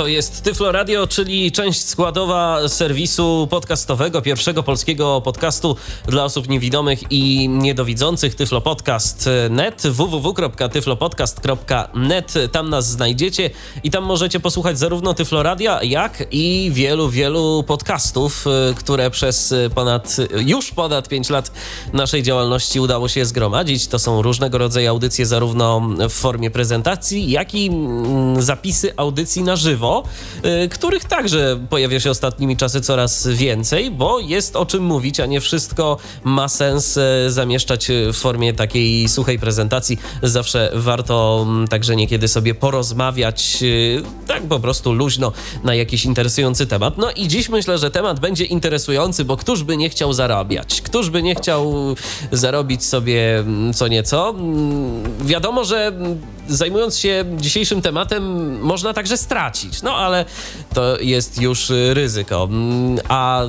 To jest Tyflo Radio, czyli część składowa serwisu podcastowego, pierwszego polskiego podcastu dla osób niewidomych i niedowidzących, Tyflo Podcast.net, www.tyflopodcast.net. Tam nas znajdziecie i tam możecie posłuchać zarówno Tyflo Radia, jak i wielu, wielu podcastów, y, które przez ponad, już ponad 5 lat naszej działalności udało się zgromadzić. To są różnego rodzaju audycje, zarówno w formie prezentacji, jak i mm, zapisy audycji na żywo Y, których także pojawia się ostatnimi czasy coraz więcej, bo jest o czym mówić, a nie wszystko ma sens y, zamieszczać w formie takiej suchej prezentacji. Zawsze warto mm, także niekiedy sobie porozmawiać y, tak po prostu luźno na jakiś interesujący temat. No i dziś myślę, że temat będzie interesujący, bo któż by nie chciał zarabiać? Któż by nie chciał zarobić sobie mm, co nieco? Mm, wiadomo, że zajmując się dzisiejszym tematem, można także stracić. No ale to jest już ryzyko. A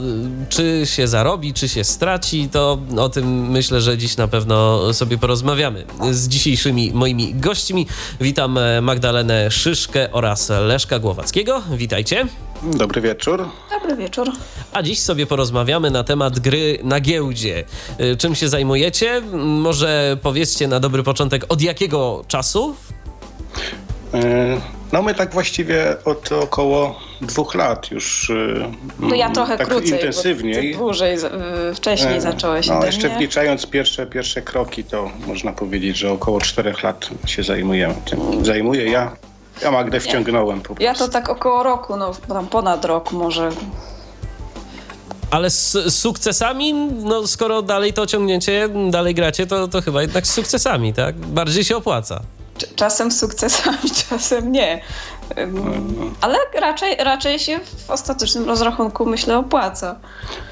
czy się zarobi, czy się straci, to o tym myślę, że dziś na pewno sobie porozmawiamy z dzisiejszymi moimi gośćmi. Witam Magdalenę Szyszkę oraz Leszka Głowackiego. Witajcie. Dobry wieczór. Dobry wieczór. A dziś sobie porozmawiamy na temat gry na giełdzie. Czym się zajmujecie? Może powiedzcie na dobry początek, od jakiego czasu E, no my tak właściwie od około dwóch lat już. To ja trochę tak krócej, intensywniej. dłużej, wcześniej e, zacząłeś. No jeszcze mnie. wliczając pierwsze, pierwsze kroki, to można powiedzieć, że około czterech lat się zajmujemy tym. Zajmuję ja. Ja Magdę wciągnąłem po prostu. Ja to tak około roku, no tam ponad rok może. Ale z sukcesami, no skoro dalej to ciągnięcie, dalej gracie, to, to chyba jednak z sukcesami, tak? Bardziej się opłaca. Czasem z sukcesami, czasem nie. Ale raczej, raczej się w ostatecznym rozrachunku, myślę, opłaca.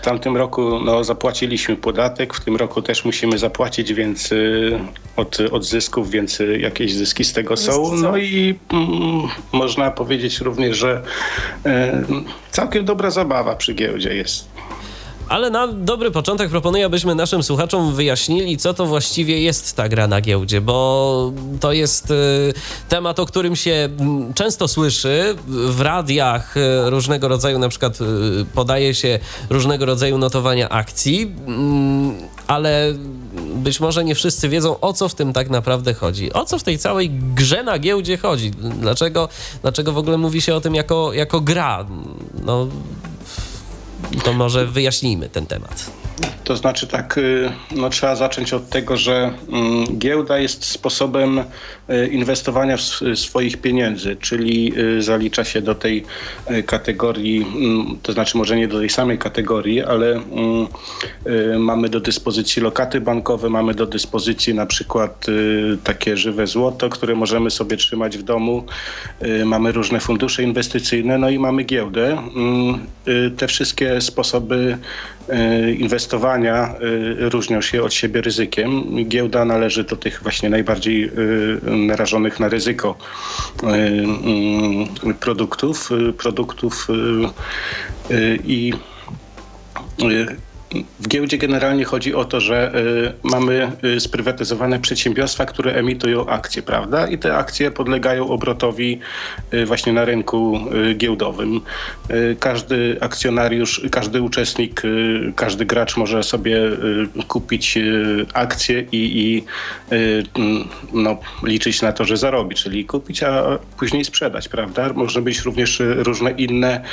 W tamtym roku no, zapłaciliśmy podatek, w tym roku też musimy zapłacić, więc y, od, od zysków, więc y, jakieś zyski z tego są. No i mm, można powiedzieć również, że y, całkiem dobra zabawa przy giełdzie jest. Ale na dobry początek proponuję, abyśmy naszym słuchaczom wyjaśnili, co to właściwie jest ta gra na giełdzie, bo to jest y, temat, o którym się mm, często słyszy w radiach y, różnego rodzaju, na przykład y, podaje się różnego rodzaju notowania akcji, mm, ale być może nie wszyscy wiedzą, o co w tym tak naprawdę chodzi. O co w tej całej grze na giełdzie chodzi? Dlaczego, dlaczego w ogóle mówi się o tym jako, jako gra? No, to może wyjaśnijmy ten temat. To znaczy tak, y, no trzeba zacząć od tego, że mm, giełda jest sposobem inwestowania w swoich pieniędzy, czyli y, zalicza się do tej kategorii, mm, to znaczy może nie do tej samej kategorii, ale mm, mamy do dyspozycji lokaty bankowe, mamy do dyspozycji na przykład takie żywe złoto, które możemy sobie trzymać w domu, mamy różne fundusze inwestycyjne, no i mamy giełdę. Te wszystkie sposoby inwestowania różnią się od siebie ryzykiem. Giełda należy do tych właśnie najbardziej narażonych na ryzyko y, produktów, produktów i w giełdzie generalnie chodzi o to, że y, mamy y, sprywatyzowane przedsiębiorstwa, które emitują akcje, prawda? I te akcje podlegają obrotowi y, właśnie na rynku giełdowym. Każdy akcjonariusz, każdy uczestnik, każdy gracz może sobie kupić akcje i, i mm, no, liczyć na to, że zarobi, czyli kupić, a później sprzedać, prawda? Można być również różne inne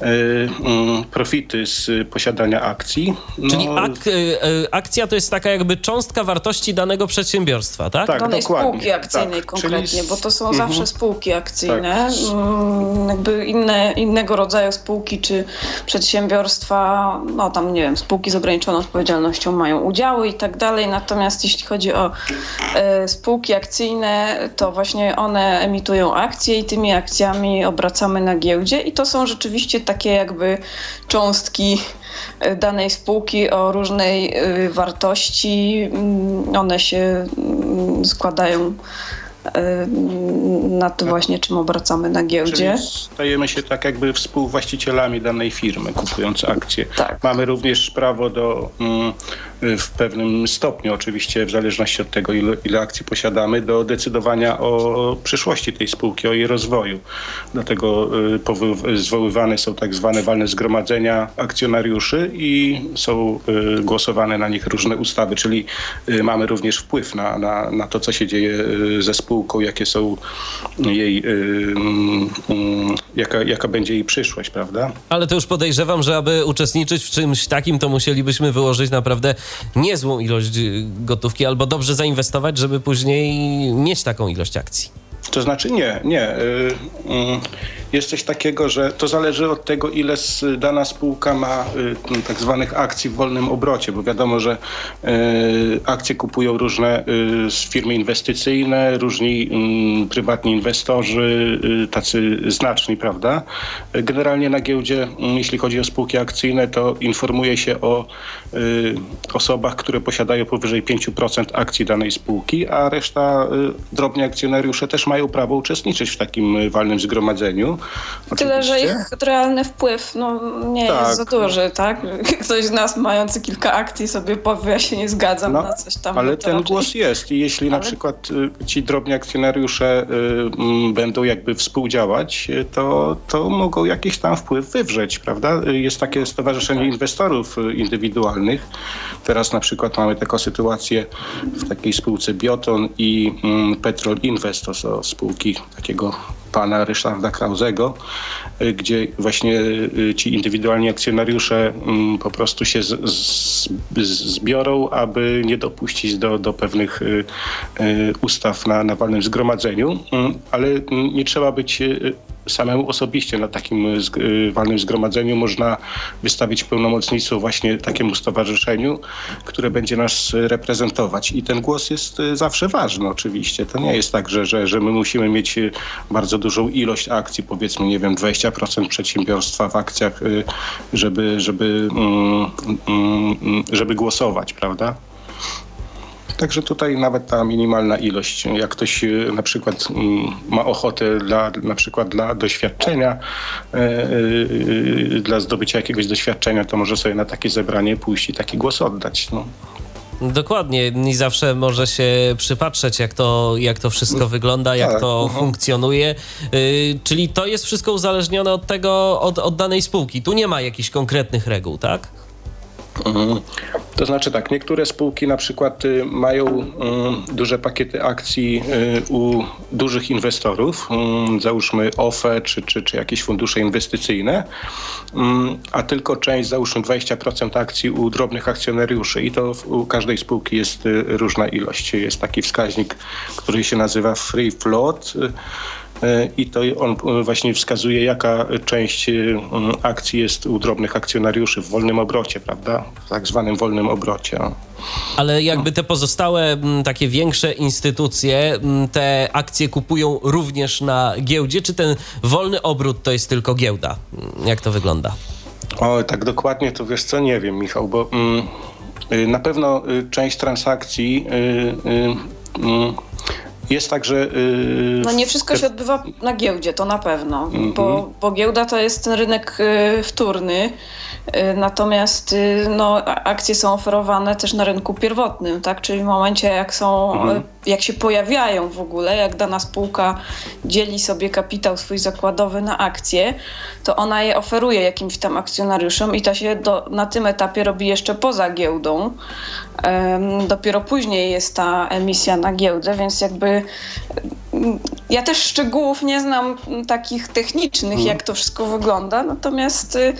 mm, profity z posiadania akcji. No, Czyli ak y, y, akcja to jest taka jakby cząstka wartości danego przedsiębiorstwa, tak? Tak, Danej dokładnie. spółki akcyjnej tak. konkretnie, Czyli... bo to są mhm. zawsze spółki akcyjne. Tak. Mm, jakby inne, innego rodzaju spółki czy przedsiębiorstwa, no tam nie wiem, spółki z ograniczoną odpowiedzialnością mają udziały i tak dalej. Natomiast jeśli chodzi o y, spółki akcyjne, to właśnie one emitują akcje i tymi akcjami obracamy na giełdzie i to są rzeczywiście takie jakby cząstki danej spółki o różnej y, wartości. Mm, one się mm, składają nad tak. właśnie czym obracamy na giełdzie. Czyli stajemy się tak jakby współwłaścicielami danej firmy, kupując akcje. Tak. Mamy również prawo do mm, w pewnym stopniu, oczywiście w zależności od tego, ile, ile akcji posiadamy, do decydowania o przyszłości tej spółki, o jej rozwoju. Dlatego y, zwoływane są tak zwane walne zgromadzenia akcjonariuszy i są y, głosowane na nich różne ustawy, czyli y, mamy również wpływ na, na, na to, co się dzieje ze spółką, jakie są jej, mm, jaka, jaka będzie jej przyszłość, prawda? Ale to już podejrzewam, że aby uczestniczyć w czymś takim, to musielibyśmy wyłożyć naprawdę niezłą ilość y, gotówki albo dobrze zainwestować, żeby później mieć taką ilość akcji. To znaczy nie, nie. Y, y, jest coś takiego, że to zależy od tego, ile dana spółka ma y, tak zwanych akcji w wolnym obrocie, bo wiadomo, że akcje kupują różne firmy inwestycyjne, różni mm, prywatni inwestorzy, tacy znaczni, prawda? Generalnie na giełdzie, mm, jeśli chodzi o spółki akcyjne, to informuje się o osobach, które posiadają powyżej 5% akcji danej spółki, a reszta drobni akcjonariusze też mają prawo uczestniczyć w takim walnym zgromadzeniu. Oczywiście. Tyle, że ich realny wpływ no, nie tak. jest za duży, tak? Ktoś z nas mający kilka akcji sobie powie, ja się nie zgadzam no, na coś tam. Ale ten raczej... głos jest i jeśli ale... na przykład y, ci drobni akcjonariusze y, będą jakby współdziałać, y, to, to mogą jakiś tam wpływ wywrzeć, prawda? Jest takie Stowarzyszenie tak. Inwestorów Indywidualnych. Teraz na przykład mamy taką sytuację w takiej spółce Bioton i mm, Petrol Invest, to są spółki takiego pana Ryszarda Krauzego, y, gdzie właśnie y, ci indywidualni akcjonariusze mm, po prostu się z, z, zbiorą, aby nie dopuścić do, do pewnych y, ustaw na, na walnym zgromadzeniu, mm, ale nie trzeba być samemu osobiście na takim y, y, walnym zgromadzeniu można wystawić pełnomocnictwo właśnie takiemu stowarzyszeniu, które będzie nas reprezentować. I ten głos jest y, zawsze ważny oczywiście. To nie jest tak, że, że, że my musimy mieć bardzo dużą ilość akcji, powiedzmy, nie wiem, 20% przedsiębiorstwa w akcjach, żeby, żeby, mm, mm, mm, żeby głosować, prawda? Także tutaj nawet ta minimalna ilość, jak ktoś e, na przykład mm, ma ochotę dla, na przykład dla doświadczenia, e, e, dla zdobycia jakiegoś doświadczenia, to może sobie na takie zebranie pójść i taki głos oddać. No. Dokładnie i zawsze może się przypatrzeć, jak to, jak to wszystko wygląda, jak tak, to uh-huh. funkcjonuje. Y, czyli to jest wszystko uzależnione od tego, od, od danej spółki. Tu nie ma jakichś konkretnych reguł, tak? To znaczy tak, niektóre spółki na przykład y, mają mm, duże pakiety akcji y, u dużych inwestorów, załóżmy OFE czy, czy, czy jakieś fundusze inwestycyjne, a tylko część, załóżmy 20% akcji u drobnych akcjonariuszy i to u każdej spółki jest y, różna ilość. Jest taki wskaźnik, który się nazywa free float i to on e, właśnie wskazuje, jaka część e, akcji jest u drobnych akcjonariuszy w wolnym obrocie, prawda? W tak zwanym wolnym obrocie. Ale jakby te pozostałe takie większe instytucje te akcje kupują również na giełdzie, czy ten wolny obrót to jest tylko giełda? Jak to wygląda? O, tak dokładnie to wiesz co, nie wiem Michał, bo mm, na pewno część transakcji y, y, y, jest tak, że. Yy, no nie wszystko się odbywa na giełdzie, to na pewno, mm -hmm. bo, bo giełda to jest ten rynek yy, wtórny. Y, natomiast y, no, akcje są oferowane też na rynku pierwotnym, tak? czyli w momencie jak są, mhm. Y, jak się pojawiają w ogóle, jak dana spółka dzieli sobie kapitał swój zakładowy na akcje, to ona je oferuje jakimś tam akcjonariuszom i to się do, na tym etapie robi jeszcze poza giełdą. Dopiero później jest ta emisja na giełdę, więc jakby ja też szczegółów nie znam takich technicznych, mhm. jak to wszystko wygląda, natomiast y, y,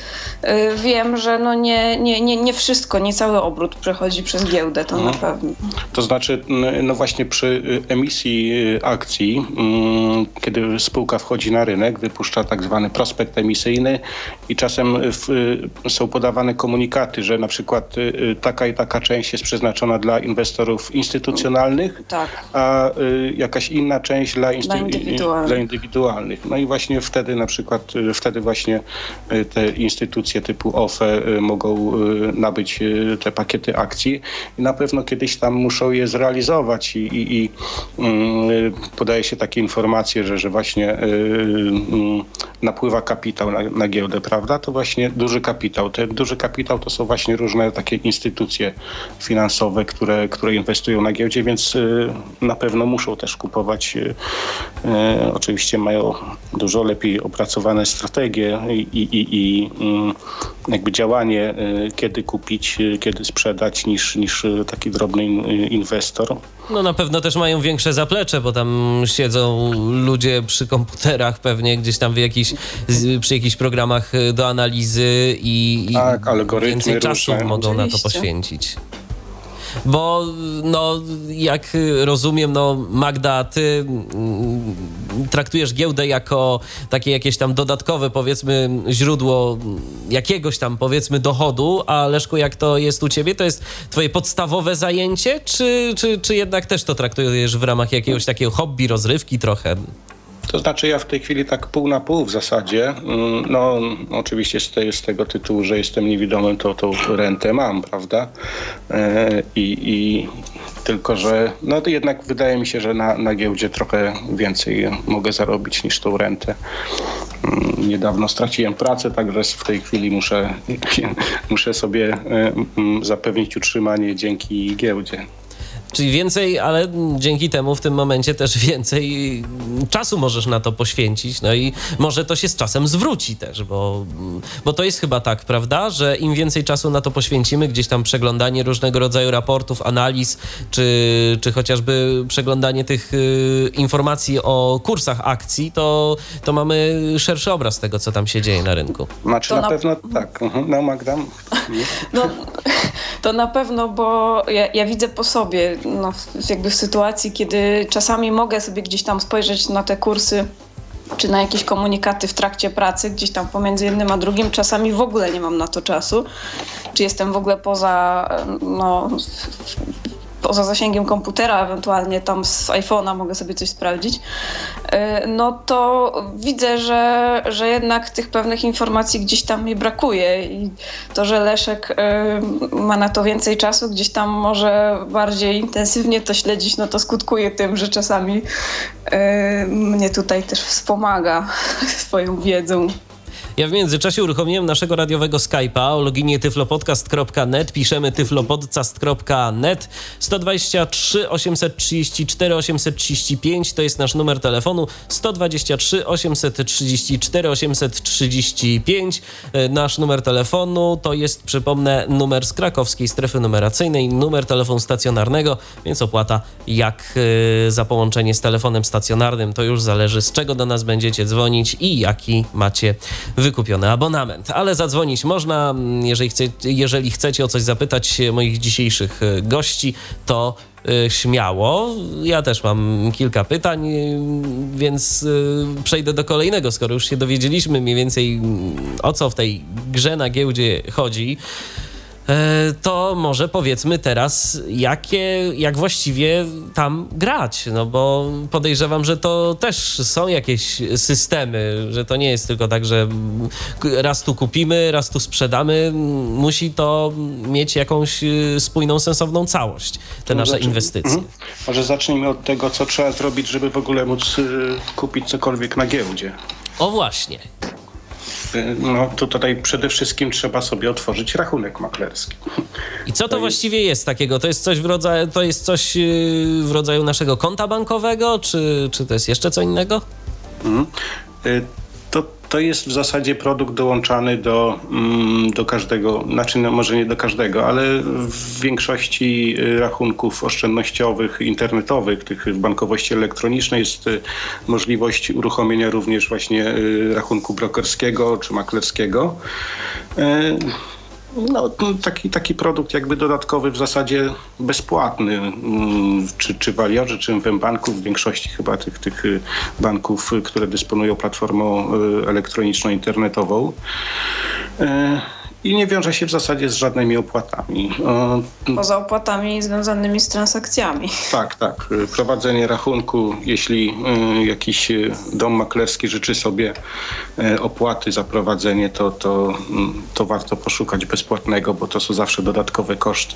wiem, że no nie, nie, nie, nie wszystko, nie cały obrót przechodzi przez giełdę, to na mhm. pewno. To znaczy, no właśnie przy y, emisji akcji, mm, kiedy spółka wchodzi na rynek, wypuszcza tak zwany prospekt emisyjny i czasem w, są podawane komunikaty, że na przykład taka i taka część jest przeznaczona dla inwestorów instytucjonalnych, tak. a jakaś inna część dla, dla, indywidualnych. dla indywidualnych. No i właśnie wtedy na przykład, wtedy właśnie te instytucje typu OFE mogą nabyć te pakiety akcji i na pewno kiedyś tam muszą je zrealizować i, i, i podaje się takie informacje, że, że właśnie y, y, napływa kapitał na, na giełdę, prawda? To właśnie duży kapitał. Ten duży kapitał to są właśnie różne takie instytucje finansowe, które, które inwestują na giełdzie, więc y, na pewno muszą też kupować. Oczywiście mają dużo lepiej opracowane strategie i, i, i mm, jakby działanie, kiedy kupić, kiedy sprzedać, niż, niż taki drobny inwestor. No na pewno też mają większe zaplecze, bo tam siedzą ludzie przy komputerach pewnie gdzieś tam w jakiś, przy jakichś programach do analizy i, tak, i więcej czasu mogą Oczywiście. na to poświęcić bo no, jak rozumiem, no Magda, ty mm, traktujesz giełdę jako takie jakieś tam dodatkowe, powiedzmy, źródło jakiegoś tam, powiedzmy, dochodu, a Leszku, jak to jest u ciebie, to jest twoje podstawowe zajęcie, czy, czy, czy jednak też to traktujesz w ramach jakiegoś takiego hobby, rozrywki trochę? To znaczy ja w tej chwili tak pół na pół w zasadzie. Mm, no oczywiście z, z tego tytułu, że jestem niewidomym, to tą rentę mam, prawda? E, I, i tylko, że no to jednak wydaje mi się, że na, na giełdzie trochę więcej mogę zarobić niż tą rentę. Mm, niedawno straciłem pracę, także w tej chwili muszę, muszę sobie e, zapewnić utrzymanie dzięki giełdzie. Czyli więcej, ale dzięki temu w tym momencie też więcej czasu możesz na to poświęcić. No i może to się z czasem zwróci też, bo, bo to jest chyba tak, prawda, że im więcej czasu na to poświęcimy, gdzieś tam przeglądanie różnego rodzaju raportów, analiz, czy, czy chociażby przeglądanie tych y, informacji o kursach akcji, to, to mamy szerszy obraz tego, co tam się dzieje na rynku. Znaczy to na, na pewno tak. Mhm. No Magda? No, to na pewno, bo ja, ja widzę po sobie, no, jakby w sytuacji, kiedy czasami mogę sobie gdzieś tam spojrzeć na te kursy czy na jakieś komunikaty w trakcie pracy, gdzieś tam pomiędzy jednym a drugim, czasami w ogóle nie mam na to czasu. Czy jestem w ogóle poza no, poza zasięgiem komputera, ewentualnie tam z iPhone'a mogę sobie coś sprawdzić, y, no to widzę, że, że jednak tych pewnych informacji gdzieś tam mi brakuje i to, że Leszek y, ma na to więcej czasu, gdzieś tam może bardziej intensywnie to śledzić, no to skutkuje tym, że czasami y, mnie tutaj też wspomaga swoją wiedzą. Ja w międzyczasie uruchomiłem naszego radiowego Skype'a o loginie tyflopodcast.net. Piszemy tyflopodcast.net 123 834 835 to jest nasz numer telefonu. 123 834 835 nasz numer telefonu to jest przypomnę numer z krakowskiej strefy numeracyjnej. Numer telefonu stacjonarnego więc opłata jak y, za połączenie z telefonem stacjonarnym. To już zależy z czego do nas będziecie dzwonić i jaki macie wykupiony abonament. Ale zadzwonić można, jeżeli, chce, jeżeli chcecie o coś zapytać moich dzisiejszych e, gości, to e, śmiało. Ja też mam kilka pytań, e, więc przejdę do kolejnego, skoro już się dowiedzieliśmy mniej więcej o co w tej grze na giełdzie chodzi. E, to może powiedzmy teraz, jakie, jak właściwie tam grać, no bo podejrzewam, że to też są jakieś systemy, że to nie jest tylko tak, że raz tu kupimy, raz tu sprzedamy, musi to mieć jakąś y, spójną, sensowną całość, te no nasze inwestycje. Mhm. Może zacznijmy od tego, co trzeba zrobić, żeby w ogóle móc y, kupić cokolwiek na giełdzie. O właśnie. No to tutaj przede wszystkim trzeba sobie otworzyć rachunek maklerski. I co to, to właściwie jest... jest... takiego? To jest coś w rodzaju, to jest coś y, w rodzaju naszego konta bankowego, czy, czy to jest jeszcze co innego? Mhm. Y, to jest w zasadzie produkt dołączany do, mm, do każdego, znaczy no może nie do każdego, ale w większości y, rachunków oszczędnościowych, internetowych, tych w bankowości elektronicznej jest y, możliwość uruchomienia również właśnie y, rachunku brokerskiego czy maklerskiego. No, taki, taki produkt jakby dodatkowy w zasadzie bezpłatny, mm, czy, czy w Aliorze, czy w banku, w większości chyba tych, tych y, banków, które dysponują platformą y, elektroniczną, internetową i nie wiąże się w zasadzie z żadnymi opłatami. Poza opłatami związanymi z transakcjami. Tak, tak. Prowadzenie rachunku, jeśli y, jakiś y, dom maklerski życzy sobie y, opłaty za prowadzenie, to, to, mm, to warto poszukać bezpłatnego, bo to są zawsze dodatkowe koszty.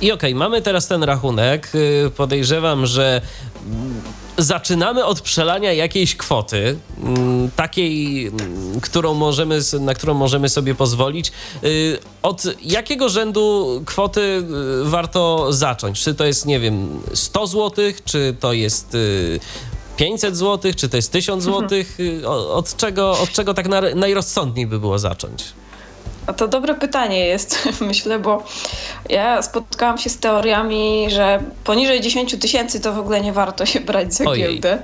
I okej, okay, mamy teraz ten rachunek. Podejrzewam, że zaczynamy od przelania jakiejś kwoty, mm, takiej, mm, którą możemy, na którą możemy sobie pozwolić. Y, od jakiego rzędu kwoty y, warto zacząć? Czy to jest, nie wiem, 100 zł, czy to jest 500 y, zł, czy to jest 1000 zł? Od czego, od czego tak najrozsądniej by było zacząć? A to dobre pytanie jest, myślę, bo ja spotkałam się z teoriami, że poniżej 10 tysięcy to w ogóle nie warto się brać za Ojej. giełdę.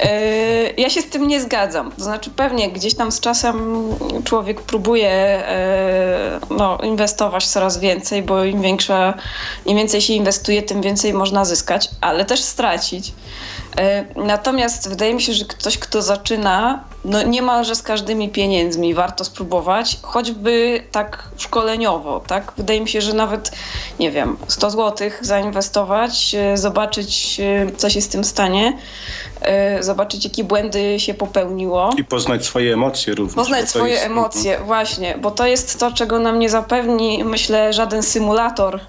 E, ja się z tym nie zgadzam. To znaczy pewnie gdzieś tam z czasem człowiek próbuje e, no, inwestować coraz więcej, bo im większa, im więcej się inwestuje, tym więcej można zyskać, ale też stracić. E, natomiast wydaje mi się, że ktoś, kto zaczyna, no niemalże z każdymi pieniędzmi warto spróbować, choćby tak szkoleniowo, tak? Wydaje mi się, że nawet, nie wiem, 100 zł zainwestować, e, zobaczyć, e, co się z tym stanie, zobaczyć, jakie błędy się popełniło. I poznać swoje emocje również. Poznać swoje jest... emocje, mhm. właśnie, bo to jest to, czego nam nie zapewni, myślę, żaden symulator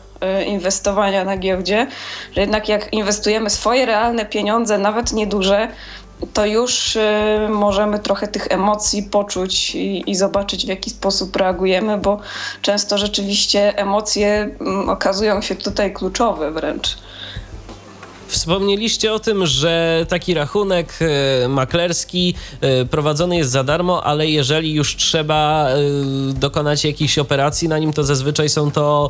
inwestowania na giełdzie, że jednak jak inwestujemy swoje realne pieniądze, nawet nieduże, to już y, możemy trochę tych emocji poczuć i, i, zobaczyć, w jaki sposób reagujemy, bo często rzeczywiście emocje mm, okazują się tutaj kluczowe wręcz. Wspomnieliście o tym, że taki rachunek e, maklerski e, prowadzony jest za darmo, ale jeżeli już trzeba e, dokonać jakiejś operacji na nim, to zazwyczaj są to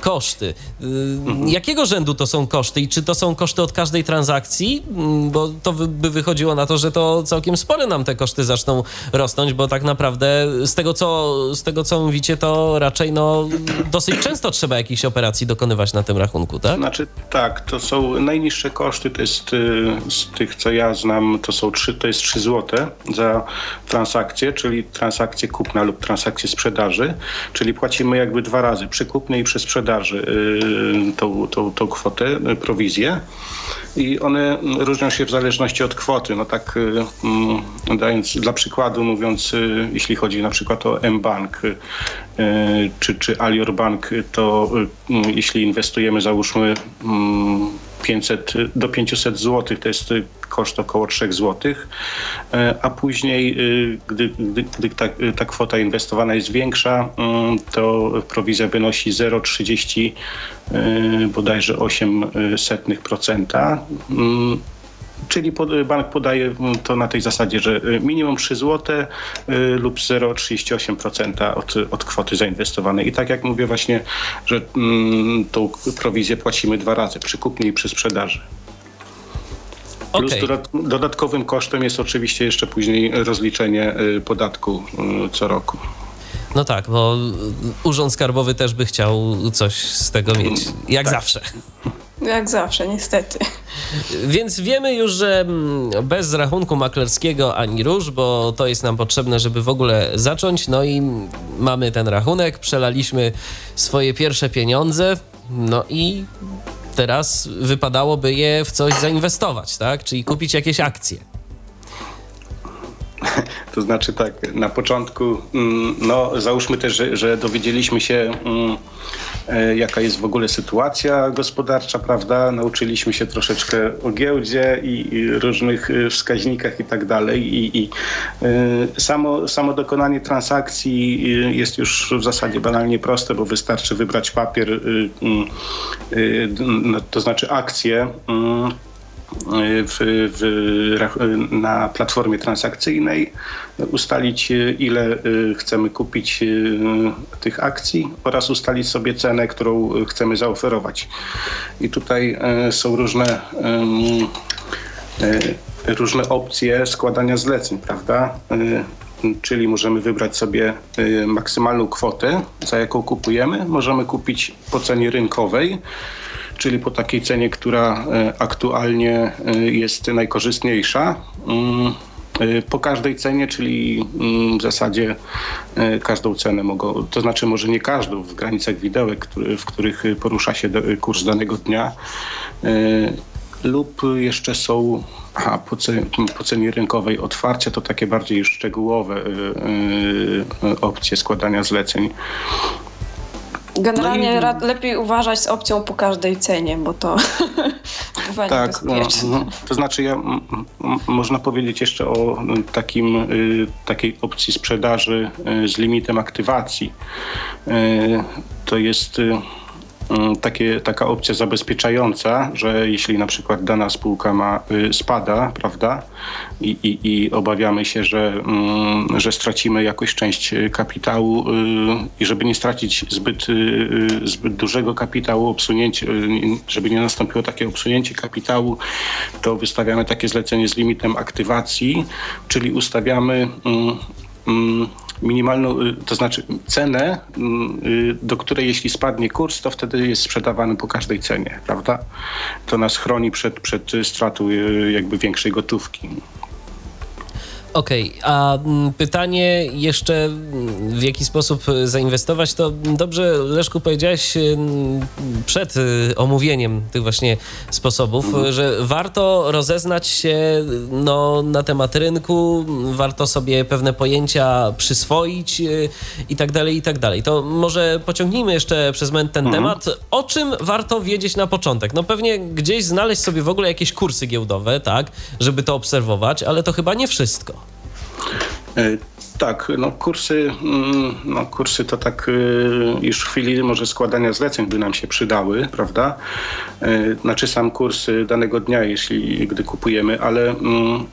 koszty. Mhm. Jakiego rzędu to są koszty i czy to są koszty od każdej transakcji? Mm, bo to by wychodziło na to, że to całkiem spore nam te koszty zaczną rosnąć, bo tak naprawdę z tego co, z tego, co mówicie, to raczej no, dosyć często trzeba jakichś operacji dokonywać na tym rachunku, tak? Znaczy tak, to są najniższe najniższe koszty to jest y, z tych, co ja znam, to są 3, to jest 3 zł za transakcję, czyli transakcję kupna lub transakcję sprzedaży, czyli płacimy jakby dwa razy przy kupnej i przy sprzedaży y, tą, tą, tą kwotę, y, prowizję i one różnią się w zależności od kwoty. No tak mm, dając dla przykładu mówiąc, jeśli chodzi na przykład o mBank czy, czy Alior Bank, to jeśli inwestujemy załóżmy mm, 500 do 500 zł, to jest koszt około 3 zł, e, a później, y, gdy, gdy, gdy ta, ta, kwota inwestowana jest większa, mm, to prowizja wynosi 0,30 y, bodajże 8 setnych procenta. Mm, Czyli bank podaje to na tej zasadzie, że y, minimum 3 zł y, lub 0,38% od, od kwoty zainwestowanej. I tak jak mówię właśnie, że mm, tą prowizję płacimy dwa razy, przy kupnie i przy sprzedaży. Plus okay. dodatkowym kosztem jest oczywiście jeszcze później rozliczenie y, podatku co roku. No tak, bo Urząd Skarbowy też by chciał coś z tego mieć, jak tak. zawsze. Jak zawsze, niestety. Więc wiemy już, że mm, bez rachunku maklerskiego ani róż, bo to jest nam potrzebne, żeby w ogóle zacząć. No i mamy ten rachunek, przelaliśmy swoje pierwsze pieniądze, no i teraz wypadałoby je w coś zainwestować, tak? Czyli kupić jakieś akcje. To znaczy tak, na początku, mm, no załóżmy też, że, że dowiedzieliśmy się, mm, jaka jest w ogóle sytuacja gospodarcza, prawda? Nauczyliśmy się troszeczkę o giełdzie i, i różnych e, wskaźnikach i tak dalej. I, i e, samo, samo dokonanie transakcji jest już w zasadzie banalnie proste, bo wystarczy wybrać papier, mm, to znaczy akcję w, w, na platformie transakcyjnej, ustalić ile y, chcemy kupić tych akcji oraz ustalić sobie cenę, którą chcemy zaoferować. I tutaj są różne różne opcje składania zleceń, prawda? czyli możemy wybrać sobie maksymalną kwotę, za jaką kupujemy. Możemy kupić po cenie rynkowej czyli po takiej cenie, która aktualnie jest najkorzystniejsza. Mm, Y, po każdej cenie, czyli mm, w zasadzie każdą cenę mogą, to znaczy może nie każdą, w granicach widełek, w których porusza się kurs danego dnia lub jeszcze są aha, po, cenie, po cenie rynkowej otwarcia, to takie bardziej szczegółowe opcje składania zleceń. Generalnie no i... lepiej uważać z opcją po każdej cenie, bo to chyba tak, no, no, to znaczy ja, można powiedzieć jeszcze o takim, y, takiej opcji sprzedaży y, z limitem aktywacji. Y, to jest Mm, takie, taka opcja zabezpieczająca, że jeśli na przykład dana spółka ma, y, spada, prawda, i, i, i obawiamy się, że, mm, że stracimy jakąś część kapitału y, i żeby nie stracić zbyt, y, zbyt dużego kapitału, obsunięcie, żeby nie nastąpiło takie obsunięcie kapitału, to wystawiamy takie zlecenie z limitem aktywacji, czyli ustawiamy mm, minimalną, y, to znaczy cenę, mm, y, do której jeśli spadnie kurs, to wtedy jest sprzedawany po każdej cenie, prawda? To nas chroni przed, przed stratą y, jakby większej gotówki. Okej, okay, a mm, pytanie jeszcze w jaki sposób zainwestować, to dobrze Leszku powiedziałeś mm, przed y, omówieniem tych właśnie sposobów, mhm. że warto rozeznać się no, na temat rynku, warto sobie pewne pojęcia przyswoić i tak dalej, i tak dalej. To może pociągnijmy jeszcze przez moment ten mhm. temat. O czym warto wiedzieć na początek? No pewnie gdzieś znaleźć sobie w ogóle jakieś kursy giełdowe, tak, żeby to obserwować, ale to chyba nie wszystko. E, tak, no kursy, mm, no kursy to tak e, już w chwili może składania zleceń by nam się przydały, prawda? E, znaczy sam kurs danego dnia, jeśli gdy kupujemy, ale mm,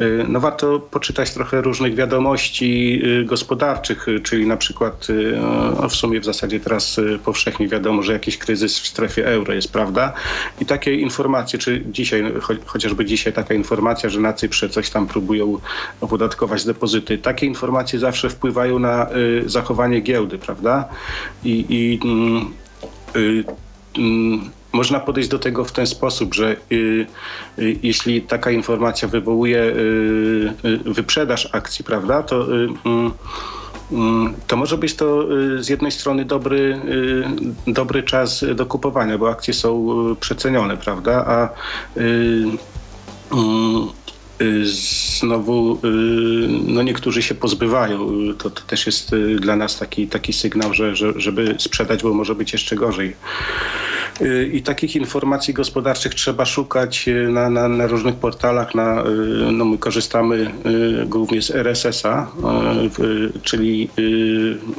Y, no warto poczytać trochę różnych wiadomości y, gospodarczych, y, czyli na przykład no w sumie w zasadzie teraz powszechnie wiadomo, że jakiś kryzys w strefie euro jest, prawda? I takie informacje, czy dzisiaj, chociażby dzisiaj taka informacja, że Cyprze coś tam próbują opodatkować depozyty, takie informacje zawsze wpływają na zachowanie giełdy, prawda? I, i mm, mm, można podejść do tego w ten sposób, że y, y, jeśli taka informacja wywołuje y, y wyprzedaż akcji, prawda, to, y, mm, to może być to y, z jednej strony dobry, dobry czas do kupowania, bo akcje są przecenione, prawda, a znowu no niektórzy się pozbywają. To, to, też jest dla nas taki, taki sygnał, że, że, żeby sprzedać, bo może być jeszcze gorzej. Y, I takich informacji gospodarczych trzeba szukać y, na, na, na różnych portalach. Na, y, no my korzystamy głównie z RSS-a, czyli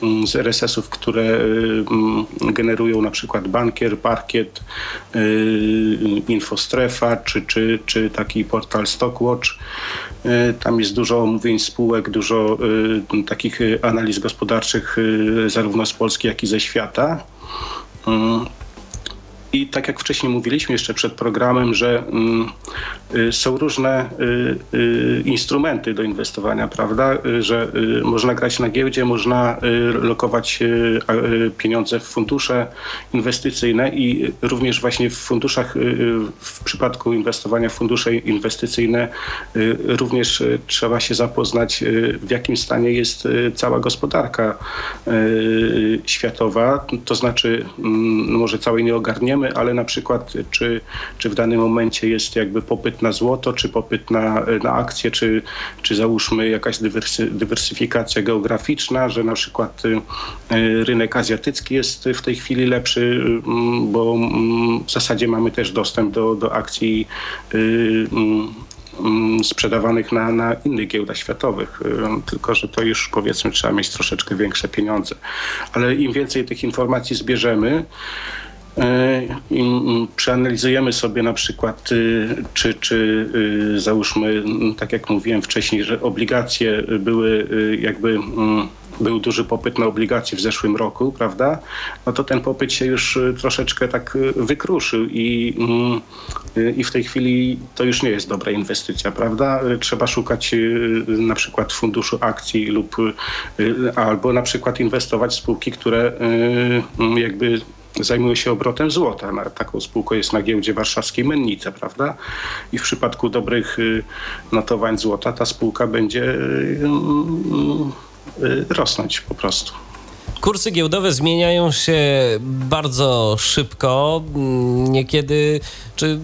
mm, z RSS-ów, które mm, generują na przykład Bankier, Parkiet, Infostrefa czy, czy, czy taki portal Stockwatch. Tam jest dużo omówień spółek, dużo takich analiz gospodarczych zarówno z Polski, jak i ze świata. I tak jak wcześniej mówiliśmy jeszcze przed programem, że mm, y, są różne y, y, instrumenty do inwestowania, prawda? Że można grać na giełdzie, można lokować pieniądze w fundusze inwestycyjne i również właśnie w funduszach, w przypadku inwestowania w fundusze inwestycyjne również trzeba się zapoznać, w jakim stanie jest cała gospodarka światowa. To znaczy, mm, może całej nie ogarniemy, wiemy, ale na przykład czy, czy w danym momencie jest jakby popyt na złoto, czy popyt na, na akcje, czy, czy załóżmy jakaś dywersy, dywersyfikacja geograficzna, że na przykład y, rynek azjatycki jest w tej chwili lepszy, mm, bo mm, w zasadzie mamy też dostęp do, do akcji y, mm, sprzedawanych na, na innych giełdach światowych, y, tylko że to już powiedzmy trzeba mieć troszeczkę większe pieniądze. Ale im więcej tych informacji zbierzemy, E, przeanalizujemy sobie na przykład, y, czy, czy y, załóżmy, tak jak mówiłem wcześniej, że obligacje były y, jakby był duży popyt na obligacje w zeszłym roku, prawda? No to ten popyt się już troszeczkę tak wykruszył i, i w tej chwili to już nie jest dobra inwestycja, prawda? Trzeba szukać na przykład funduszu akcji lub albo na przykład inwestować w spółki, które jakby zajmuje się obrotem złota. Taką spółką jest na giełdzie warszawskiej Mennice, prawda? I w przypadku dobrych y, notowań złota ta spółka będzie y, y, rosnąć po prostu. Kursy giełdowe zmieniają się bardzo szybko. Niekiedy, czy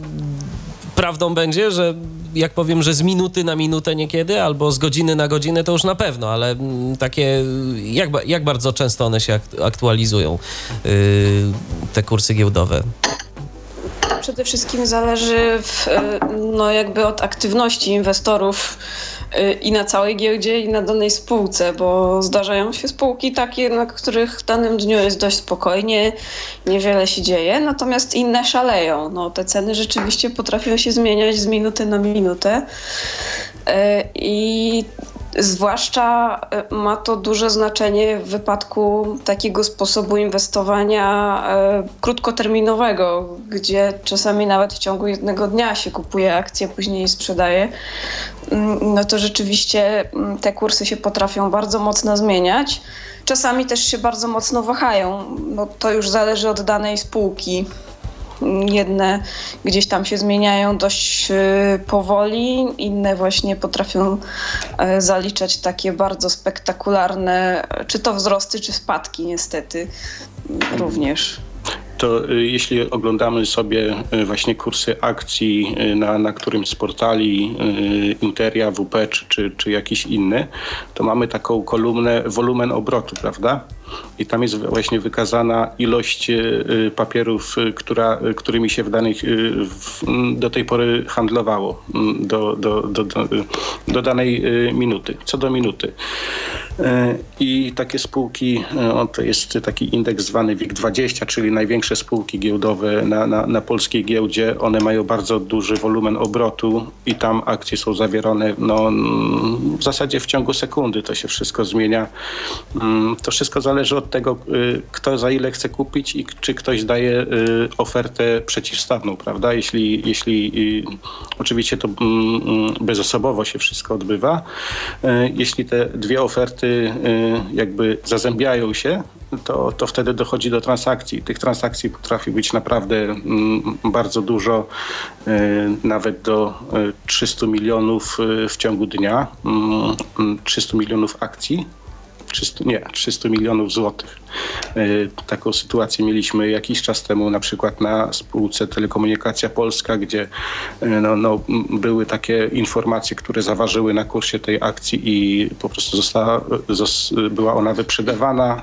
prawdą będzie, że jak powiem, że z minuty na minutę niekiedy, albo z godziny na godzinę, to już na pewno, ale mm, takie, jak, jak bardzo często one się aktualizują, yy, te kursy giełdowe? Przede wszystkim zależy w, no jakby od aktywności inwestorów i na całej giełdzie, i na danej spółce, bo zdarzają się spółki takie, na których w danym dniu jest dość spokojnie, niewiele się dzieje, natomiast inne szaleją. No, te ceny rzeczywiście potrafią się zmieniać z minuty na minutę. E, I Zwłaszcza e, ma to duże znaczenie w wypadku takiego sposobu inwestowania e, krótkoterminowego, gdzie czasami nawet w ciągu jednego dnia się kupuje akcje, później je sprzedaje. Mm, no to rzeczywiście mm, te kursy się potrafią bardzo mocno zmieniać. Czasami też się bardzo mocno wahają. No to już zależy od danej spółki. Jedne gdzieś tam się zmieniają dość y, powoli, inne właśnie potrafią e, zaliczać takie bardzo spektakularne, czy to wzrosty, czy spadki, niestety również to y, jeśli oglądamy sobie y, właśnie kursy akcji na, na którymś z portali Interia, WP czy, czy, jakiś inny, to mamy taką kolumnę wolumen obrotu, prawda? i tam jest właśnie wykazana ilość e, papierów, e, która, e, którymi się w danej, do tej pory handlowało do, do, do, do, do danej minuty, co do minuty. I takie spółki, to jest taki indeks zwany WIG20, czyli największe spółki giełdowe na, na, na polskiej giełdzie. One mają bardzo duży wolumen obrotu i tam akcje są zawierane no, w zasadzie w ciągu sekundy. To się wszystko zmienia. Mm, to wszystko zależy od tego, y, kto za ile chce kupić i czy ktoś daje y, ofertę przeciwstawną, prawda? Jeśli, jeśli y, oczywiście to mm, mm, bezosobowo się wszystko odbywa, jeśli te dwie oferty jakby zazębiają się, to, to wtedy dochodzi do transakcji. Tych transakcji potrafi być naprawdę mm, bardzo dużo, nawet do 300 milionów w ciągu dnia, 300 milionów akcji 300, nie, 300 milionów złotych. E, taką sytuację mieliśmy jakiś czas temu na przykład na spółce Telekomunikacja Polska, gdzie e, no, no, były takie informacje, które zaważyły na kursie tej akcji i po prostu została, była ona wyprzedawana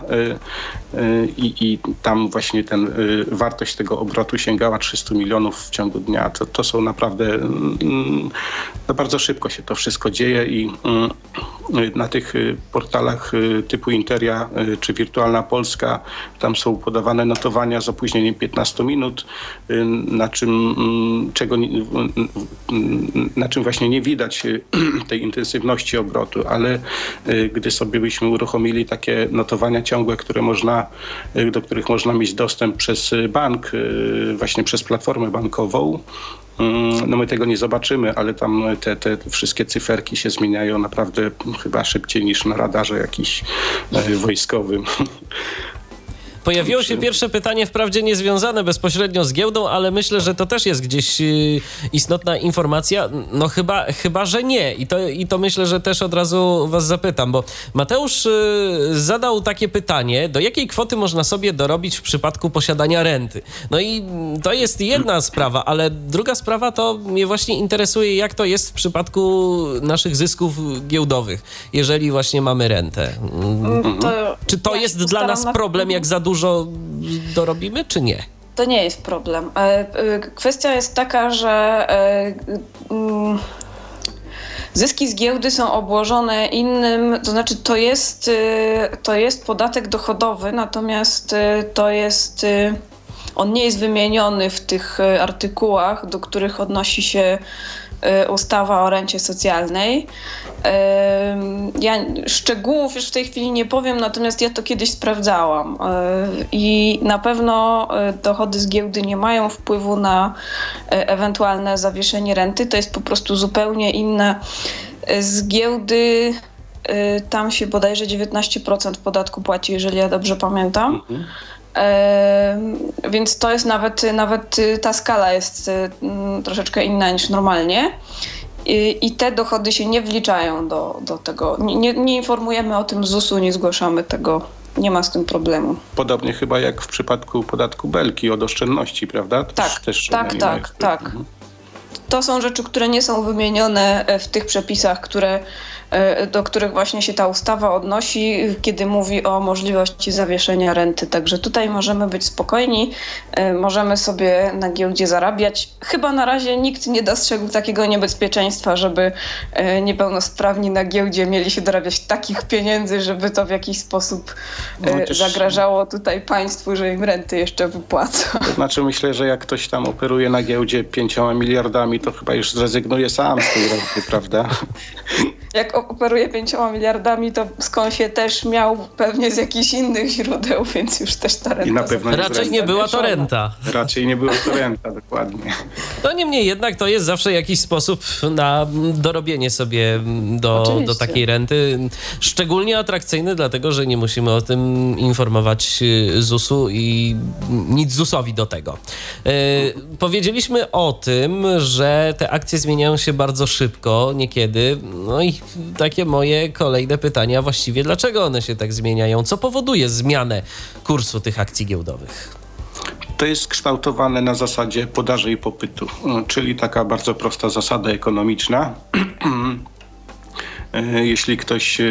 e, i, i tam właśnie ten, wartość tego obrotu sięgała 300 milionów w ciągu dnia. To, to są naprawdę, mm, no bardzo szybko się to wszystko dzieje i mm, na tych portalach typu Interia czy Wirtualna Polska. Tam są podawane notowania z opóźnieniem 15 minut, y, na czym, mm, czego, na czym właśnie nie widać y, tej intensywności obrotu, ale y, gdy sobie byśmy uruchomili takie notowania ciągłe, które można, do których można mieć dostęp przez bank, właśnie przez platformę bankową, no my tego nie zobaczymy, ale tam te, te wszystkie cyferki się zmieniają naprawdę chyba szybciej niż na radarze jakiś wojskowym. Pojawiło się pierwsze pytanie, wprawdzie niezwiązane bezpośrednio z giełdą, ale myślę, że to też jest gdzieś y, istotna informacja. No chyba, chyba że nie. I to, I to myślę, że też od razu was zapytam, bo Mateusz y, zadał takie pytanie, do jakiej kwoty można sobie dorobić w przypadku posiadania renty? No i to jest jedna sprawa, ale druga sprawa to mnie właśnie interesuje, jak to jest w przypadku naszych zysków giełdowych, jeżeli właśnie mamy rentę. Mm, to Czy to ja jest dla nas problem, jak za dużo dużo dorobimy, czy nie? To nie jest problem. E, e, kwestia jest taka, że e, mm, zyski z giełdy są obłożone innym, to znaczy to jest, to jest podatek dochodowy, natomiast to jest, on nie jest wymieniony w tych artykułach, do których odnosi się ustawa o rencie socjalnej. Ja szczegółów już w tej chwili nie powiem, natomiast ja to kiedyś sprawdzałam i na pewno dochody z giełdy nie mają wpływu na ewentualne zawieszenie renty. To jest po prostu zupełnie inne. Z giełdy tam się bodajże 19% podatku płaci, jeżeli ja dobrze pamiętam. Mhm. Więc to jest nawet, nawet ta skala jest troszeczkę inna niż normalnie. I, I, te dochody się nie wliczają do, do tego. Nie, nie informujemy o tym ZUS-u, nie zgłaszamy tego. Nie ma z tym problemu. Podobnie chyba jak w przypadku podatku Belki od oszczędności, prawda? To tak, też, tak, tak, tak. Mhm. To są rzeczy, które nie są wymienione w tych przepisach, które E, do których właśnie się ta ustawa odnosi, kiedy mówi o możliwości zawieszenia renty. Także tutaj możemy być spokojni, e, możemy sobie na giełdzie zarabiać. Chyba na razie nikt nie dostrzegł takiego niebezpieczeństwa, żeby e, niepełnosprawni na giełdzie mieli się dorabiać takich pieniędzy, żeby to w jakiś sposób no, zagrażało tutaj państwu, że im renty jeszcze wypłacą. To znaczy myślę, że jak ktoś tam operuje na giełdzie pięcioma miliardami, to chyba już zrezygnuje sam z tej renty, prawda? Jak operuje pięcioma miliardami, to skądś też miał pewnie z jakichś innych źródeł, więc już też ta renta... I na pewno Raczej nie była to renta. Raczej nie była to renta, dokładnie. No niemniej jednak to jest zawsze jakiś sposób na dorobienie sobie do, do takiej renty. Szczególnie atrakcyjny, dlatego że nie musimy o tym informować y, ZUS-u i nic ZUS-owi do tego. Yy, powiedzieliśmy o tym, że te akcje zmieniają się bardzo szybko, niekiedy. No i takie moje kolejne pytania, właściwie dlaczego one się tak zmieniają? Co powoduje zmianę kursu tych akcji giełdowych? To jest kształtowane na zasadzie podaży i popytu, czyli taka bardzo prosta zasada ekonomiczna. Jeśli ktoś e,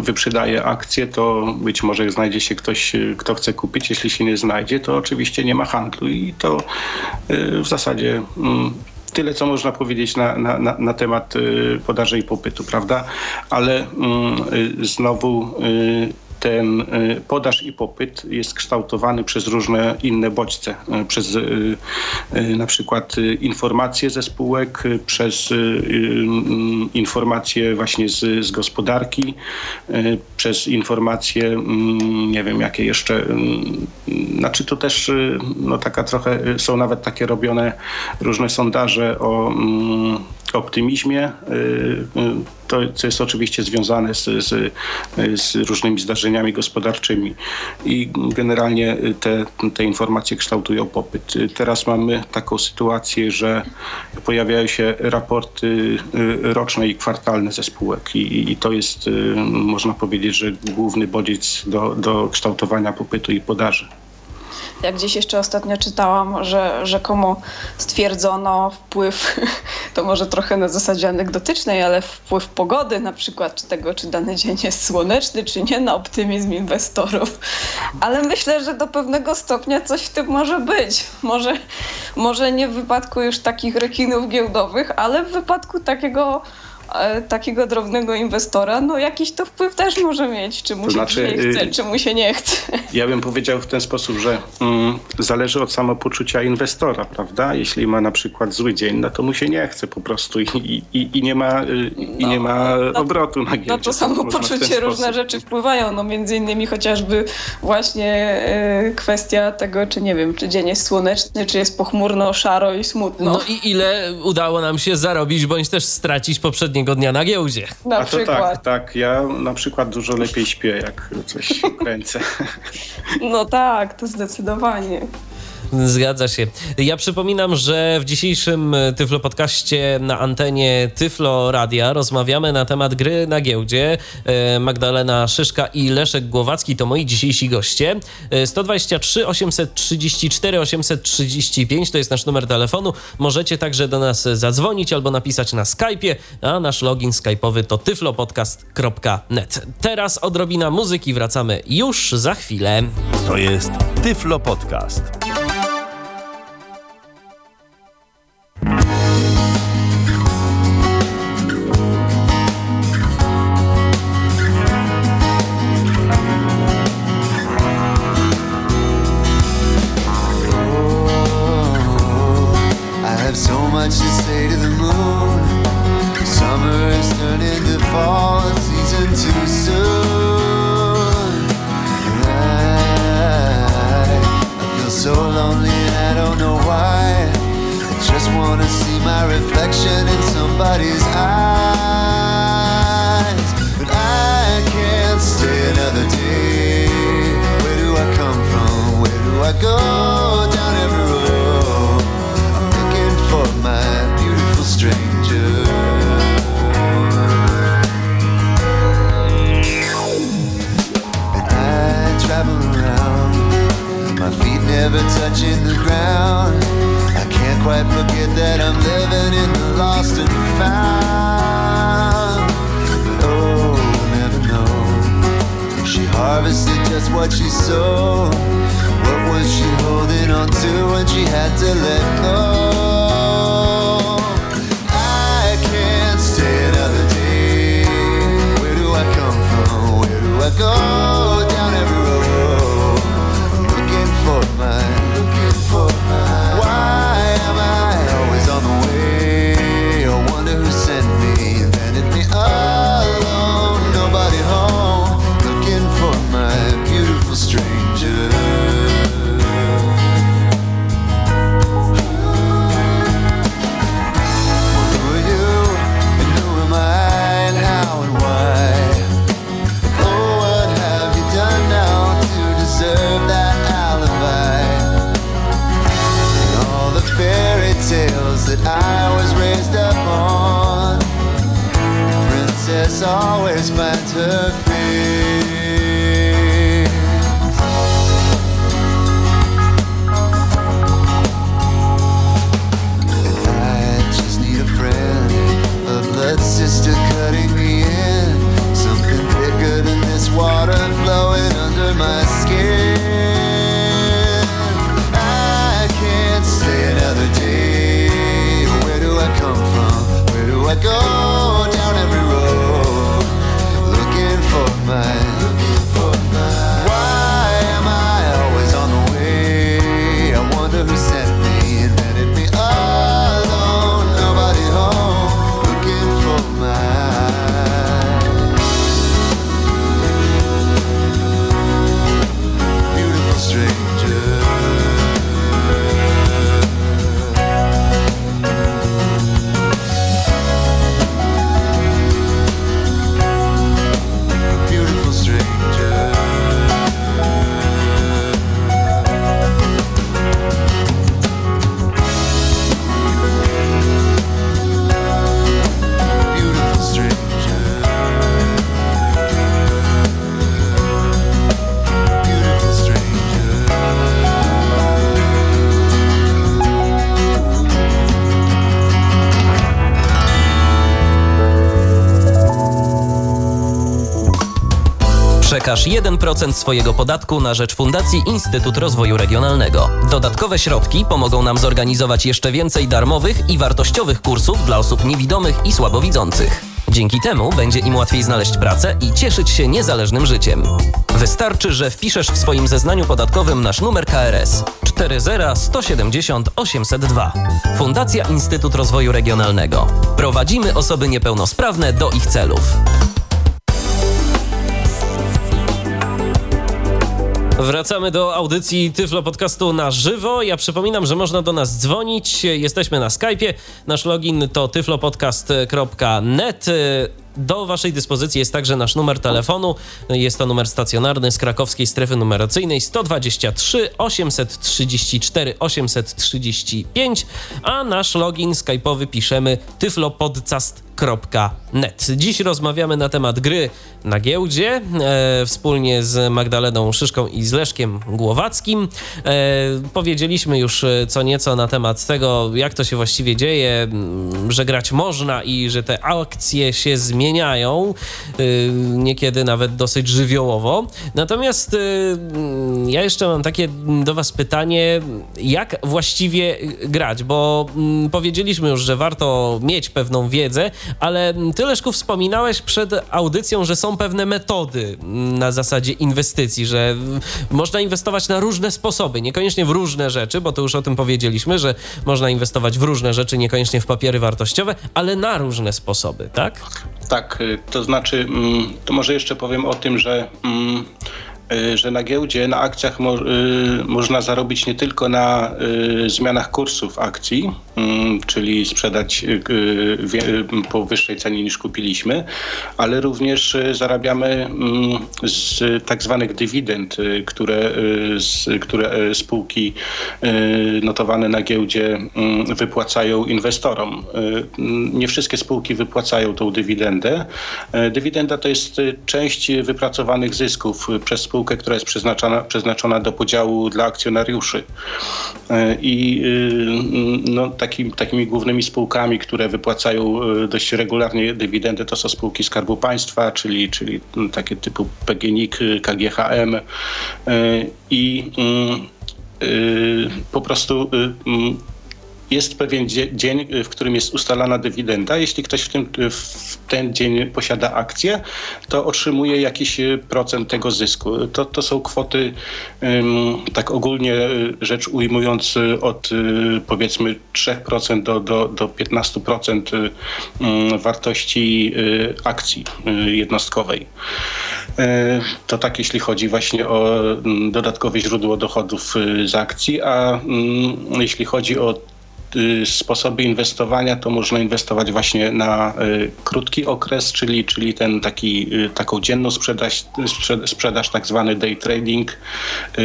wyprzedaje akcję, to być może znajdzie się ktoś, e, kto chce kupić. Jeśli się nie znajdzie, to oczywiście nie ma handlu i to e, w zasadzie mm, tyle, co można powiedzieć na, na, na, na temat y, podaży i popytu, prawda? Ale mm, y, znowu y, ten y, podaż i popyt jest kształtowany przez różne inne bodźce, y, przez y, na przykład informacje ze spółek, przez mm, informacje właśnie z, z gospodarki, przez informacje, mm, nie wiem jakie jeszcze, mm, znaczy to też no taka trochę, są nawet takie robione różne sondaże o optymizmie, to, co jest oczywiście związane z, z, z, różnymi zdarzeniami gospodarczymi i generalnie te, te informacje kształtują popyt. Teraz mamy taką sytuację, że pojawiają się raporty y, roczne i kwartalne ze spółek i, i to jest, można powiedzieć, że główny bodziec do, do kształtowania popytu i podaży. Jak gdzieś jeszcze ostatnio czytałam, że rzekomo stwierdzono wpływ, to może trochę na zasadzie anegdotycznej, ale wpływ pogody na przykład, czy tego, czy dany dzień jest słoneczny, czy nie, na optymizm inwestorów. Ale myślę, że do pewnego stopnia coś w tym może być. Może, może nie w wypadku już takich rekinów giełdowych, ale w wypadku takiego takiego drobnego inwestora, no jakiś to wpływ też może mieć, czy mu to się znaczy, chce, y, czy mu się nie chce. Ja bym powiedział w ten sposób, że mm, zależy od samopoczucia inwestora, prawda? Jeśli ma na przykład zły dzień, no to mu się nie chce po prostu i, i, i nie, ma, y, i no, nie ma no, obrotu na giełdzie. No to samopoczucie różne rzeczy wpływają, no między innymi chociażby właśnie y, kwestia tego, czy nie wiem, czy dzień jest słoneczny, czy jest pochmurno, szaro i smutno. No i ile udało nam się zarobić, bądź też stracić poprzednio ostatniego dnia na giełdzie. Na A to przykład. tak, tak. Ja na przykład dużo lepiej śpię, jak coś kręcę. No tak, to zdecydowanie. Zgadza się. Ja przypominam, że w dzisiejszym Tyflo Podcaście na antenie Tyflo Radia rozmawiamy na temat gry na giełdzie. E, Magdalena Szyszka i Leszek Głowacki to moi dzisiejsi goście. 123 834 835 to jest nasz numer telefonu. Możecie także do nas zadzwonić albo napisać na Skype'ie, a nasz login skype'owy to tyflopodcast.net. Teraz odrobina muzyki, wracamy już za chwilę. To jest Tyflo Podcast. Przekaż 1% swojego podatku na rzecz Fundacji Instytut Rozwoju Regionalnego. Dodatkowe środki pomogą nam zorganizować jeszcze więcej darmowych i wartościowych kursów dla osób niewidomych i słabowidzących. Dzięki temu będzie im łatwiej znaleźć pracę i cieszyć się niezależnym życiem. Wystarczy, że wpiszesz w swoim zeznaniu podatkowym nasz numer KRS 40 170 802. Fundacja Instytut Rozwoju Regionalnego. Prowadzimy osoby niepełnosprawne do ich celów. Wracamy do audycji Tyflo Podcastu na żywo. Ja przypominam, że można do nas dzwonić. Jesteśmy na Skype'ie. Nasz login to tyflopodcast.net. Do Waszej dyspozycji jest także nasz numer telefonu. Jest to numer stacjonarny z krakowskiej strefy numeracyjnej 123 834 835, a nasz login skype'owy piszemy tyflopodcast.net. Dziś rozmawiamy na temat gry na giełdzie e, wspólnie z Magdaleną Szyszką i z Leszkiem Głowackim. E, powiedzieliśmy już co nieco na temat tego, jak to się właściwie dzieje, m, że grać można i że te akcje się zmieniają, y, niekiedy nawet dosyć żywiołowo. Natomiast mm, ja jeszcze mam takie do Was pytanie, jak właściwie grać, bo mm, powiedzieliśmy już, że warto mieć pewną wiedzę, ale Ty, Leszku, wspominałeś przed audycją, że są pewne metody na zasadzie inwestycji, że można inwestować na różne sposoby, niekoniecznie w różne rzeczy, bo to już o tym powiedzieliśmy, że można inwestować w różne rzeczy, niekoniecznie w papiery wartościowe, ale na różne sposoby, tak? Tak, y, to znaczy, mm, to może jeszcze powiem o tym, że mm, że na giełdzie, na akcjach mo, y, można zarobić nie tylko na y, zmianach kursów akcji, mm, czyli sprzedać y, y, y, po wyższej cenie niż kupiliśmy, ale również y, zarabiamy mm, z tak zwanych dywidend, y, które, y, które y, spółki y, notowane na giełdzie y, wypłacają inwestorom. Y, mm, Nie wszystkie spółki wypłacają tą dywidendę. Dywidenda to jest y, część wypracowanych zysków y, przez spółkę spółkę, która jest przeznaczona, przeznaczona do podziału dla akcjonariuszy. I no, takim, takimi głównymi spółkami, które wypłacają dość regularnie dywidendy, to są spółki Skarbu Państwa, czyli, czyli takie typu PGNiG, KGHM i po prostu jest pewien dzień, w którym jest ustalana dywidenda. Jeśli ktoś w, tym, w ten dzień posiada akcję, to otrzymuje jakiś e, procent tego zysku. To, to są kwoty, tak ogólnie rzecz ujmując, od powiedzmy 3% do, do, do 15% wartości akcji jednostkowej. To tak, jeśli chodzi właśnie o dodatkowe źródło dochodów z akcji, a jeśli chodzi o Y, sposoby inwestowania, to można inwestować właśnie na y, krótki okres, czyli, czyli ten taki, y, taką dzienną sprzedaż, sprzedaż, tak zwany day trading.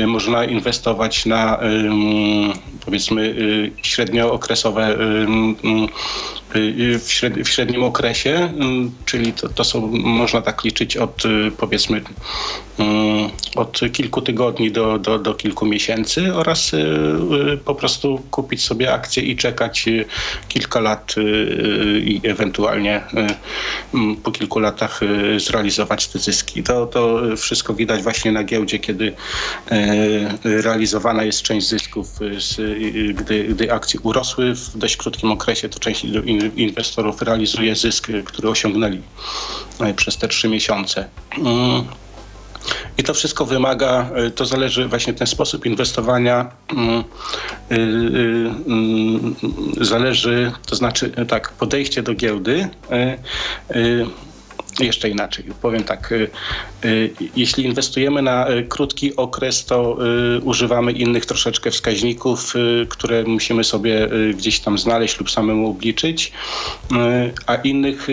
Można inwestować na powiedzmy średniookresowe w, średnim, w średnim okresie, czyli to, to, są, można tak liczyć od powiedzmy od kilku tygodni do, do, do kilku miesięcy oraz po prostu kupić sobie akcje i czekać y, kilka lat y, y, i ewentualnie po kilku latach zrealizować te zyski. To, to wszystko widać właśnie na giełdzie, kiedy realizowana jest część zysków, gdy, gdy akcje urosły w dość krótkim okresie, to część inwestorów realizuje zysk, który osiągnęli przez te trzy miesiące. Mm. I to wszystko wymaga, y, to zależy właśnie ten sposób inwestowania, mm, y, mm, zależy, to znaczy tak, podejście do giełdy jeszcze inaczej. Powiem tak, y, y, jeśli inwestujemy na y, krótki okres, to używamy innych troszeczkę wskaźników, które musimy sobie gdzieś tam znaleźć lub samemu obliczyć, a innych,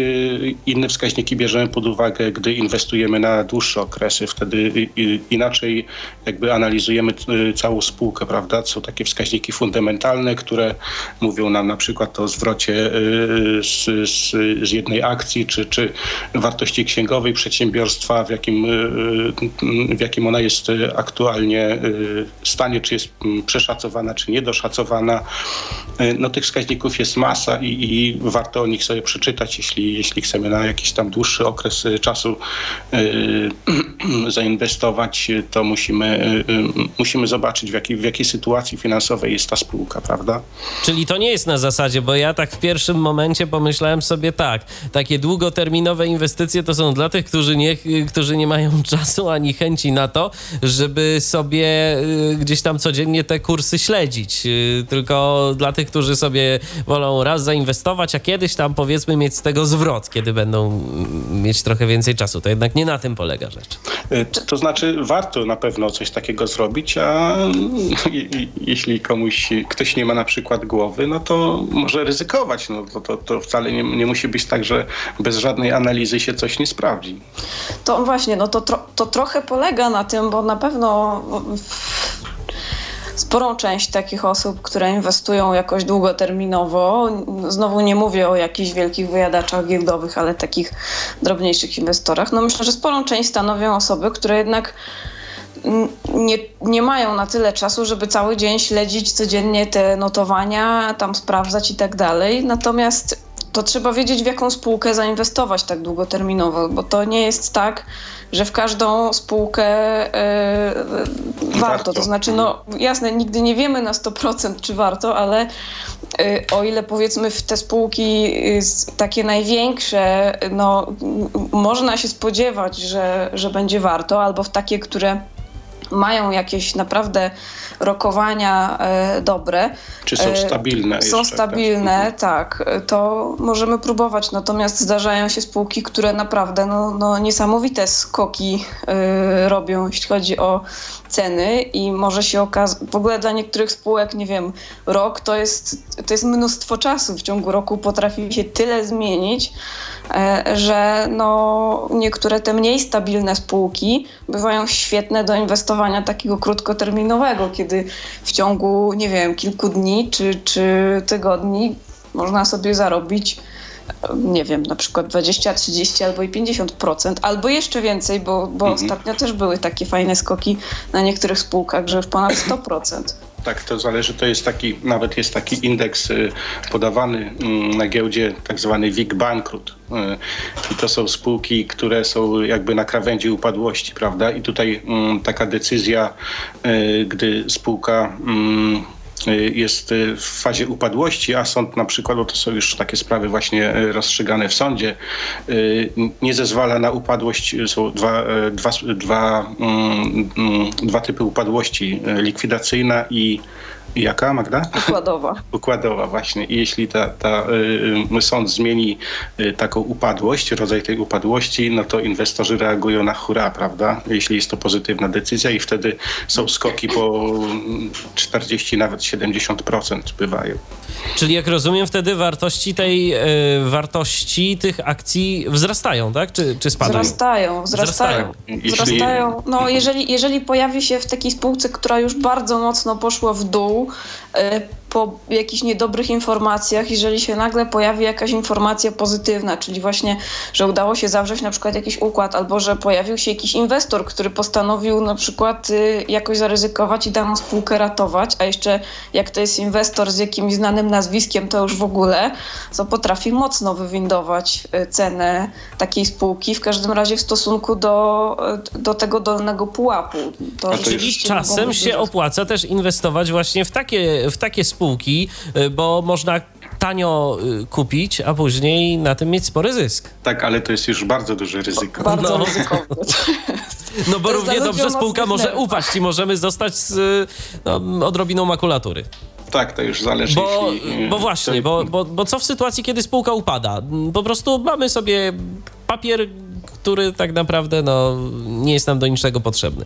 inne wskaźniki bierzemy pod uwagę, gdy inwestujemy na dłuższe okresy. Wtedy inaczej jakby analizujemy całą spółkę, prawda? Są takie wskaźniki fundamentalne, które mówią nam na przykład o zwrocie z, z, z jednej akcji, czy, czy wartości księgowej przedsiębiorstwa, w jakim, y, y, w jakim ona jest aktualnie y, stanie, czy jest mm, przeszacowana, czy niedoszacowana. No tych wskaźników jest masa i, i warto o nich sobie przeczytać, jeśli, jeśli chcemy na jakiś tam dłuższy okres czasu zainwestować, to musimy, musimy zobaczyć, w jakiej, w jakiej sytuacji finansowej jest ta spółka, prawda? Czyli to nie jest na zasadzie, bo ja tak w pierwszym momencie pomyślałem sobie tak, takie długoterminowe inwestycje inwestycje to są dla tych, którzy nie, którzy nie mają czasu ani chęci na to, żeby sobie y, gdzieś tam codziennie te kursy śledzić. Y, tylko dla tych, którzy sobie wolą raz zainwestować, a kiedyś tam powiedzmy mieć z tego zwrot, kiedy będą mm, mieć trochę więcej czasu. To jednak nie na tym polega rzecz. Y, to znaczy, warto na pewno coś takiego zrobić, a jeśli komuś, ktoś nie ma na przykład głowy, no to może ryzykować. No, to, to, to wcale nie, nie musi być tak, że bez żadnej analizy się coś nie sprawdzi. To właśnie, no to, tro, to trochę polega na tym, bo na pewno sporą część takich osób, które inwestują jakoś długoterminowo, znowu nie mówię o jakichś wielkich wyjadaczach giełdowych, ale takich drobniejszych inwestorach, no myślę, że sporą część stanowią osoby, które jednak nie, nie mają na tyle czasu, żeby cały dzień śledzić codziennie te notowania, tam sprawdzać i tak dalej. Natomiast to trzeba wiedzieć, w jaką spółkę zainwestować tak długoterminowo, bo to nie jest tak, że w każdą spółkę e, warto. To znaczy, no jasne, nigdy nie wiemy na 100% czy warto, ale e, o ile powiedzmy w te spółki takie największe, no można się spodziewać, że, że będzie warto, albo w takie, które mają jakieś naprawdę rokowania e, dobre. Czy są e, stabilne? Są jeszcze, stabilne, tak. tak. To możemy próbować. Natomiast zdarzają się spółki, które naprawdę no, no niesamowite skoki y, robią, jeśli chodzi o ceny i może się okazać, w ogóle dla niektórych spółek, nie wiem, rok to jest, to jest mnóstwo czasu. W ciągu roku potrafi się tyle zmienić, że no, niektóre te mniej stabilne spółki bywają świetne do inwestowania takiego krótkoterminowego, kiedy w ciągu, nie wiem, kilku dni czy, czy tygodni można sobie zarobić nie wiem, na przykład 20, 30 albo i 50%, albo jeszcze więcej, bo, bo mhm. ostatnio też były takie fajne skoki na niektórych spółkach, że już ponad 100%. Tak, to zależy. To jest taki, nawet jest taki indeks y, podawany mm, na giełdzie, tak zwany WIG Bankrut. Y, I to są spółki, które są jakby na krawędzi upadłości, prawda? I tutaj mm, taka decyzja, y, gdy spółka mm, jest y, w fazie upadłości, a sąd na przykład, bo to są już takie sprawy właśnie y, rozstrzygane w sądzie, nie zezwala na upadłość. Są dwa, dwa, dwa, mm, mm, dwa typy upadłości, likwidacyjna i Jaka, Magda? Układowa. Układowa, właśnie. I jeśli ta, ta y, sąd zmieni y, taką upadłość, rodzaj tej upadłości, no to inwestorzy reagują na hura, prawda? Jeśli jest to pozytywna decyzja i wtedy są skoki po 40, nawet 70% bywają. Czyli jak rozumiem, wtedy wartości tej y, wartości tych akcji wzrastają, tak? Czy, czy spadają? Wzrastają, wzrastają. Wzrastają. wzrastają. No, jeżeli, jeżeli pojawi się w takiej spółce, która już bardzo mocno poszła w dół, E, po jakichś niedobrych informacjach, jeżeli się nagle pojawi jakaś informacja pozytywna, czyli właśnie, że udało się zawrzeć na przykład jakiś układ, albo że pojawił się jakiś inwestor, który postanowił na przykład y, jakoś zaryzykować i daną spółkę ratować, a jeszcze jak to jest inwestor z jakimś znanym nazwiskiem, to już w ogóle, to potrafi mocno wywindować y, cenę takiej spółki, w każdym razie w stosunku do, y, do tego dolnego pułapu. To Czyli czasem się opłaca też inwestować właśnie w takie, w takie spółki, spółki, y, bo można tanio y, kupić, a później na tym mieć spory zysk. Tak, ale to jest już bardzo duże ryzyko. Bardzo no. ryzykowne. No bo równie dobrze spółka może upaść i możemy zostać z no, odrobiną makulatury. Tak, to już zależy. Bo, jeśli, bo właśnie, to... bo, bo, bo co w sytuacji, kiedy spółka upada? Po prostu mamy sobie papier, który tak naprawdę no, nie jest nam do niczego potrzebny.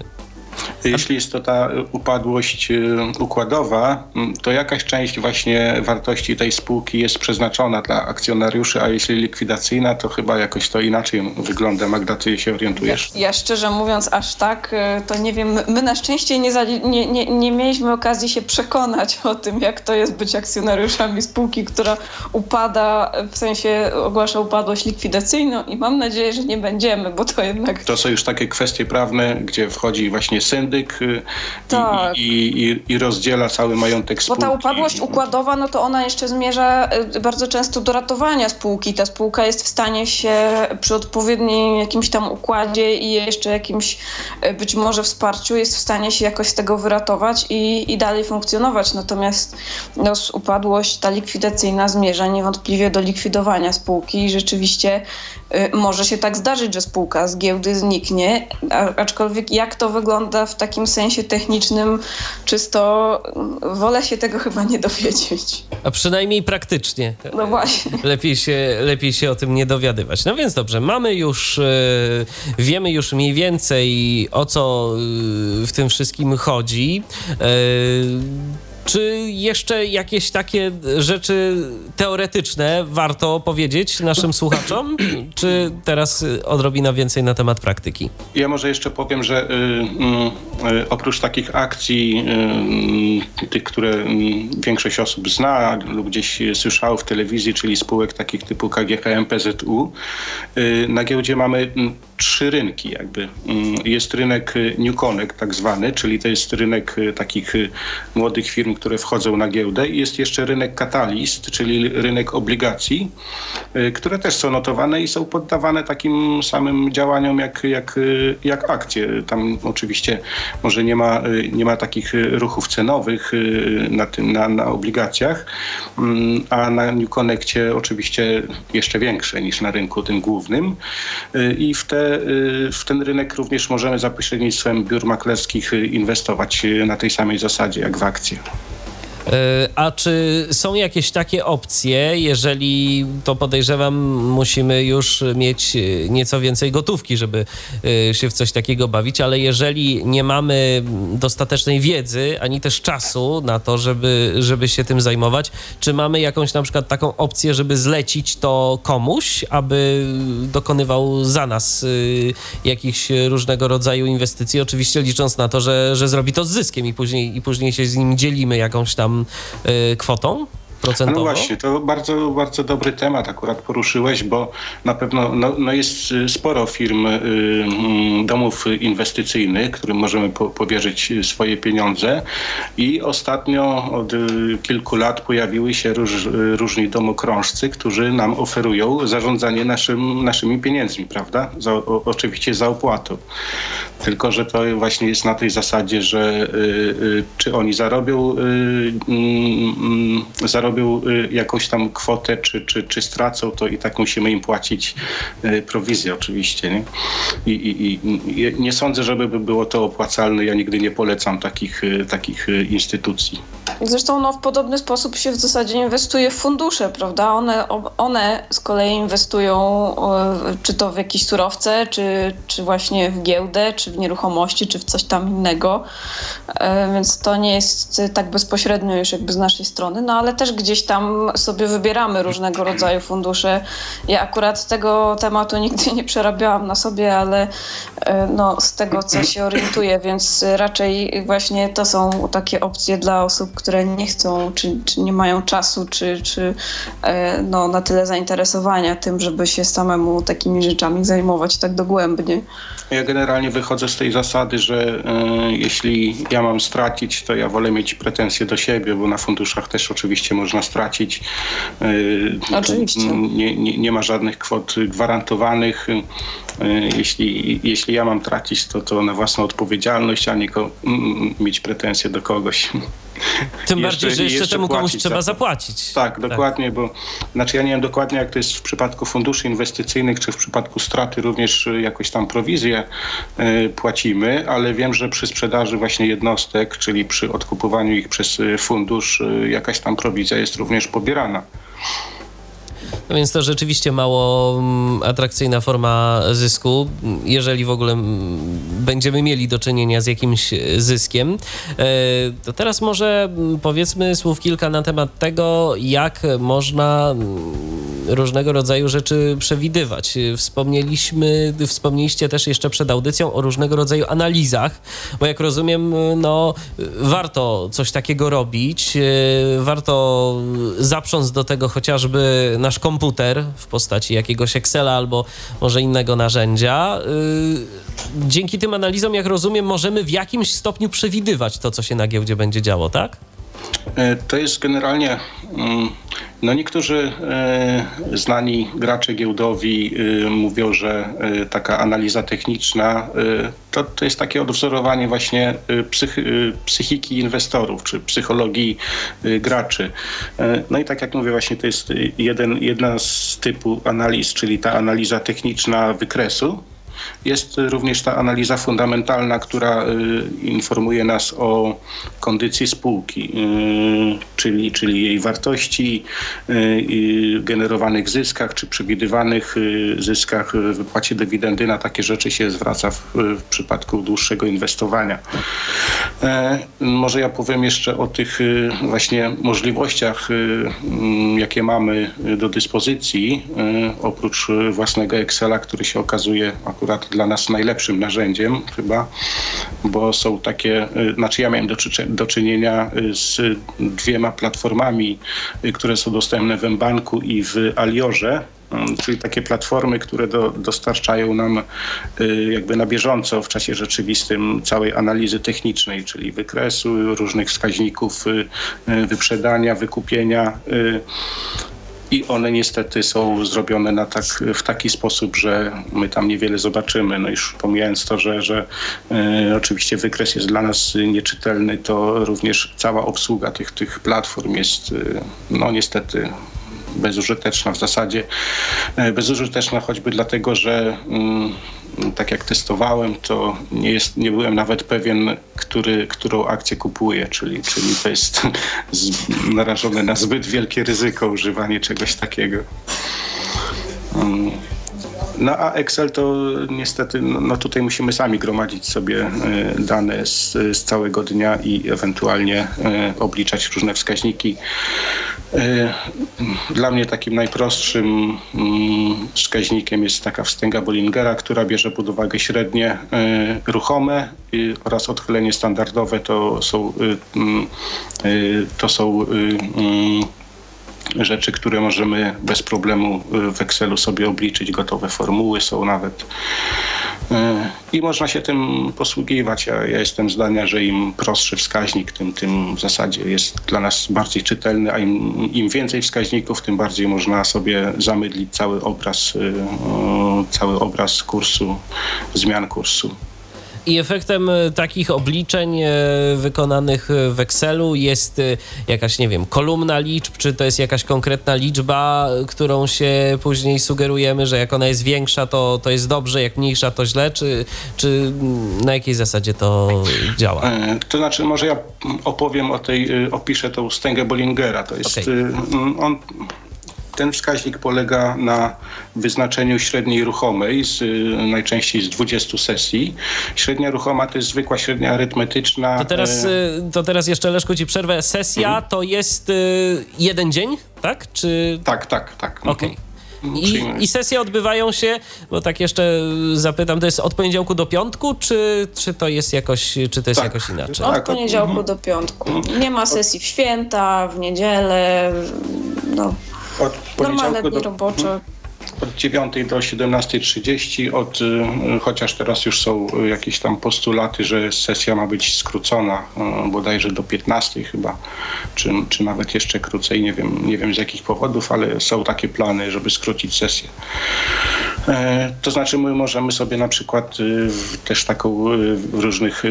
Jeśli jest to ta upadłość y, układowa, to jakaś część właśnie wartości tej spółki jest przeznaczona dla akcjonariuszy, a jeśli likwidacyjna, to chyba jakoś to inaczej wygląda. Magda, ty się orientujesz? Ja, ja szczerze mówiąc aż tak, y, to nie wiem. My na szczęście nie, nie, nie, nie mieliśmy okazji się przekonać o tym, jak to jest być akcjonariuszami spółki, która upada, w sensie ogłasza upadłość likwidacyjną i mam nadzieję, że nie będziemy, bo to jednak... To są już takie kwestie prawne, gdzie wchodzi właśnie syndyk y, tak. i, i, i, rozdziela cały majątek spółki. Bo ta upadłość układowa, no to ona jeszcze zmierza y, bardzo często do ratowania spółki. Ta spółka jest w stanie się przy odpowiednim jakimś tam układzie i jeszcze jakimś y, być może wsparciu jest w stanie się jakoś z tego wyratować i, i dalej funkcjonować. Natomiast no, upadłość ta likwidacyjna zmierza niewątpliwie do likwidowania spółki i rzeczywiście może się tak zdarzyć, że spółka z giełdy zniknie, aczkolwiek jak to wygląda w takim sensie technicznym czysto wolę się tego chyba nie dowiedzieć. A przynajmniej praktycznie. No właśnie. Lepiej się, lepiej się o tym nie dowiadywać. No więc dobrze, mamy już, e, wiemy już mniej więcej o co e, w tym wszystkim chodzi. Czy jeszcze jakieś takie rzeczy teoretyczne warto powiedzieć naszym słuchaczom? Czy teraz odrobina więcej na temat praktyki? Ja może jeszcze powiem, że y, y, y oprócz takich akcji, y, tych, które y, większość osób zna lub gdzieś słyszało w telewizji, czyli spółek takich typu KGHM, PZU, y, na giełdzie mamy trzy rynki jakby. Mm, jest rynek y, New Connect tak zwany, czyli to jest rynek y, takich y, młodych firm, które wchodzą na giełdę i jest jeszcze rynek Catalyst, czyli rynek obligacji, które też są notowane i są poddawane takim samym działaniom jak, jak, jak akcje. Tam oczywiście może nie ma, nie ma takich ruchów cenowych na, tym, na, na obligacjach, mm, a na New Connectie oczywiście jeszcze większe niż na rynku tym głównym i w te Y, w ten rynek również możemy za pośrednictwem biur maklerskich y, inwestować y, na tej samej zasadzie jak w akcje. E, a czy są jakieś takie opcje, jeżeli to podejrzewam, musimy już mieć e, nieco więcej gotówki, żeby e, się w coś takiego bawić, ale jeżeli nie mamy dostatecznej wiedzy, ani też czasu na to, żeby, żeby się tym zajmować, czy mamy jakąś na przykład taką opcję, żeby zlecić to komuś, aby dokonywał za nas jakichś różnego rodzaju inwestycji, oczywiście licząc na to, że, że zrobi to z zyskiem i później, i później się z nim dzielimy jakąś tam y, kwotą? Procentowo? No właśnie, to bardzo, bardzo dobry temat akurat poruszyłeś, bo na pewno no, no jest sporo firm, y, mm, domów inwestycyjnych, którym możemy po, powierzyć swoje pieniądze i ostatnio od y, kilku lat pojawiły się róż, różni domokrążcy, którzy nam oferują zarządzanie naszym, naszymi pieniędzmi, prawda? Za, o, oczywiście za opłatą. Tylko, że to właśnie jest na tej zasadzie, że y, y, czy oni zarobią, y, mm, zarobią jakąś tam kwotę, czy, czy, czy stracą, to i tak musimy im płacić prowizję oczywiście. Nie? I, i, i nie sądzę, żeby było to opłacalne. Ja nigdy nie polecam takich, takich instytucji. Zresztą no, w podobny sposób się w zasadzie inwestuje w fundusze, prawda? One, one z kolei inwestują czy to w jakieś surowce, czy, czy właśnie w giełdę, czy w nieruchomości, czy w coś tam innego. E, więc to nie jest tak bezpośrednio już jakby z naszej strony, no ale też gdzieś tam sobie wybieramy różnego rodzaju fundusze. Ja akurat tego tematu nigdy nie przerabiałam na sobie, ale e, no, z tego co się orientuję, więc raczej właśnie to są takie opcje dla osób, które nie chcą, czy, czy nie mają czasu, czy, czy e, no, na tyle zainteresowania tym, żeby się samemu takimi rzeczami zajmować tak dogłębnie. Ja generalnie wychodzę z tej zasady, że y, jeśli ja mam stracić, to ja wolę mieć pretensje do siebie, bo na funduszach też oczywiście można stracić. Y, oczywiście. Nie, nie, nie ma żadnych kwot gwarantowanych. Y, jeśli, jeśli ja mam tracić, to, to na własną odpowiedzialność, a nie mieć pretensje do kogoś. Tym jeszcze, bardziej, że jeszcze, jeszcze temu komuś trzeba za zapłacić. Tak, tak, dokładnie, bo znaczy ja nie wiem dokładnie jak to jest w przypadku funduszy inwestycyjnych, czy w przypadku straty również jakoś tam prowizję y, płacimy, ale wiem, że przy sprzedaży właśnie jednostek, czyli przy odkupowaniu ich przez fundusz, y, jakaś tam prowizja jest również pobierana. No więc to rzeczywiście mało mm, atrakcyjna forma zysku, jeżeli w ogóle mm, będziemy mieli do czynienia z jakimś zyskiem. E, to teraz może mm, powiedzmy słów kilka na temat tego, jak można różnego rodzaju rzeczy przewidywać. Wspomnieliśmy, wspomnieliście też jeszcze przed audycją o różnego rodzaju analizach, bo jak rozumiem, no warto coś takiego robić, e, warto zaprząc do tego chociażby nasz komputer w postaci jakiegoś Excela albo może innego narzędzia. Y, dzięki tym analizom, jak rozumiem, możemy w jakimś stopniu przewidywać to, co się na giełdzie będzie działo, tak? E, to jest generalnie, mm, no niektórzy e, znani gracze giełdowi e, mówią, że taka analiza techniczna to, to jest takie odwzorowanie właśnie psych, psychiki inwestorów czy psychologii graczy. No i tak jak mówię, właśnie to jest jeden, jedna z typu analiz, czyli ta analiza techniczna wykresu, jest również ta analiza fundamentalna, która y, informuje nas o kondycji spółki, y, czyli, czyli jej wartości, y, generowanych zyskach czy przewidywanych zyskach, wypłacie dywidendy. Na takie rzeczy się zwraca w, w przypadku dłuższego inwestowania. E, może ja powiem jeszcze o tych właśnie możliwościach, mm, jakie mamy do dyspozycji, oprócz własnego Excela, który się okazuje akurat dla nas najlepszym narzędziem chyba, bo są takie, y, znaczy ja miałem do, do czynienia y, z dwiema platformami, y, które są dostępne w Mbanku i w Aliorze czyli takie platformy, które do, dostarczają nam jakby na bieżąco w czasie rzeczywistym całej analizy technicznej, czyli wykresu, różnych wskaźników wyprzedania, wykupienia i one niestety są zrobione na tak, w taki sposób, że my tam niewiele zobaczymy. No już pomijając to, że, że e, oczywiście wykres jest dla nas nieczytelny, to również cała obsługa tych, tych platform jest e, no niestety bezużyteczna w zasadzie. E, bezużyteczna choćby dlatego, że mm, tak jak testowałem, to nie, jest, nie byłem nawet pewien, który, którą akcję kupuję, czyli, czyli to jest narażone na zbyt wielkie ryzyko używanie czegoś takiego. No a Excel to niestety, no, no tutaj musimy sami gromadzić sobie e, dane z, z całego dnia i ewentualnie e, obliczać różne wskaźniki. E, dla mnie takim najprostszym mm, wskaźnikiem jest taka wstęga Bollingera, która bierze pod uwagę średnie ruchome oraz odchylenie standardowe to są, mm, to są mm, rzeczy, które możemy bez problemu w Excelu sobie obliczyć. Gotowe formuły są nawet. I można się tym posługiwać. Ja, ja jestem zdania, że im prostszy wskaźnik, tym, tym w zasadzie jest dla nas bardziej czytelny, a im, im więcej wskaźników, tym bardziej można sobie zamydlić cały obraz, cały obraz kursu, zmian kursu. I efektem e, takich obliczeń e, wykonanych w Excelu jest e, jakaś, nie wiem, kolumna liczb, czy to jest jakaś konkretna liczba, którą się później sugerujemy, że jak ona jest większa, to, to jest dobrze, jak mniejsza, to źle, czy, czy na jakiej zasadzie to działa? To znaczy, może ja opowiem o tej, opiszę tą wstęgę Bollingera. To jest, okay. on ten wskaźnik polega na wyznaczeniu średniej ruchomej, z, najczęściej z 20 sesji. Średnia ruchoma to jest zwykła średnia arytmetyczna. To teraz, e, y, to teraz jeszcze Leszku ci przerwę. Sesja mhm. to jest y, jeden dzień, tak? Czy... Tak, tak, tak. Mhm. Okej. Okay. I, I, sesje odbywają się, bo tak jeszcze zapytam, to jest od poniedziałku do piątku, czy, czy to jest jakoś, czy to jest tak, jakoś inaczej? Od poniedziałku mhm. do piątku. Nie ma sesji w święta, w niedzielę, no od poniedziałku do, robocze. Od 9 do 17.30, od, y, chociaż teraz już są jakieś tam postulaty, że sesja ma być skrócona y, bodajże do 15 chyba, czy, czy nawet jeszcze krócej, nie wiem, nie wiem z jakich powodów, ale są takie plany, żeby skrócić sesję. E, to znaczy my możemy sobie na przykład y, też taką w różnych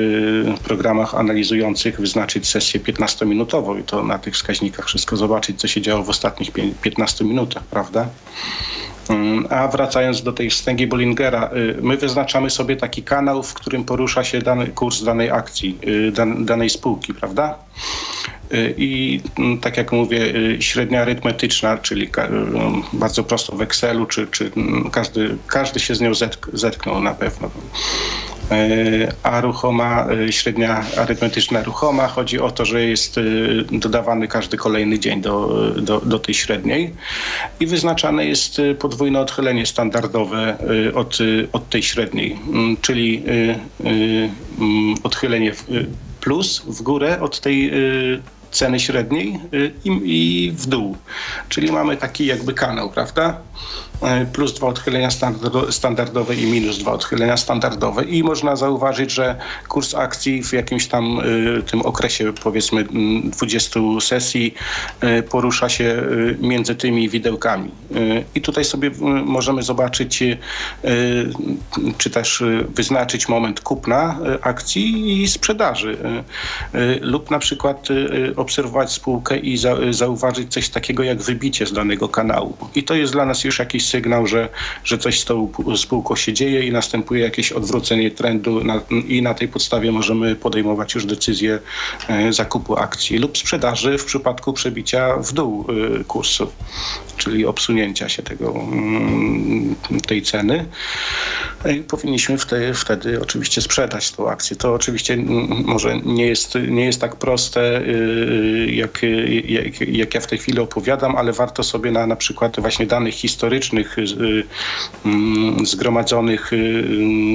programach analizujących wyznaczyć sesję 15-minutową i to na tych wskaźnikach wszystko zobaczyć, co się działo w ostatnich 15 minutach, prawda? Mm, a wracając do tej wstęgi Bollingera, y, my wyznaczamy sobie taki kanał, w którym porusza się dany kurs danej akcji, y, danej spółki, prawda? Y, I mm, tak jak mówię, średnia arytmetyczna, czyli bardzo prosto w Excelu, czy, czy mm, każdy, każdy się z nią zetknął na pewno. E, a ruchoma, e, średnia arytmetyczna ruchoma, chodzi o to, że jest e, dodawany każdy kolejny dzień do, do, do tej średniej i wyznaczane jest podwójne odchylenie standardowe od, od tej średniej, mm, czyli mm, odchylenie plus w górę od tej ceny średniej i, i w dół. Czyli mamy taki jakby kanał, prawda? E, plus dwa odchylenia standardowe i minus dwa odchylenia standardowe. I można zauważyć, że kurs akcji w jakimś tam e, tym okresie, powiedzmy 20 sesji, e, porusza się między tymi widełkami. I tutaj sobie możemy zobaczyć, czy też wyznaczyć moment kupna akcji i sprzedaży. Lub na przykład obserwować spółkę i zauważyć coś takiego jak wybicie z danego kanału. I to jest dla nas już jakiś sygnał, że, że coś z tą spółką się dzieje i następuje jakieś odwrócenie trendu na, i na tej podstawie możemy podejmować już decyzję e, zakupu akcji lub sprzedaży w przypadku przebicia w dół e, kursu, czyli obsunięcia się tego, mm, tej ceny. E, powinniśmy wtedy, wtedy oczywiście sprzedać tą akcję. To oczywiście może nie jest, nie jest tak proste, jak, jak, jak ja w tej chwili opowiadam, ale warto sobie na, na przykład właśnie danych historycznych Y, mm, zgromadzonych, y,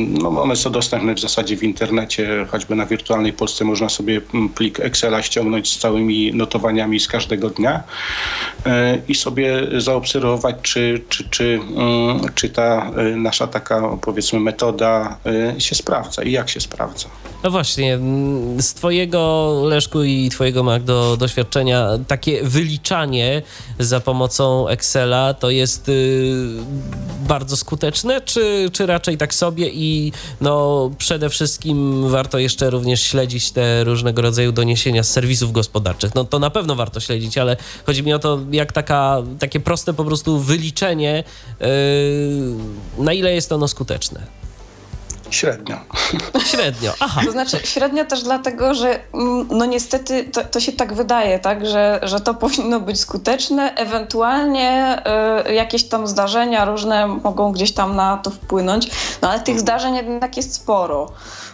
no one są dostępne w zasadzie w internecie, choćby na wirtualnej Polsce można sobie mm, plik Excela ściągnąć z całymi notowaniami z każdego dnia y, i sobie zaobserwować, czy, czy, czy, mm, czy ta nasza taka powiedzmy metoda się sprawdza i jak się sprawdza. No właśnie, z twojego Leszku i twojego Magdo doświadczenia takie wyliczanie za pomocą Excela to jest bardzo skuteczne, czy, czy raczej tak sobie i no przede wszystkim warto jeszcze również śledzić te różnego rodzaju doniesienia z serwisów gospodarczych. No to na pewno warto śledzić, ale chodzi mi o to, jak taka, takie proste po prostu wyliczenie, yy, na ile jest ono skuteczne. Średnio. Średnio, aha. To znaczy średnio też dlatego, że mm, no niestety to, to się tak wydaje, tak, że, że to powinno być skuteczne. Ewentualnie y, jakieś tam zdarzenia różne mogą gdzieś tam na to wpłynąć, no ale tych zdarzeń jednak jest sporo.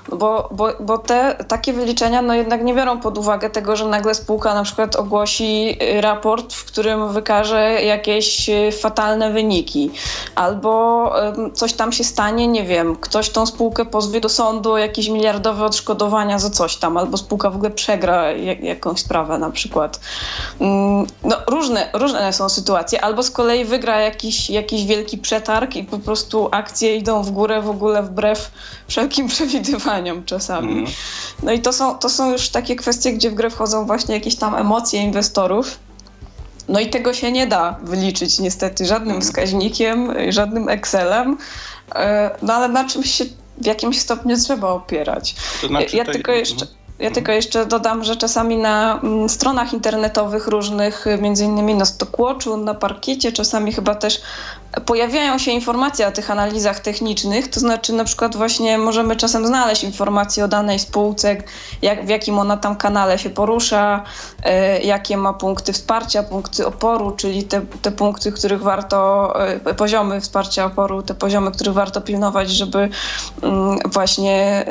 Bo, bo, bo te takie wyliczenia no jednak nie biorą pod uwagę tego, że nagle spółka na przykład ogłosi y, raport, w którym wykaże jakieś y, fatalne wyniki. Albo coś tam się stanie, nie wiem, ktoś tą spółkę pozwie do sądu jakieś miliardowe odszkodowania za coś tam, albo spółka w ogóle przegra jakąś sprawę na przykład. Mm, no, różne, różne są sytuacje, albo z kolei wygra jakiś, jakiś wielki przetarg i po prostu akcje idą w górę w ogóle wbrew wszelkim przewidywaniom czasami. Mm. No i to są, to są już takie kwestie, gdzie w grę wchodzą właśnie jakieś tam emocje inwestorów. No i tego się nie da wyliczyć niestety żadnym mhm. wskaźnikiem, żadnym Excelem, e, no ale na czymś się w jakimś stopniu trzeba opierać. To znaczy ja, tylko jeszcze... Ja mhm. tylko jeszcze dodam, że czasami na mm, stronach internetowych różnych, między innymi na Stockwatchu, na Parkiecie, czasami chyba też pojawiają się informacje o tych analizach technicznych, to znaczy na przykład właśnie możemy czasem znaleźć informacje o danej spółce, jak, w jakim ona tam kanale się porusza, y, jakie ma punkty wsparcia, punkty oporu, czyli te, te punkty, których warto, y, poziomy wsparcia oporu, te poziomy, których warto pilnować, żeby y, właśnie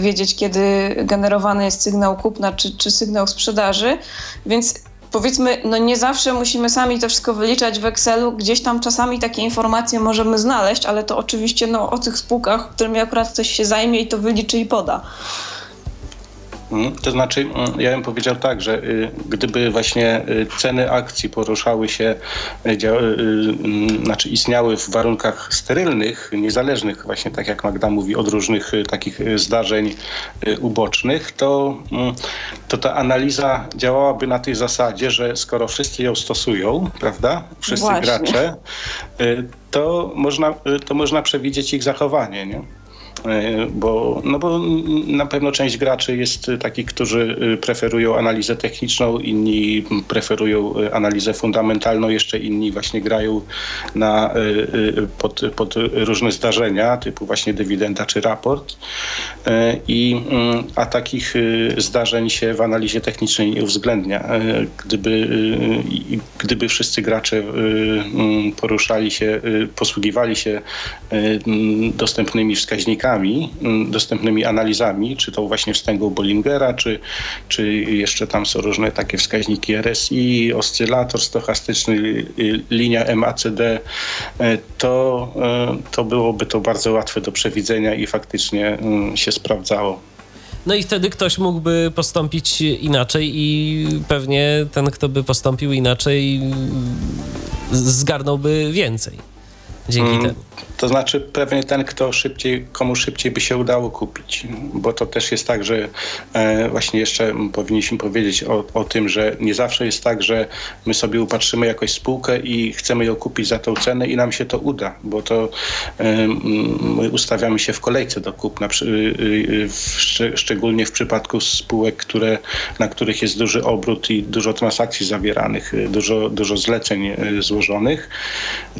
wiedzieć, kiedy generowany jest sygnał kupna czy, czy sygnał sprzedaży. Więc powiedzmy, no nie zawsze musimy sami to wszystko wyliczać w Excelu, gdzieś tam czasami takie informacje możemy znaleźć, ale to oczywiście no, o tych spółkach, którymi akurat ktoś się zajmie i to wyliczy i poda. Mhm. To znaczy, mm, ja bym powiedział tak, że y, gdyby właśnie y, ceny akcji poruszały się, y, mm, znaczy istniały w warunkach sterylnych, niezależnych, właśnie tak jak Magda mówi, od różnych takich zdarzeń ubocznych, to, mm, to ta analiza działałaby na tej zasadzie, że skoro wszyscy ją stosują, prawda, wszyscy właśnie. gracze, to można, to można przewidzieć ich zachowanie, nie? E, bo, no bo na pewno część graczy jest takich, którzy e, preferują analizę techniczną, inni preferują e, analizę fundamentalną, jeszcze inni właśnie grają na, pod, pod różne zdarzenia, typu właśnie dywidenda czy raport. I, mm, a takich zdarzeń się w analizie technicznej nie uwzględnia. Gdyby, gdyby wszyscy gracze mm, poruszali się, posługiwali się dostępnymi wskaźnikami, Mm, dostępnymi analizami, czy to właśnie wstęgu Bollingera, czy, czy jeszcze tam są różne takie wskaźniki RSI, oscylator stochastyczny, y, linia MACD, e, to, e, to byłoby to bardzo łatwe do przewidzenia i faktycznie mm, się sprawdzało. No i wtedy ktoś mógłby postąpić inaczej i pewnie ten, kto by postąpił inaczej, zgarnąłby więcej dzięki mm. temu. To znaczy pewnie ten, kto szybciej, komu szybciej by się udało kupić, bo to też jest tak, że e, właśnie jeszcze powinniśmy powiedzieć o, o tym, że nie zawsze jest tak, że my sobie upatrzymy jakąś spółkę i chcemy ją kupić za tą cenę i nam się to uda, bo to e, my ustawiamy się w kolejce do kupna, y, w, szczególnie w przypadku spółek, które, na których jest duży obrót i dużo transakcji zawieranych, dużo, dużo zleceń złożonych.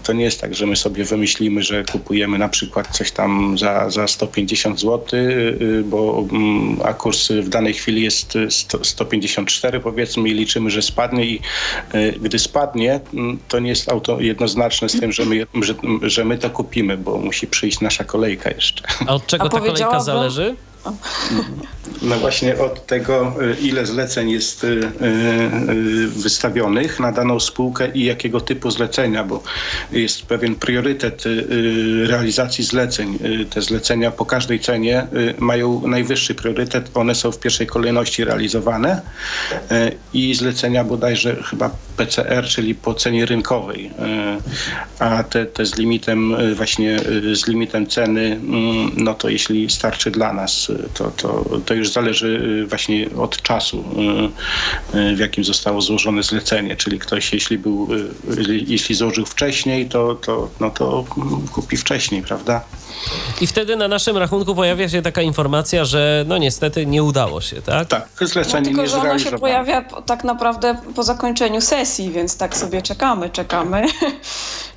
To nie jest tak, że my sobie wymyślimy, że kupujemy na przykład coś tam za, za 150 zł, y, y, bo mm, a kurs w danej chwili jest 154 powiedzmy i liczymy, że spadnie i y, gdy spadnie, mm, to nie jest auto jednoznaczne z tym, że my, że, że my to kupimy, bo musi przyjść nasza kolejka jeszcze. A od czego a ta kolejka zależy? No właśnie od tego, y, ile zleceń jest y, y, wystawionych na daną spółkę i jakiego typu zlecenia, bo jest pewien priorytet realizacji zleceń. Te zlecenia po każdej cenie mają najwyższy priorytet, one są w pierwszej kolejności realizowane i zlecenia bodajże chyba PCR, czyli po cenie rynkowej, a te, te z limitem właśnie z limitem ceny, mm, no to jeśli starczy dla nas to, to, to już zależy y, właśnie od czasu, y, y, w jakim zostało złożone zlecenie. Czyli ktoś, jeśli był, jeśli złożył wcześniej, to, to, no to kupi wcześniej, prawda? I wtedy na naszym rachunku pojawia się taka informacja, że no niestety nie udało się, tak? Tak, zlecenie no, tylko, nie że ona się pojawia tak naprawdę po zakończeniu sesji, więc tak sobie czekamy, czekamy.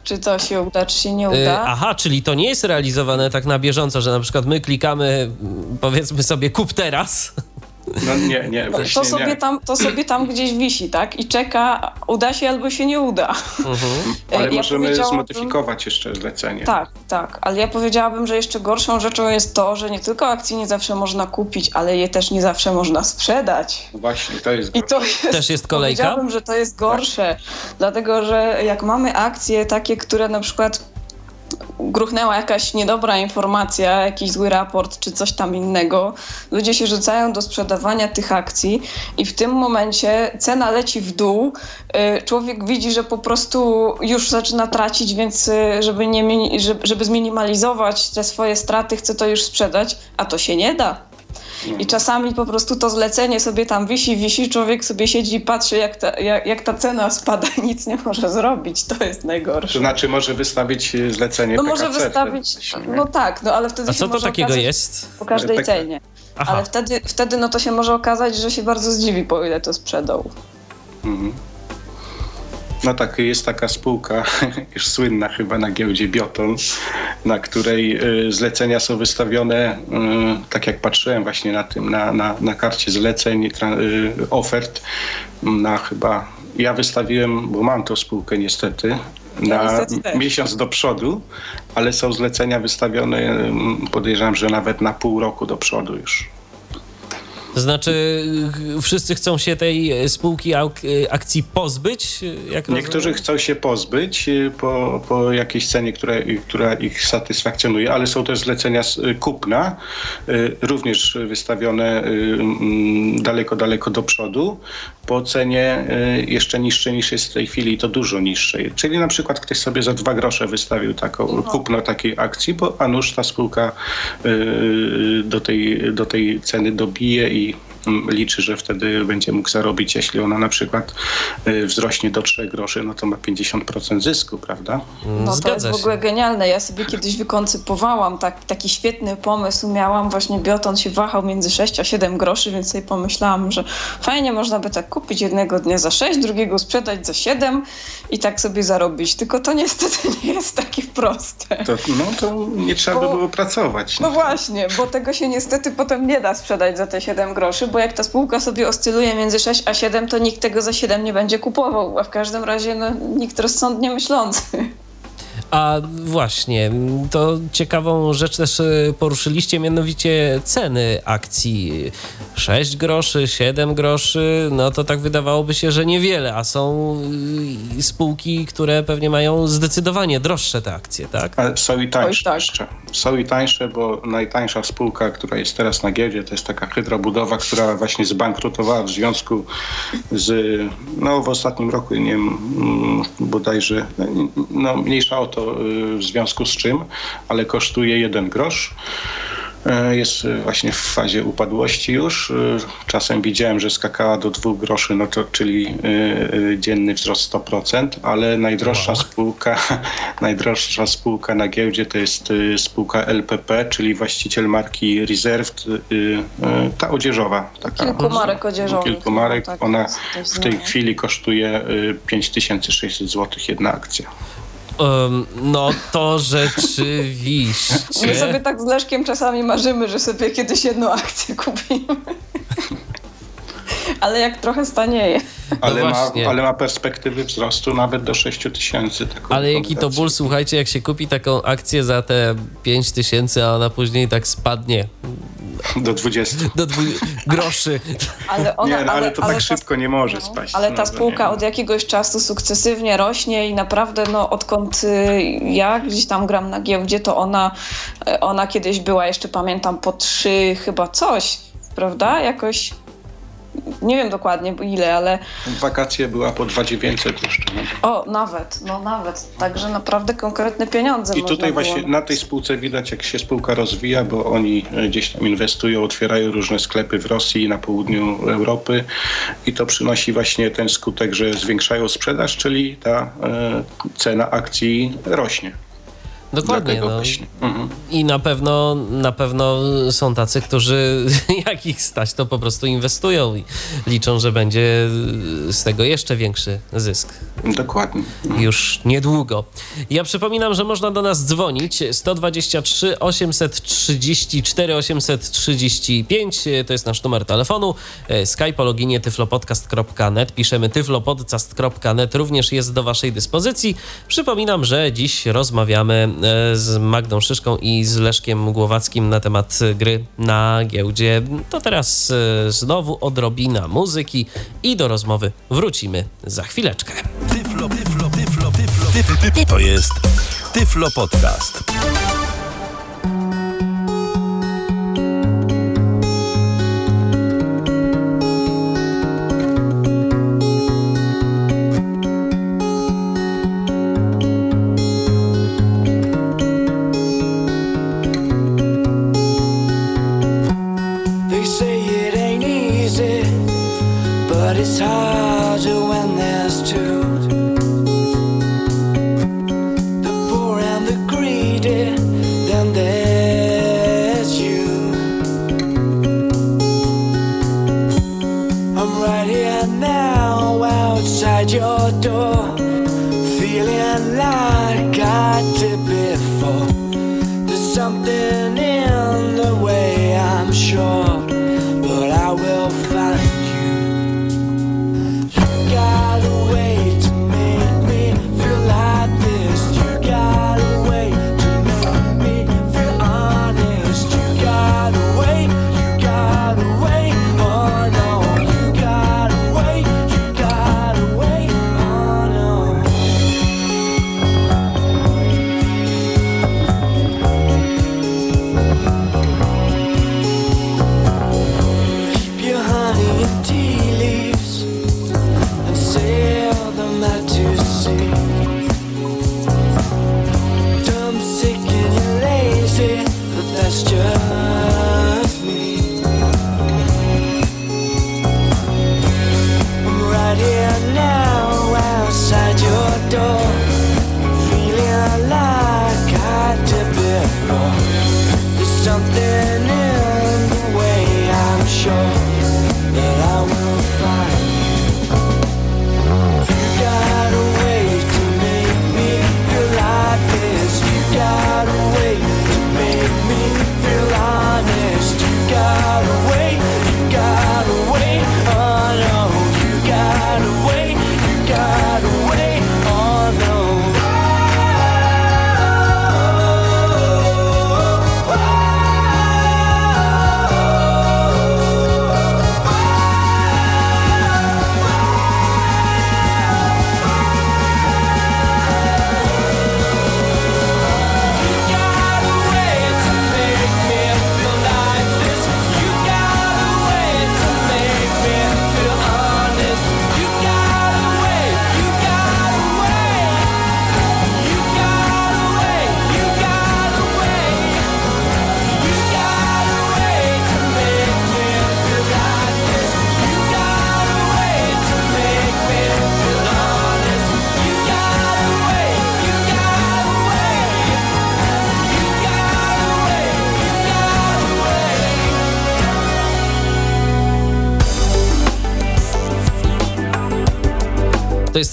Czy to się uda, czy się nie uda. Yy, aha, czyli to nie jest realizowane tak na bieżąco, że na przykład my klikamy, powiedzmy sobie, kup teraz no nie, nie, no, to, sobie nie. Tam, to sobie tam gdzieś wisi, tak? I czeka, uda się albo się nie uda. Mhm. Ale ja możemy zmodyfikować jeszcze zlecenie. Tak, tak. Ale ja powiedziałabym, że jeszcze gorszą rzeczą jest to, że nie tylko akcji nie zawsze można kupić, ale je też nie zawsze można sprzedać. No właśnie, to jest I to jest, Też jest kolejka? Powiedziałabym, że to jest gorsze. Tak. Dlatego, że jak mamy akcje takie, które na przykład gruchnęła jakaś niedobra informacja, jakiś zły raport czy coś tam innego, ludzie się rzucają do sprzedawania tych akcji i w tym momencie cena leci w dół. Y, człowiek widzi, że po prostu już zaczyna tracić, więc y, żeby, nie, żeby zminimalizować te swoje straty, chce to już sprzedać, a to się nie da. I czasami po prostu to zlecenie sobie tam wisi, wisi, człowiek sobie siedzi i patrzy, jak ta, jak, jak ta cena spada i nic nie może zrobić. To jest najgorsze. To znaczy może wystawić e, zlecenie No PKC może wystawić, no tak, no ale wtedy A co to takiego jest? Po każdej cenie. Aha. Ale wtedy, wtedy no to się może okazać, że się bardzo zdziwi, po ile to sprzedał. Mhm. No tak, jest taka spółka, już słynna chyba na giełdzie Bioton, na której y, zlecenia są wystawione, y, tak jak patrzyłem właśnie na tym, na, na, na karcie zleceń, y, ofert, na chyba, ja wystawiłem, bo mam tą spółkę niestety, na miesiąc do przodu, ale są zlecenia wystawione, podejrzewam, że nawet na pół roku do przodu już. To znaczy, wszyscy chcą się tej spółki akcji pozbyć? Niektórzy rozumiem? chcą się pozbyć po, po jakiejś cenie, która, która ich satysfakcjonuje, ale są też zlecenia kupna, również wystawione daleko, daleko do przodu, po cenie jeszcze niższej niż jest w tej chwili, to dużo niższej. Czyli na przykład ktoś sobie za dwa grosze wystawił taką, no. kupno takiej akcji, bo a nuż ta spółka do tej, do tej ceny dobije i liczy, że wtedy będzie mógł zarobić, jeśli ona na przykład y, wzrośnie do 3 groszy, no to ma 50% zysku, prawda? No to jest w ogóle genialne. Ja sobie kiedyś wykoncypowałam tak, taki świetny pomysł. Miałam właśnie bioton się wahał między 6 a 7 groszy, więc sobie pomyślałam, że fajnie można by tak kupić jednego dnia za 6, drugiego sprzedać za 7 i tak sobie zarobić. Tylko to niestety nie jest takie proste. To, no to nie trzeba bo, by było pracować. No, no właśnie, bo tego się niestety potem nie da sprzedać za te 7 groszy, bo jak ta spółka sobie oscyluje między 6 a 7, to nikt tego za 7 nie będzie kupował, a w każdym razie no, nikt rozsądnie myślący. A właśnie, to ciekawą rzecz też e, poruszyliście, mianowicie ceny akcji. 6 groszy, 7 groszy, no to tak wydawałoby się, że niewiele, a są e, spółki, które pewnie mają zdecydowanie droższe te akcje, tak? Ale są i tańsze Oj, tak. Są i tańsze, bo najtańsza spółka, która jest teraz na giełdzie, to jest taka hydrobudowa, która właśnie zbankrutowała w związku z, no w ostatnim roku, nie wiem, mm, bodajże, no mniejsza o to, w związku z czym, ale kosztuje jeden grosz. E, jest właśnie w fazie upadłości już. E, czasem widziałem, że skakała do dwóch groszy, no to, czyli e, dzienny wzrost 100%, ale najdroższa wow. spółka, najdroższa spółka na giełdzie to jest spółka LPP, czyli właściciel marki Reserved, ta odzieżowa. Taka, kilku marek odzieżowych. Kilku marek. No, tak, Ona w tej chwili kosztuje 5600 zł jedna akcja. Um, no to rzeczywiście. My sobie tak z Leszkiem czasami marzymy, że sobie kiedyś jedną akcję kupimy. Ale jak trochę stanieje. Ale, no ma, ale ma perspektywy wzrostu nawet do 6 tysięcy. Ale jaki to ból, słuchajcie, jak się kupi taką akcję za te 5 tysięcy, a ona później tak spadnie do 20. Do dwu... groszy. Ale, ona, nie, no, ale, ale to ale tak ta, szybko nie może spaść. Ale ta no, spółka od jakiegoś czasu sukcesywnie rośnie i naprawdę no, odkąd y, ja gdzieś tam gram na giełdzie, to ona, y, ona kiedyś była jeszcze pamiętam po trzy chyba coś, prawda? Jakoś nie wiem dokładnie ile, ale... Wakacje była po 2900 jeszcze. O, nawet, no nawet. Także naprawdę konkretne pieniądze I tutaj właśnie na tej spółce widać, jak się spółka rozwija, bo oni e, gdzieś tam inwestują, otwierają różne sklepy w Rosji i na południu Europy i to przynosi właśnie ten skutek, że zwiększają sprzedaż, czyli ta e, cena akcji rośnie. Dokładnie. No. Mhm. I na pewno, na pewno są tacy, którzy jak ich stać, to po prostu inwestują i liczą, że będzie z tego jeszcze większy zysk. Dokładnie. Mhm. Już niedługo. Ja przypominam, że można do nas dzwonić 123 834 835 to jest nasz numer telefonu. E, Skype o loginie tyflopodcast.net. Piszemy tyflopodcast.net również jest do waszej dyspozycji. Przypominam, że dziś rozmawiamy z Magdą Szyszką i z Leszkiem Głowackim na temat gry na giełdzie. To teraz e, znowu odrobina muzyki i do rozmowy wrócimy za chwileczkę. Tyflo, tyflo, tyflo, tyflo, tyflo, To jest Tyflo Podcast.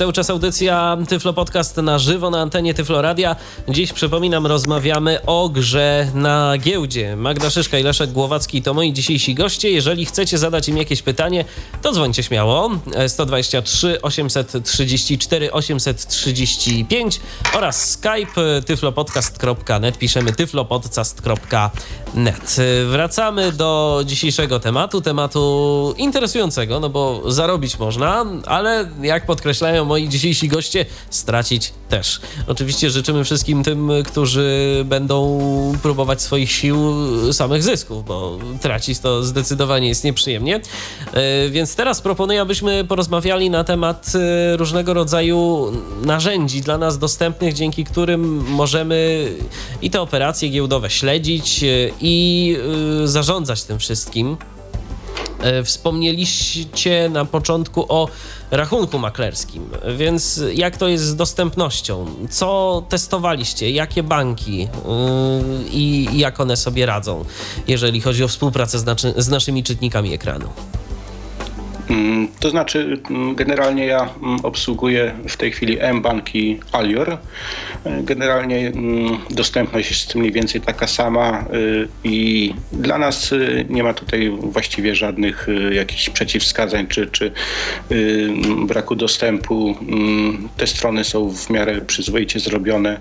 Cały czas audycja Tyflo Podcast na żywo na antenie Tyflo Radia. Dziś, przypominam, rozmawiamy o grze na giełdzie. Magda Szyszka i Leszek Głowacki to moi dzisiejsi goście. Jeżeli chcecie zadać im jakieś pytanie, to dzwońcie śmiało. 123 834 835 oraz skype tyflopodcast.net. Piszemy tyflopodcast.net. Wracamy do dzisiejszego tematu, tematu interesującego, no bo zarobić można, ale jak podkreślają moi dzisiejsi goście, stracić też. Oczywiście życzymy wszystkim tym, którzy będą próbować swoich sił samych zysków, bo tracić to zdecydowanie jest nieprzyjemnie. E, więc teraz proponuję, abyśmy porozmawiali na temat e, różnego rodzaju narzędzi dla nas dostępnych, dzięki którym możemy i te operacje giełdowe śledzić i zarządzać tym wszystkim. Wspomnieliście na początku o rachunku maklerskim. Więc jak to jest z dostępnością? Co testowaliście? Jakie banki yy, i jak one sobie radzą, jeżeli chodzi o współpracę z naszymi czytnikami ekranu? Mm, to znaczy, mm, generalnie ja mm, obsługuję w tej chwili M-Bank i Alior. Generalnie dostępność jest mniej więcej taka sama y, i dla nas nie ma tutaj właściwie żadnych jakichś przeciwwskazań czy, czy braku dostępu. Te strony są w miarę przyzwoicie zrobione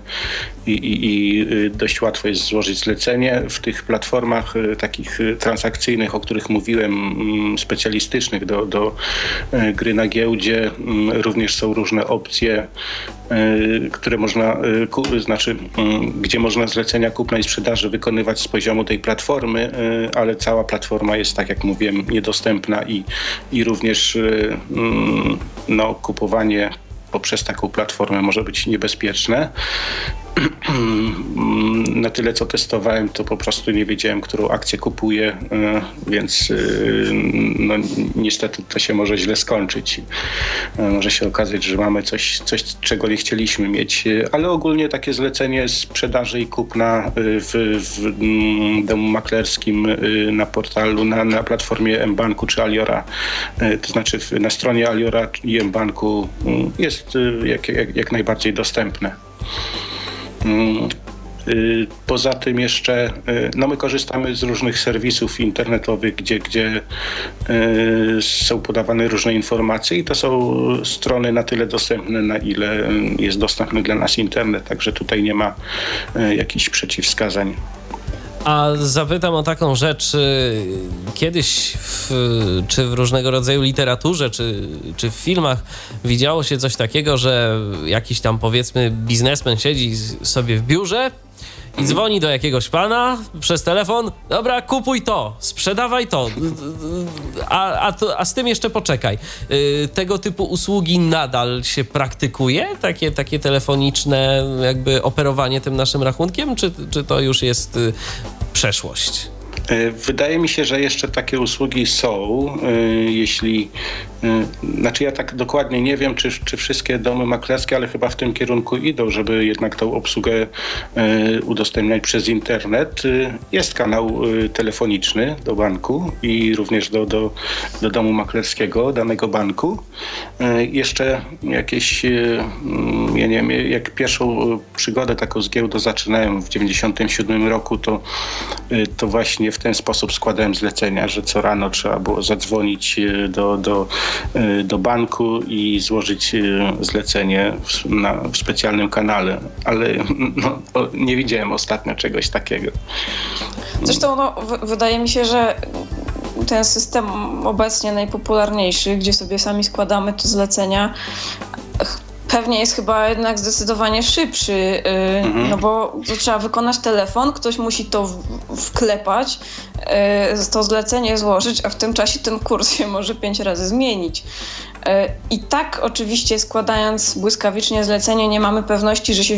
i, i, i dość łatwo jest złożyć zlecenie. W tych platformach takich transakcyjnych, o których mówiłem, specjalistycznych do, do gry na giełdzie, mm, również są różne opcje, które można, znaczy, gdzie można zlecenia kupna i sprzedaży wykonywać z poziomu tej platformy, ale cała platforma jest, tak jak mówiłem, niedostępna i, i również mm, no, kupowanie poprzez taką platformę może być niebezpieczne. Na tyle, co testowałem, to po prostu nie wiedziałem, którą akcję kupuję, e, więc e, no, niestety to się może źle skończyć. E, może się okazać, że mamy coś, coś, czego nie chcieliśmy mieć, ale ogólnie takie zlecenie sprzedaży i kupna w, w mm, domu maklerskim na portalu, na, na platformie mBanku czy Aliora, to znaczy na stronie Aliora i mBanku mm, jest jak, jak, jak najbardziej dostępne. Mm, y, poza tym jeszcze y, no my korzystamy z różnych serwisów internetowych, gdzie, gdzie y, są podawane różne informacje i to są strony na tyle dostępne, na ile jest dostępny dla nas internet, także tutaj nie ma jakichś przeciwwskazań. A zapytam o taką rzecz. Kiedyś, w, czy w różnego rodzaju literaturze, czy, czy w filmach widziało się coś takiego, że jakiś tam powiedzmy biznesmen siedzi sobie w biurze i dzwoni do jakiegoś pana przez telefon, dobra, kupuj to, sprzedawaj to, a, a, to, a z tym jeszcze poczekaj. Y, tego typu usługi nadal się praktykuje? Takie, takie telefoniczne jakby operowanie tym naszym rachunkiem, czy, czy to już jest y, przeszłość? E, wydaje mi się, że jeszcze takie usługi są, e, jeśli, e, znaczy ja tak dokładnie nie wiem, czy, czy wszystkie domy maklerskie, ale chyba w tym kierunku idą, żeby jednak tą obsługę udostępniać przez internet. Jest kanał telefoniczny do banku i również do, do, do domu maklerskiego danego banku. Jeszcze jakieś, mm, ja nie wiem, jak pierwszą przygodę taką z giełdą zaczynałem w 97 roku, to, to właśnie w ten sposób składałem zlecenia, że co rano trzeba było zadzwonić e, do, do, e, do banku i złożyć e, zlecenie w, na, w specjalnym kanale, ale no, nie widziałem ostatnio czegoś takiego. Zresztą no, wydaje mi się, że ten system obecnie najpopularniejszy, gdzie sobie sami składamy te zlecenia, pewnie jest chyba jednak zdecydowanie szybszy, y, mhm. no bo trzeba wykonać telefon, ktoś musi to wklepać, y, to zlecenie złożyć, a w tym czasie ten kurs się może pięć razy zmienić. I tak oczywiście składając błyskawicznie zlecenie nie mamy pewności, że się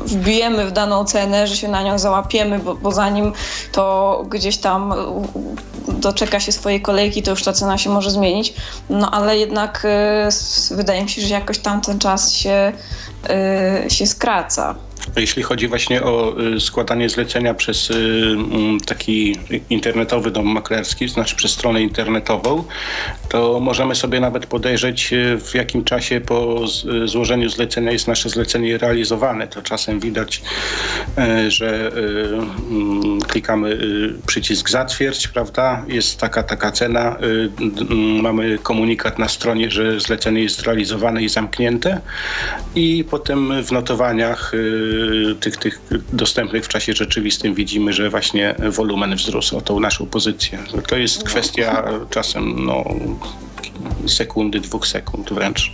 wbijemy w daną cenę, że się na nią załapiemy, bo, bo zanim to gdzieś tam doczeka się swojej kolejki, to już ta cena się może zmienić. No ale jednak y, wydaje mi się, że jakoś tam ten czas się, y, się skraca. Jeśli chodzi właśnie o y, składanie zlecenia przez y, mm, taki internetowy dom maklerski, znaczy przez stronę internetową, to możemy sobie nawet podejrzeć, y, w jakim czasie po złożeniu zlecenia jest nasze zlecenie realizowane. To czasem widać, że mm, klikamy przycisk zatwierdź, prawda? Jest taka, taka cena, mm, mamy komunikat na stronie, że zlecenie jest realizowane i zamknięte i potem w notowaniach tych, tych dostępnych w czasie rzeczywistym widzimy, że właśnie wolumen wzrósł o tą naszą pozycję. To jest kwestia czasem no, sekundy, dwóch sekund wręcz.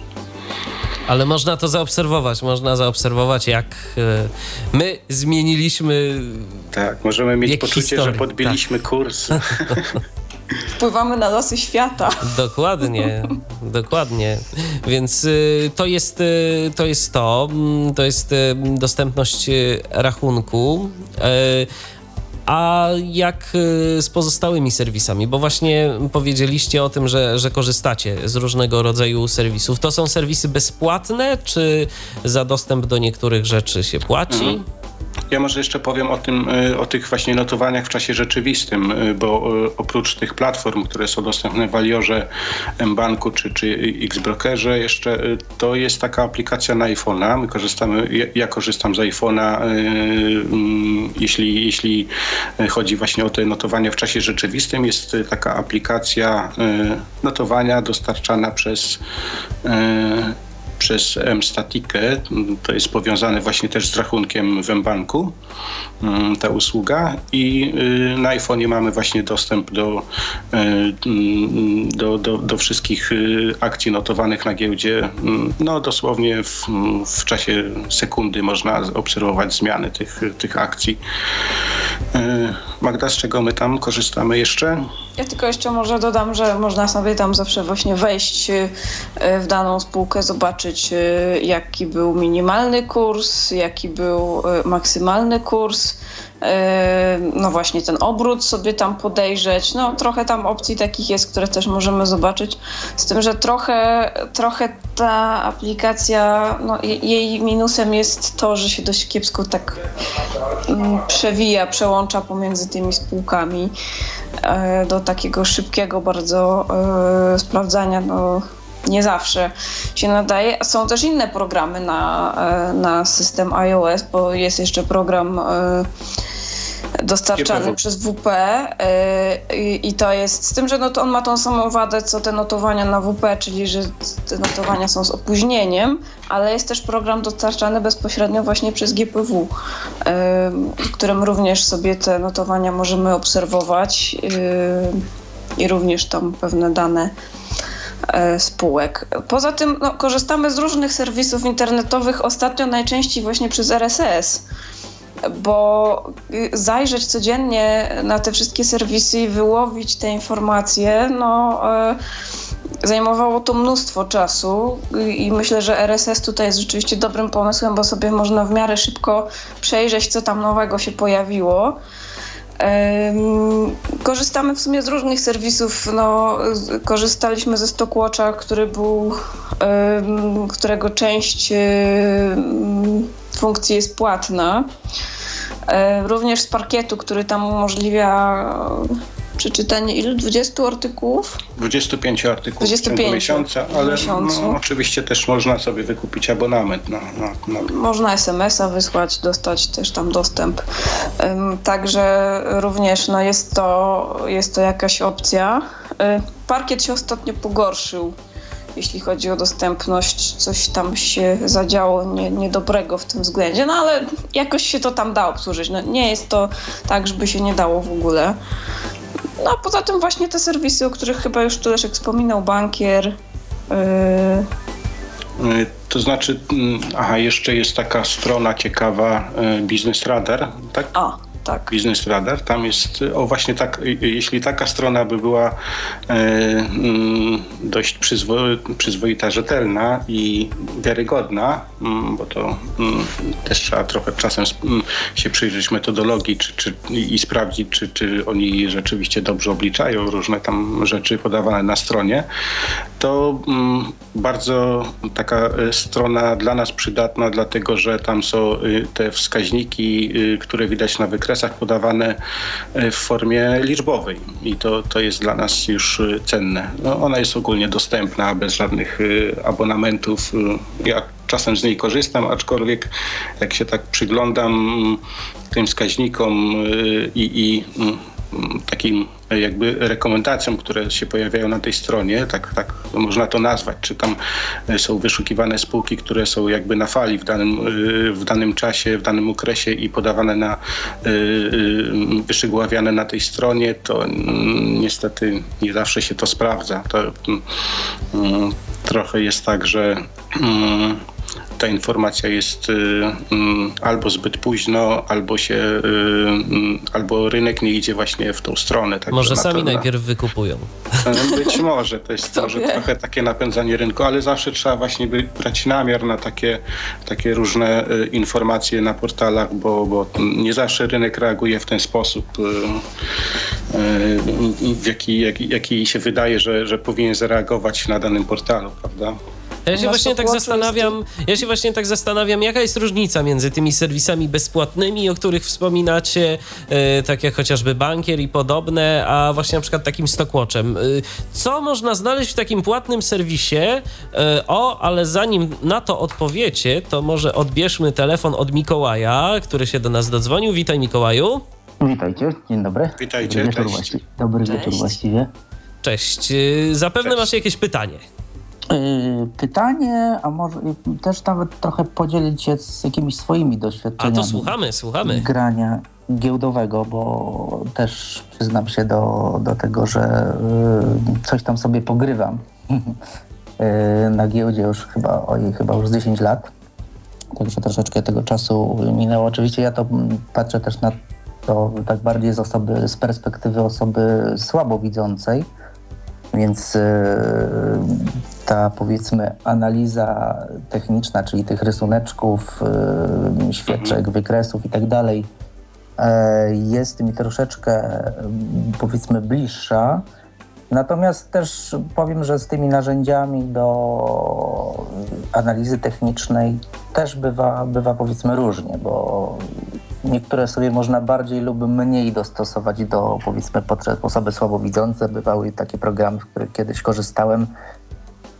Ale można to zaobserwować, można zaobserwować, jak e, my zmieniliśmy. Tak, możemy mieć poczucie, historii. że podbiliśmy tak. kurs. Wpływamy na losy świata. Dokładnie, dokładnie. Więc y, to jest, y, to jest to, mm, to jest y, dostępność rachunku. A jak z pozostałymi serwisami? Bo właśnie powiedzieliście o tym, że, że korzystacie z różnego rodzaju serwisów. To są serwisy bezpłatne, czy za dostęp do niektórych rzeczy się płaci? Mhm. Ja może jeszcze powiem o tym, o tych właśnie notowaniach w czasie rzeczywistym, bo oprócz tych platform, które są dostępne w Aliorze, mBanku czy, czy Xbrokerze, jeszcze to jest taka aplikacja na iPhone'a. My korzystamy, ja, ja korzystam z iPhone'a, mm, jeśli, jeśli chodzi właśnie o te notowania w czasie rzeczywistym. Jest taka aplikacja notowania dostarczana przez przez M-Statikę. To jest powiązane właśnie też z rachunkiem w M-Banku mm, ta usługa i y, na iPhone'ie mamy właśnie dostęp do, y, mm, do, do, do wszystkich y, akcji notowanych na giełdzie. Mm, no dosłownie w, w czasie sekundy można obserwować zmiany tych, tych akcji. Magda, z czego my tam korzystamy jeszcze? Ja tylko jeszcze może dodam, że można sobie tam zawsze właśnie wejść w daną spółkę, zobaczyć zobaczyć, y, jaki był minimalny kurs, jaki był y, maksymalny kurs. Y, no właśnie ten obrót sobie tam podejrzeć. No trochę tam opcji takich jest, które też możemy zobaczyć. Z tym, że trochę, trochę ta aplikacja, no jej minusem jest to, że się dość kiepsko tak mm, przewija, przełącza pomiędzy tymi spółkami do takiego szybkiego bardzo sprawdzania. No, nie zawsze się nadaje. Są też inne programy na, e, na system iOS, bo jest jeszcze program e, dostarczany GPW. przez WP e, i to jest z tym, że no to on ma tą samą wadę co te notowania na WP, czyli że te notowania są z opóźnieniem, ale jest też program dostarczany bezpośrednio właśnie przez GPW, w którym również sobie te notowania możemy obserwować i również tam pewne dane spółek. Poza tym no, korzystamy z różnych serwisów internetowych, ostatnio najczęściej właśnie przez RSS bo zajrzeć codziennie na te wszystkie serwisy i wyłowić te informacje, no e, zajmowało to mnóstwo czasu i myślę, że RSS tutaj jest rzeczywiście dobrym pomysłem, bo sobie można w miarę szybko przejrzeć, co tam nowego się pojawiło. Korzystamy w sumie z różnych serwisów. No, korzystaliśmy ze Stockwatcha, który był, którego część funkcji jest płatna. Również z parkietu, który tam umożliwia przeczytanie ilu? 20 artykułów? 25 artykułów 25 w ciągu miesiąca, ale no, oczywiście też można sobie wykupić abonament. Na, na, na... Można SMS-a wysłać, dostać też tam dostęp. Także również no, jest, to, jest to jakaś opcja. Parkiet się ostatnio pogorszył jeśli chodzi o dostępność, coś tam się zadziało nie, niedobrego w tym względzie, no ale jakoś się to tam da obsłużyć. No, nie jest to tak, żeby się nie dało w ogóle. No a poza tym właśnie te serwisy, o których chyba już tu Leszek wspominał, bankier. Yy... To znaczy, mm, aha, jeszcze jest taka strona ciekawa, y, Business Radar, tak? A, tak. Business Radar. Tam jest, o właśnie tak, jeśli taka strona by była e, mm, dość przyzwo, przyzwoita, rzetelna i wiarygodna, mm, bo to mm, też trzeba trochę czasem się przyjrzeć metodologii czy, czy, i sprawdzić, czy, czy oni rzeczywiście dobrze obliczają różne tam rzeczy podawane na stronie, to bardzo taka e, strona dla nas przydatna, dlatego że tam są y, te wskaźniki, y, które widać na wykresach okresach podawane e, w formie liczbowej i to, to jest dla nas już e, cenne. No, ona jest ogólnie dostępna bez żadnych e, abonamentów. Ja czasem z niej korzystam, aczkolwiek jak się tak przyglądam mm, tym wskaźnikom i, i mm, takim jakby rekomendacjom, które się pojawiają na tej stronie, tak, tak można to nazwać, czy tam są wyszukiwane spółki, które są jakby na fali w danym, w danym czasie, w danym okresie i podawane na, wyszygławiane na tej stronie, to niestety nie zawsze się to sprawdza. To mm, trochę jest tak, że mm, ta informacja jest y, mm, albo zbyt późno, albo się, y, mm, albo rynek nie idzie właśnie w tą stronę. Tak może sami to, najpierw wykupują. Być może, to jest może trochę takie napędzanie rynku, ale zawsze trzeba właśnie brać namiar na takie, takie różne y, informacje na portalach, bo, bo nie zawsze rynek reaguje w ten sposób, w jaki, jaki, jaki się wydaje, że, że powinien zareagować na danym portalu, prawda? Ja się właśnie tak zastanawiam, ja się właśnie tak zastanawiam, jaka jest różnica między tymi serwisami bezpłatnymi, o których wspominacie, e, tak jak chociażby bankier i podobne, a właśnie na przykład takim Stockwatchem. E, co można znaleźć w takim płatnym serwisie? E, o, ale zanim na to odpowiecie, to może odbierzmy telefon od Mikołaja, który się do nas dodzwonił. Witaj Mikołaju. Witajcie, dzień dobry. Witajcie, Dobry wieczór, właści- Dobry Cześć. wieczór właściwie. Cześć. Zapewne Cześć. masz jakieś pytanie. Yy, Pytanie, a może też nawet trochę podzielić się z jakimiś swoimi A doświadczeniami. to słuchamy, słuchamy. Grania giełdowego, bo też przyznam się do, do tego, że yy, coś tam sobie pogrywam. Yy, Na giełdzie już chyba, oj, chyba już z 10 lat. Także troszeczkę tego czasu minęło. Oczywiście ja to mm, patrzę też na to tak bardziej z osoby, z perspektywy osoby słabowidzącej. Więc e, ta powiedzmy analiza techniczna, czyli tych rysuneczków, e, świeczek, wykresów i tak dalej, e, jest mi troszeczkę e, powiedzmy bliższa. Natomiast też powiem, że z tymi narzędziami do analizy technicznej też bywa, bywa powiedzmy różnie, bo niektóre sobie można bardziej lub mniej dostosować do powiedzmy potrzeb osoby słabowidzące. Bywały takie programy, z których kiedyś korzystałem.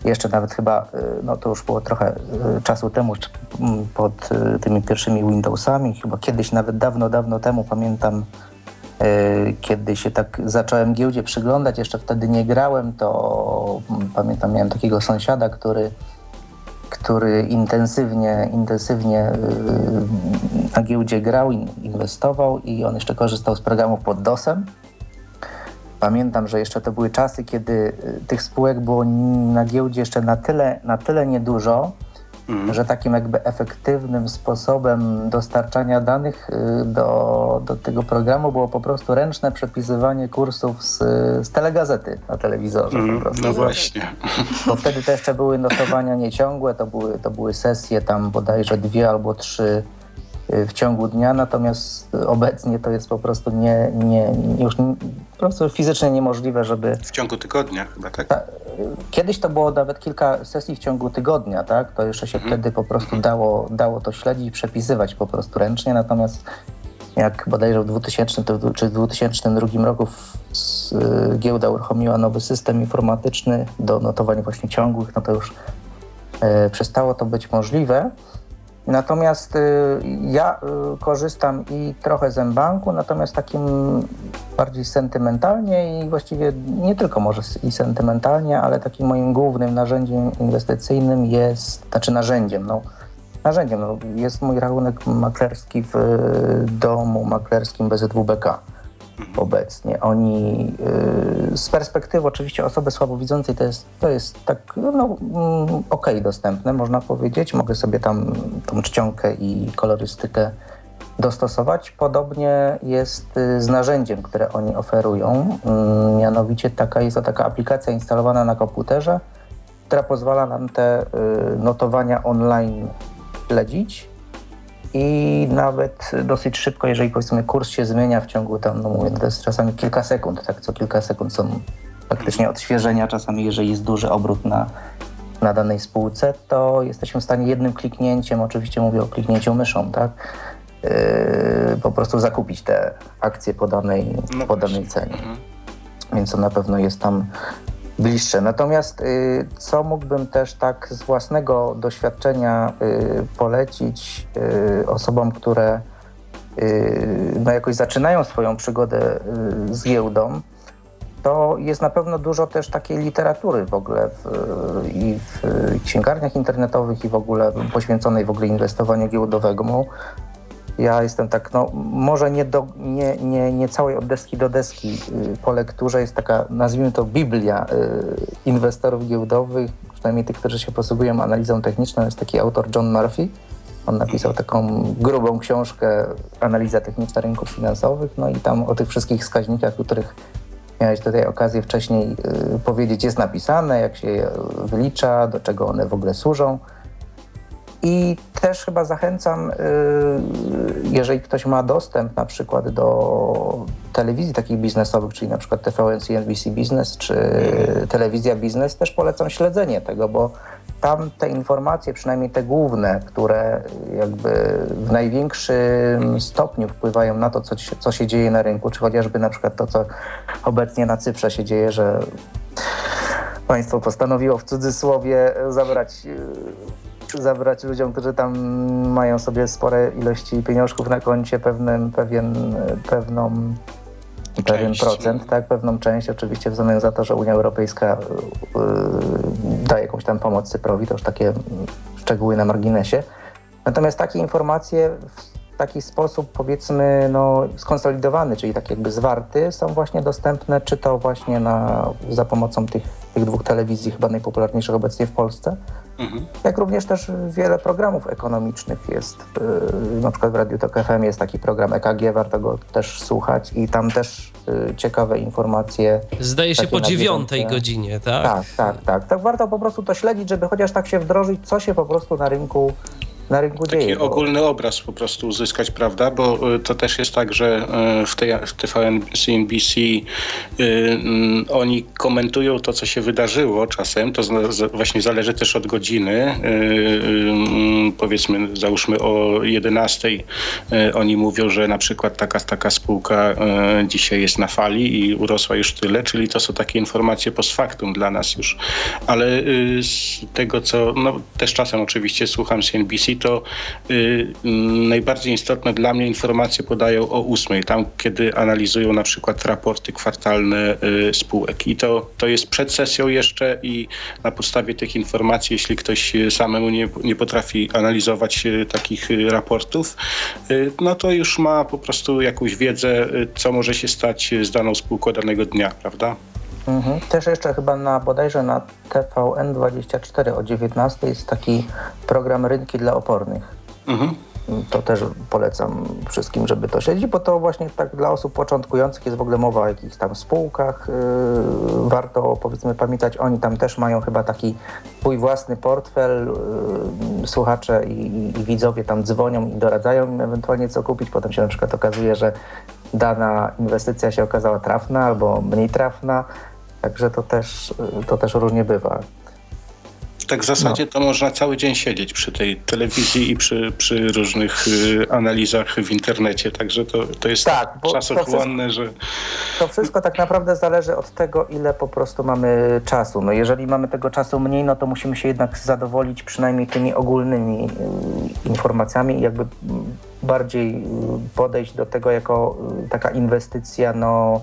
Jeszcze nawet chyba, y, no to już było trochę y, czasu temu, mm, pod y, tymi pierwszymi Windowsami, chyba kiedyś nawet dawno, dawno temu pamiętam, kiedy się tak zacząłem giełdzie przyglądać, jeszcze wtedy nie grałem, to mm, pamiętam, miałem takiego sąsiada, który który intensywnie, intensywnie y, na giełdzie grał, in- inwestował i on jeszcze korzystał z programów pod DOSem. Pamiętam, że jeszcze to były czasy, kiedy y, tych spółek było na giełdzie jeszcze na tyle, na tyle niedużo, że takim jakby efektywnym sposobem dostarczania danych y, do, do tego programu było po prostu ręczne przepisywanie kursów z, z telegazety na telewizorze. prostu. No właśnie. Bo wtedy to jeszcze były notowania nieciągłe, to były, to były sesje tam bodajże dwie albo trzy w ciągu dnia, natomiast obecnie to jest po prostu nie, nie, już po prostu fizycznie niemożliwe, żeby... W ciągu tygodnia chyba, tak? Ta, kiedyś to było nawet kilka sesji w ciągu tygodnia, tak? To jeszcze się wtedy po prostu dało, dało to śledzić i przepisywać po prostu ręcznie, natomiast jak bodajże w 2000 to w- czy w 2002 roku y, giełda uruchomiła nowy system informatyczny do notowań właśnie ciągłych, no to już e, przestało to być możliwe. Natomiast y, ja y, korzystam i trochę z mBanku, natomiast takim bardziej sentymentalnie i właściwie nie tylko może i sentymentalnie, ale takim moim głównym narzędziem inwestycyjnym jest, znaczy narzędziem, no narzędziem, no, jest mój rachunek maklerski w y, domu maklerskim BZWBK obecnie. Oni y, z perspektywy oczywiście osoby słabowidzącej to jest, to jest tak no, mm, okej dostępne, można powiedzieć. Mogę sobie tam tą czcionkę i kolorystykę dostosować. Podobnie jest y, z narzędziem, które oni oferują. Mm, Mianowicie taka jest to taka aplikacja instalowana na komputerze, która pozwala nam te y, notowania online śledzić i nawet dosyć szybko, jeżeli powiedzmy kurs się zmienia w ciągu tam, no mówię, to jest czasami kilka sekund, tak, co kilka sekund są faktycznie odświeżenia, czasami jeżeli jest duży obrót na, na danej spółce, to jesteśmy w stanie jednym kliknięciem, oczywiście mówię o kliknięciu myszą, tak, yy, po prostu zakupić te akcje po danej, No po danej cenie. Więc to na pewno jest tam bliższe. Natomiast y, co mógłbym też tak z własnego doświadczenia y, polecić y, osobom, które no jakoś zaczynają swoją przygodę z giełdą, to jest na pewno dużo też takiej literatury w ogóle w, i w księgarniach internetowych i w ogóle poświęconej w ogóle inwestowaniu giełdowemu. Ja jestem tak, no może nie, do, nie, nie, nie całej od deski do deski y, po lekturze jest taka, nazwijmy to Biblia y, inwestorów giełdowych, przynajmniej tych, którzy się posługują analizą techniczną, jest taki autor John Murphy. On napisał taką grubą książkę Analiza techniczna rynków finansowych, no i tam o tych wszystkich wskaźnikach, o których miałeś tutaj okazję wcześniej y, powiedzieć, jest napisane, jak się je wylicza, do czego one w ogóle służą. I też chyba zachęcam, y, jeżeli ktoś ma dostęp na przykład do telewizji takich biznesowych, czyli na przykład TVN, CNBC Business czy telewizja biznes, też polecam śledzenie tego, bo tam te informacje, przynajmniej te główne, które jakby w największym stopniu wpływają na to, co, co się dzieje na rynku, czy chociażby na przykład to, co obecnie na Cyprze się dzieje, że państwo postanowiło w cudzysłowie zabrać zabrać ludziom, którzy tam mają sobie spore ilości pieniążków na koncie pewnym, pewien, pewną pewien część. procent, tak, pewną część, oczywiście w zamian za to, że Unia Europejska yy, daje jakąś tam pomoc Cyprowi, to już takie szczegóły na marginesie. Natomiast takie informacje w taki sposób powiedzmy no, skonsolidowany, czyli tak jakby zwarty, są właśnie dostępne czy to właśnie na, za pomocą tych, tych dwóch telewizji chyba najpopularniejszych obecnie w Polsce, Mhm. Jak również też wiele programów ekonomicznych jest. Y, na przykład w Radiu Tok FM jest taki program EKG, warto go też słuchać i tam też y, ciekawe informacje. Zdaje się po dziewiątej godzinie, tak? Tak, tak, tak. Tak warto po prostu to śledzić, żeby chociaż tak się wdrożyć, co się po prostu na rynku na rynku Taki dzieje. ogólny bo... obraz po prostu uzyskać, prawda? Bo y, to też jest tak, że y, w, tej, w TVN, CNBC y, mm, oni komentują to, co się wydarzyło czasem. To właśnie zależy też od godziny. Mm, powiedzmy, załóżmy o 11 oni mówią, że na przykład taka, taka spółka dzisiaj jest na fali i urosła już tyle, czyli to są takie informacje post factum dla nas już. Ale z tego, co no, też czasem oczywiście słucham CNBC, to y, mm, najbardziej istotne dla mnie informacje podają o ósmej, tam kiedy analizują na przykład raporty kwartalne y, spółek. I to, to jest przed sesją jeszcze i na podstawie tych informacji, jeśli ktoś y, samemu nie, nie potrafi analizować y, takich y, raportów, y, no to już ma po prostu jakąś wiedzę, co może się stać z daną spółką danego dnia, prawda? Mhm. Też jeszcze chyba na bodajże na TVN24 o 19 jest taki program Rynki dla opornych. Mhm. To też polecam wszystkim, żeby to śledzić, bo to właśnie tak dla osób początkujących jest w ogóle mowa o jakichś tam spółkach. Yy, warto powiedzmy pamiętać, oni tam też mają chyba taki swój własny portfel. Yy, słuchacze i, i, widzowie tam dzwonią i doradzają im ewentualnie co kupić. Potem się na przykład okazuje, że dana inwestycja się okazała trafna albo mniej trafna. Także to też, to też różnie bywa. Tak w zasadzie no. to można cały dzień siedzieć przy tej telewizji i przy, przy różnych y, analizach w internecie, także to, to jest tak, czasochłonne, że... To wszystko tak naprawdę zależy od tego, ile po prostu mamy czasu. No jeżeli mamy tego czasu mniej, no to musimy się jednak zadowolić przynajmniej tymi ogólnymi y, informacjami i jakby bardziej y, podejść do tego jako y, taka inwestycja, no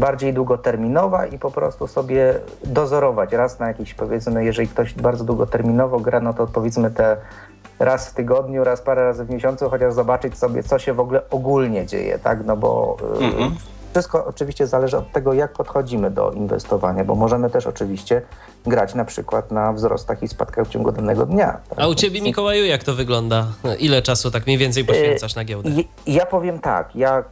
bardziej długoterminowa i po prostu sobie dozorować raz na jakiś, powiedzmy, jeżeli ktoś bardzo długoterminowo gra, no to powiedzmy te raz w tygodniu, raz parę razy w miesiącu, chociaż zobaczyć sobie, co się w ogóle ogólnie dzieje, tak, no bo y, mhm. Wszystko oczywiście zależy od tego, jak podchodzimy do inwestowania, bo możemy też oczywiście grać na przykład na wzrostach i spadkach w ciągu danego dnia. Tak? A u ciebie, Mikołaju, jak to wygląda? Ile czasu tak mniej więcej poświęcasz na giełdę? Ja powiem tak, ja y,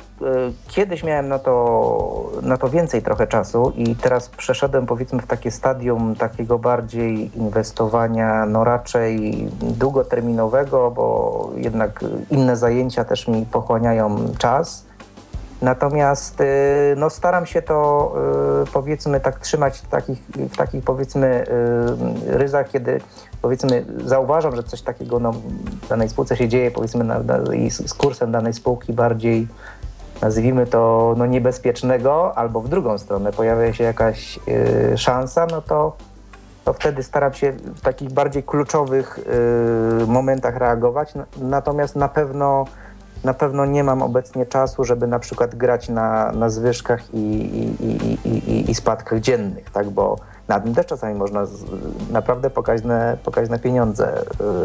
kiedyś miałem na to, na to więcej trochę czasu i teraz przeszedłem powiedzmy w takie stadium takiego bardziej inwestowania, no raczej długoterminowego, bo jednak inne zajęcia też mi pochłaniają czas Natomiast y, no, staram się to y, powiedzmy tak trzymać w takich, w takich powiedzmy y, ryzach, kiedy powiedzmy zauważam, że coś takiego no, w danej spółce się dzieje powiedzmy na, na, z kursem danej spółki bardziej nazwijmy to no, niebezpiecznego, albo w drugą stronę pojawia się jakaś y, szansa, no to, to wtedy staram się w takich bardziej kluczowych y, momentach reagować. Natomiast na pewno na pewno nie mam obecnie czasu, żeby na przykład grać na, na zwyżkach i, i, i, i, i spadkach dziennych, tak? bo na tym też czasami można z, naprawdę pokaźne, pokaźne pieniądze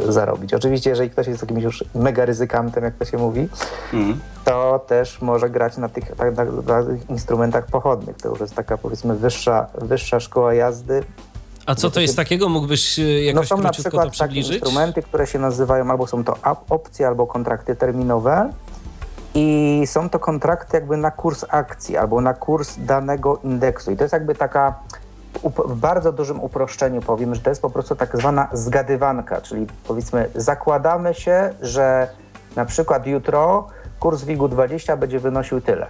y, zarobić. Oczywiście, jeżeli ktoś jest jakimś już mega ryzykantem, jak to się mówi, mm. to też może grać na tych, tak, na, na tych instrumentach pochodnych. To już jest taka powiedzmy wyższa, wyższa szkoła jazdy, a co to jest takiego? Mógłbyś e, jakoś no są na przykład takie instrumenty, które się nazywają albo są to opcje, albo kontrakty terminowe. I są to kontrakty jakby na kurs akcji albo na kurs danego indeksu. I to jest jakby taka w bardzo dużym uproszczeniu powiem, że to jest po prostu tak zwana zgadywanka, czyli powiedzmy zakładamy się, że na przykład jutro kurs WIG-u 20 będzie wynosił tyle.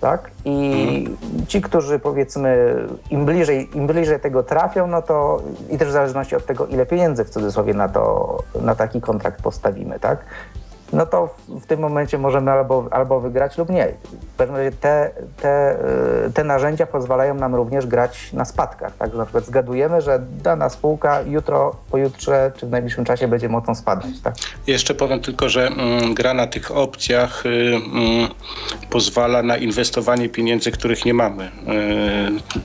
Tak? I ci, którzy powiedzmy im bliżej, im bliżej tego trafią, no to i też w zależności od tego, ile pieniędzy w cudzysłowie na, to, na taki kontrakt postawimy, tak? No to w, w, tym momencie możemy albo, albo wygrać lub nie. Te, te, y, te narzędzia pozwalają nam również grać na spadkach. Tak? Na przykład zgadujemy, że dana spółka jutro, pojutrze czy w najbliższym czasie będzie mocno spadać. Tak? Jeszcze powiem tylko, że mm, gra na tych opcjach y, mm, pozwala na inwestowanie pieniędzy, których nie mamy. Y,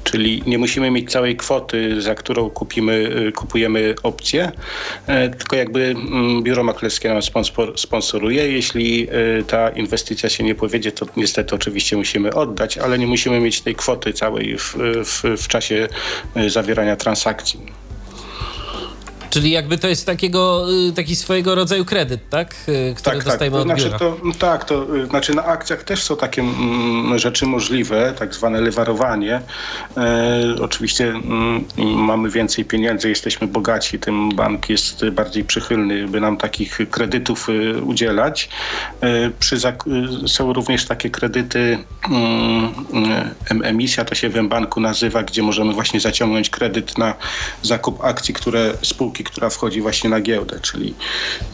czyli nie musimy mieć całej kwoty, za którą kupimy, y, kupujemy opcję, y, tylko jakby mm, biuro maklerskie nam sponsor, sponsor Jeśli y, ta inwestycja się nie powiedzie, to niestety oczywiście musimy oddać, ale nie musimy mieć tej kwoty całej w, w, w czasie y, zawierania transakcji. Czyli jakby to jest takiego, y, taki swojego rodzaju kredyt, tak? Y, który tak, dostajemy tak. od znaczy, to, tak, to y, znaczy na akcjach też są takie mm, rzeczy możliwe, tak zwane lewarowanie. E, oczywiście mm, mamy więcej pieniędzy, jesteśmy bogaci, tym bank jest bardziej przychylny, by nam takich kredytów udzielać. E, przy, są również takie kredyty, mm, emisja to się w banku nazywa, gdzie możemy właśnie zaciągnąć kredyt na zakup akcji, które spółki która wchodzi właśnie na giełdę, czyli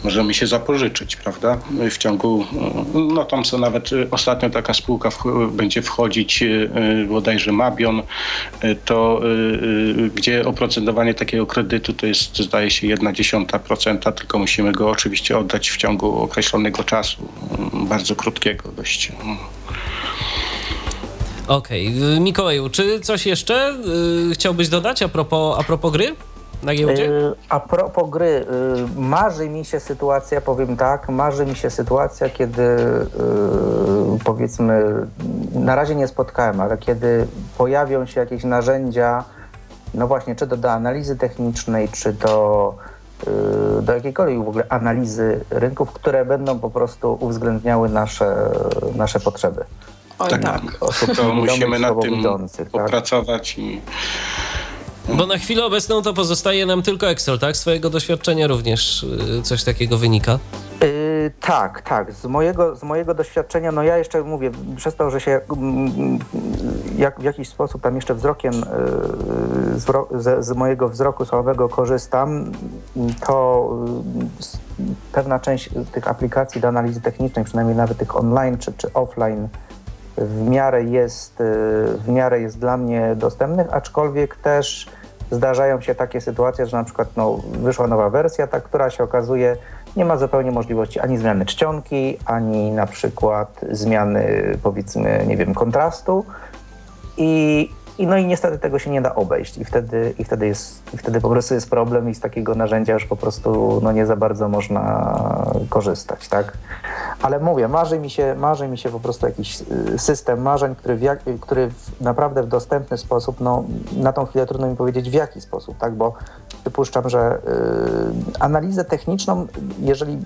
możemy się zapożyczyć, prawda? W ciągu, no tam co nawet ostatnio taka spółka w, będzie wchodzić y, bodajże Mabion, to gdzie oprocentowanie takiego kredytu to jest zdaje się jedna dziesiąta procenta, tylko musimy go oczywiście oddać w ciągu określonego czasu, bardzo krótkiego dość. Okej. Okay. Mikołaju, czy coś jeszcze chciałbyś dodać a propos, a propos gry? Na giełdzie? Y, a propos gry, y, marzy mi się sytuacja, powiem tak, marzy mi się sytuacja, kiedy y, powiedzmy, na razie nie spotkałem, ale kiedy pojawią się jakieś narzędzia, no właśnie, czy to do analizy technicznej, czy do, do jakiejkolwiek w ogóle analizy rynków, które będą po prostu uwzględniały nasze, nasze potrzeby. Oj, tak, tak. Osób to musimy nad tym tak? popracować i bo na chwilę obecną to pozostaje nam tylko Excel, tak? Z Twojego doświadczenia również y, coś takiego wynika? Yy, tak, tak. Z mojego, z mojego doświadczenia, no ja jeszcze mówię, przez to, że się mm, jak, w jakiś sposób tam jeszcze wzrokiem yy, z, z, mojego wzroku słabego korzystam, to yy, pewna część tych aplikacji do analizy technicznej, przynajmniej nawet tych online czy, czy offline, w miarę jest, y, w miarę jest dla mnie dostępnych, aczkolwiek też zdarzają się takie sytuacje, że na przykład no, wyszła nowa wersja, ta, która się okazuje nie ma zupełnie możliwości ani zmiany czcionki, ani na przykład zmiany powiedzmy, nie wiem, kontrastu. I i no i niestety tego się nie da obejść i wtedy, i wtedy, jest, i wtedy po prostu jest problem i z takiego narzędzia już po prostu no nie za bardzo można korzystać, tak? Ale mówię, marzy mi się, marzy mi się po prostu jakiś y, system marzeń, który, w jak, który w, naprawdę w dostępny sposób, no na tą chwilę trudno mi powiedzieć w jaki sposób, tak? Bo przypuszczam, że y, analizę techniczną, jeżeli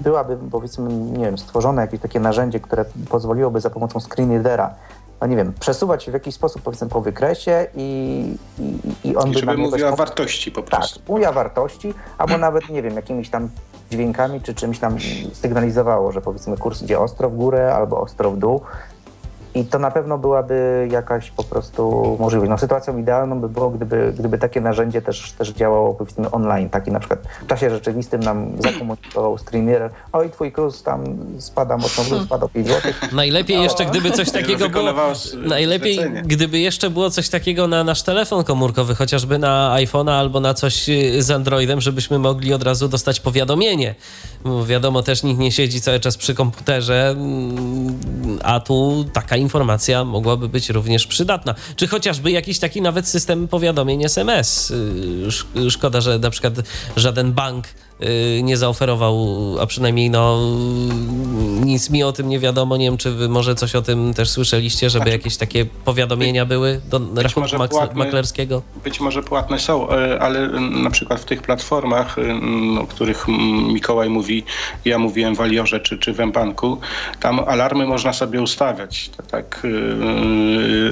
byłaby powiedzmy, nie wiem, stworzone jakieś takie narzędzie, które pozwoliłoby za pomocą screen readera no nie wiem, przesuwać w jakiś sposób powiedzmy po wykresie i, i, i on I by żeby mówiła o wartości po prostu. Tak, mówiła wartości, albo nawet, nie wiem, jakimiś tam dźwiękami czy czymś tam sygnalizowało, że powiedzmy kurs idzie ostro w górę albo ostro w dół i to na pewno byłaby jakaś po prostu możliwość. No, sytuacją idealną by było, gdyby, gdyby takie narzędzie też, też działało powiedzmy online. Taki na przykład w czasie rzeczywistym nam zakomunikował streamer, oj twój kurs tam spada mocno dół, spada 5 zł. Najlepiej jeszcze gdyby coś takiego było, najlepiej gdyby jeszcze było coś takiego na nasz telefon komórkowy, chociażby na iPhone'a albo na coś y, z Androidem, żebyśmy mogli od razu dostać powiadomienie. Bo wiadomo, też nikt nie siedzi cały czas przy komputerze, mm, a tu taka informacja mogłaby być również przydatna. Czy chociażby jakiś taki nawet system powiadomień SMS. Y, szkoda, że na przykład żaden bank nie zaoferował, a przynajmniej no nic mi o tym nie wiadomo. Nie wiem, czy wy może coś o tym też słyszeliście, żeby znaczy, jakieś takie powiadomienia były do rachunku maklerskiego? Być może płatne są, e, ale na przykład w tych platformach, e, o których Mikołaj mówi, ja mówiłem w Aliorze czy, czy w M-Banku, tam alarmy można sobie ustawiać, tak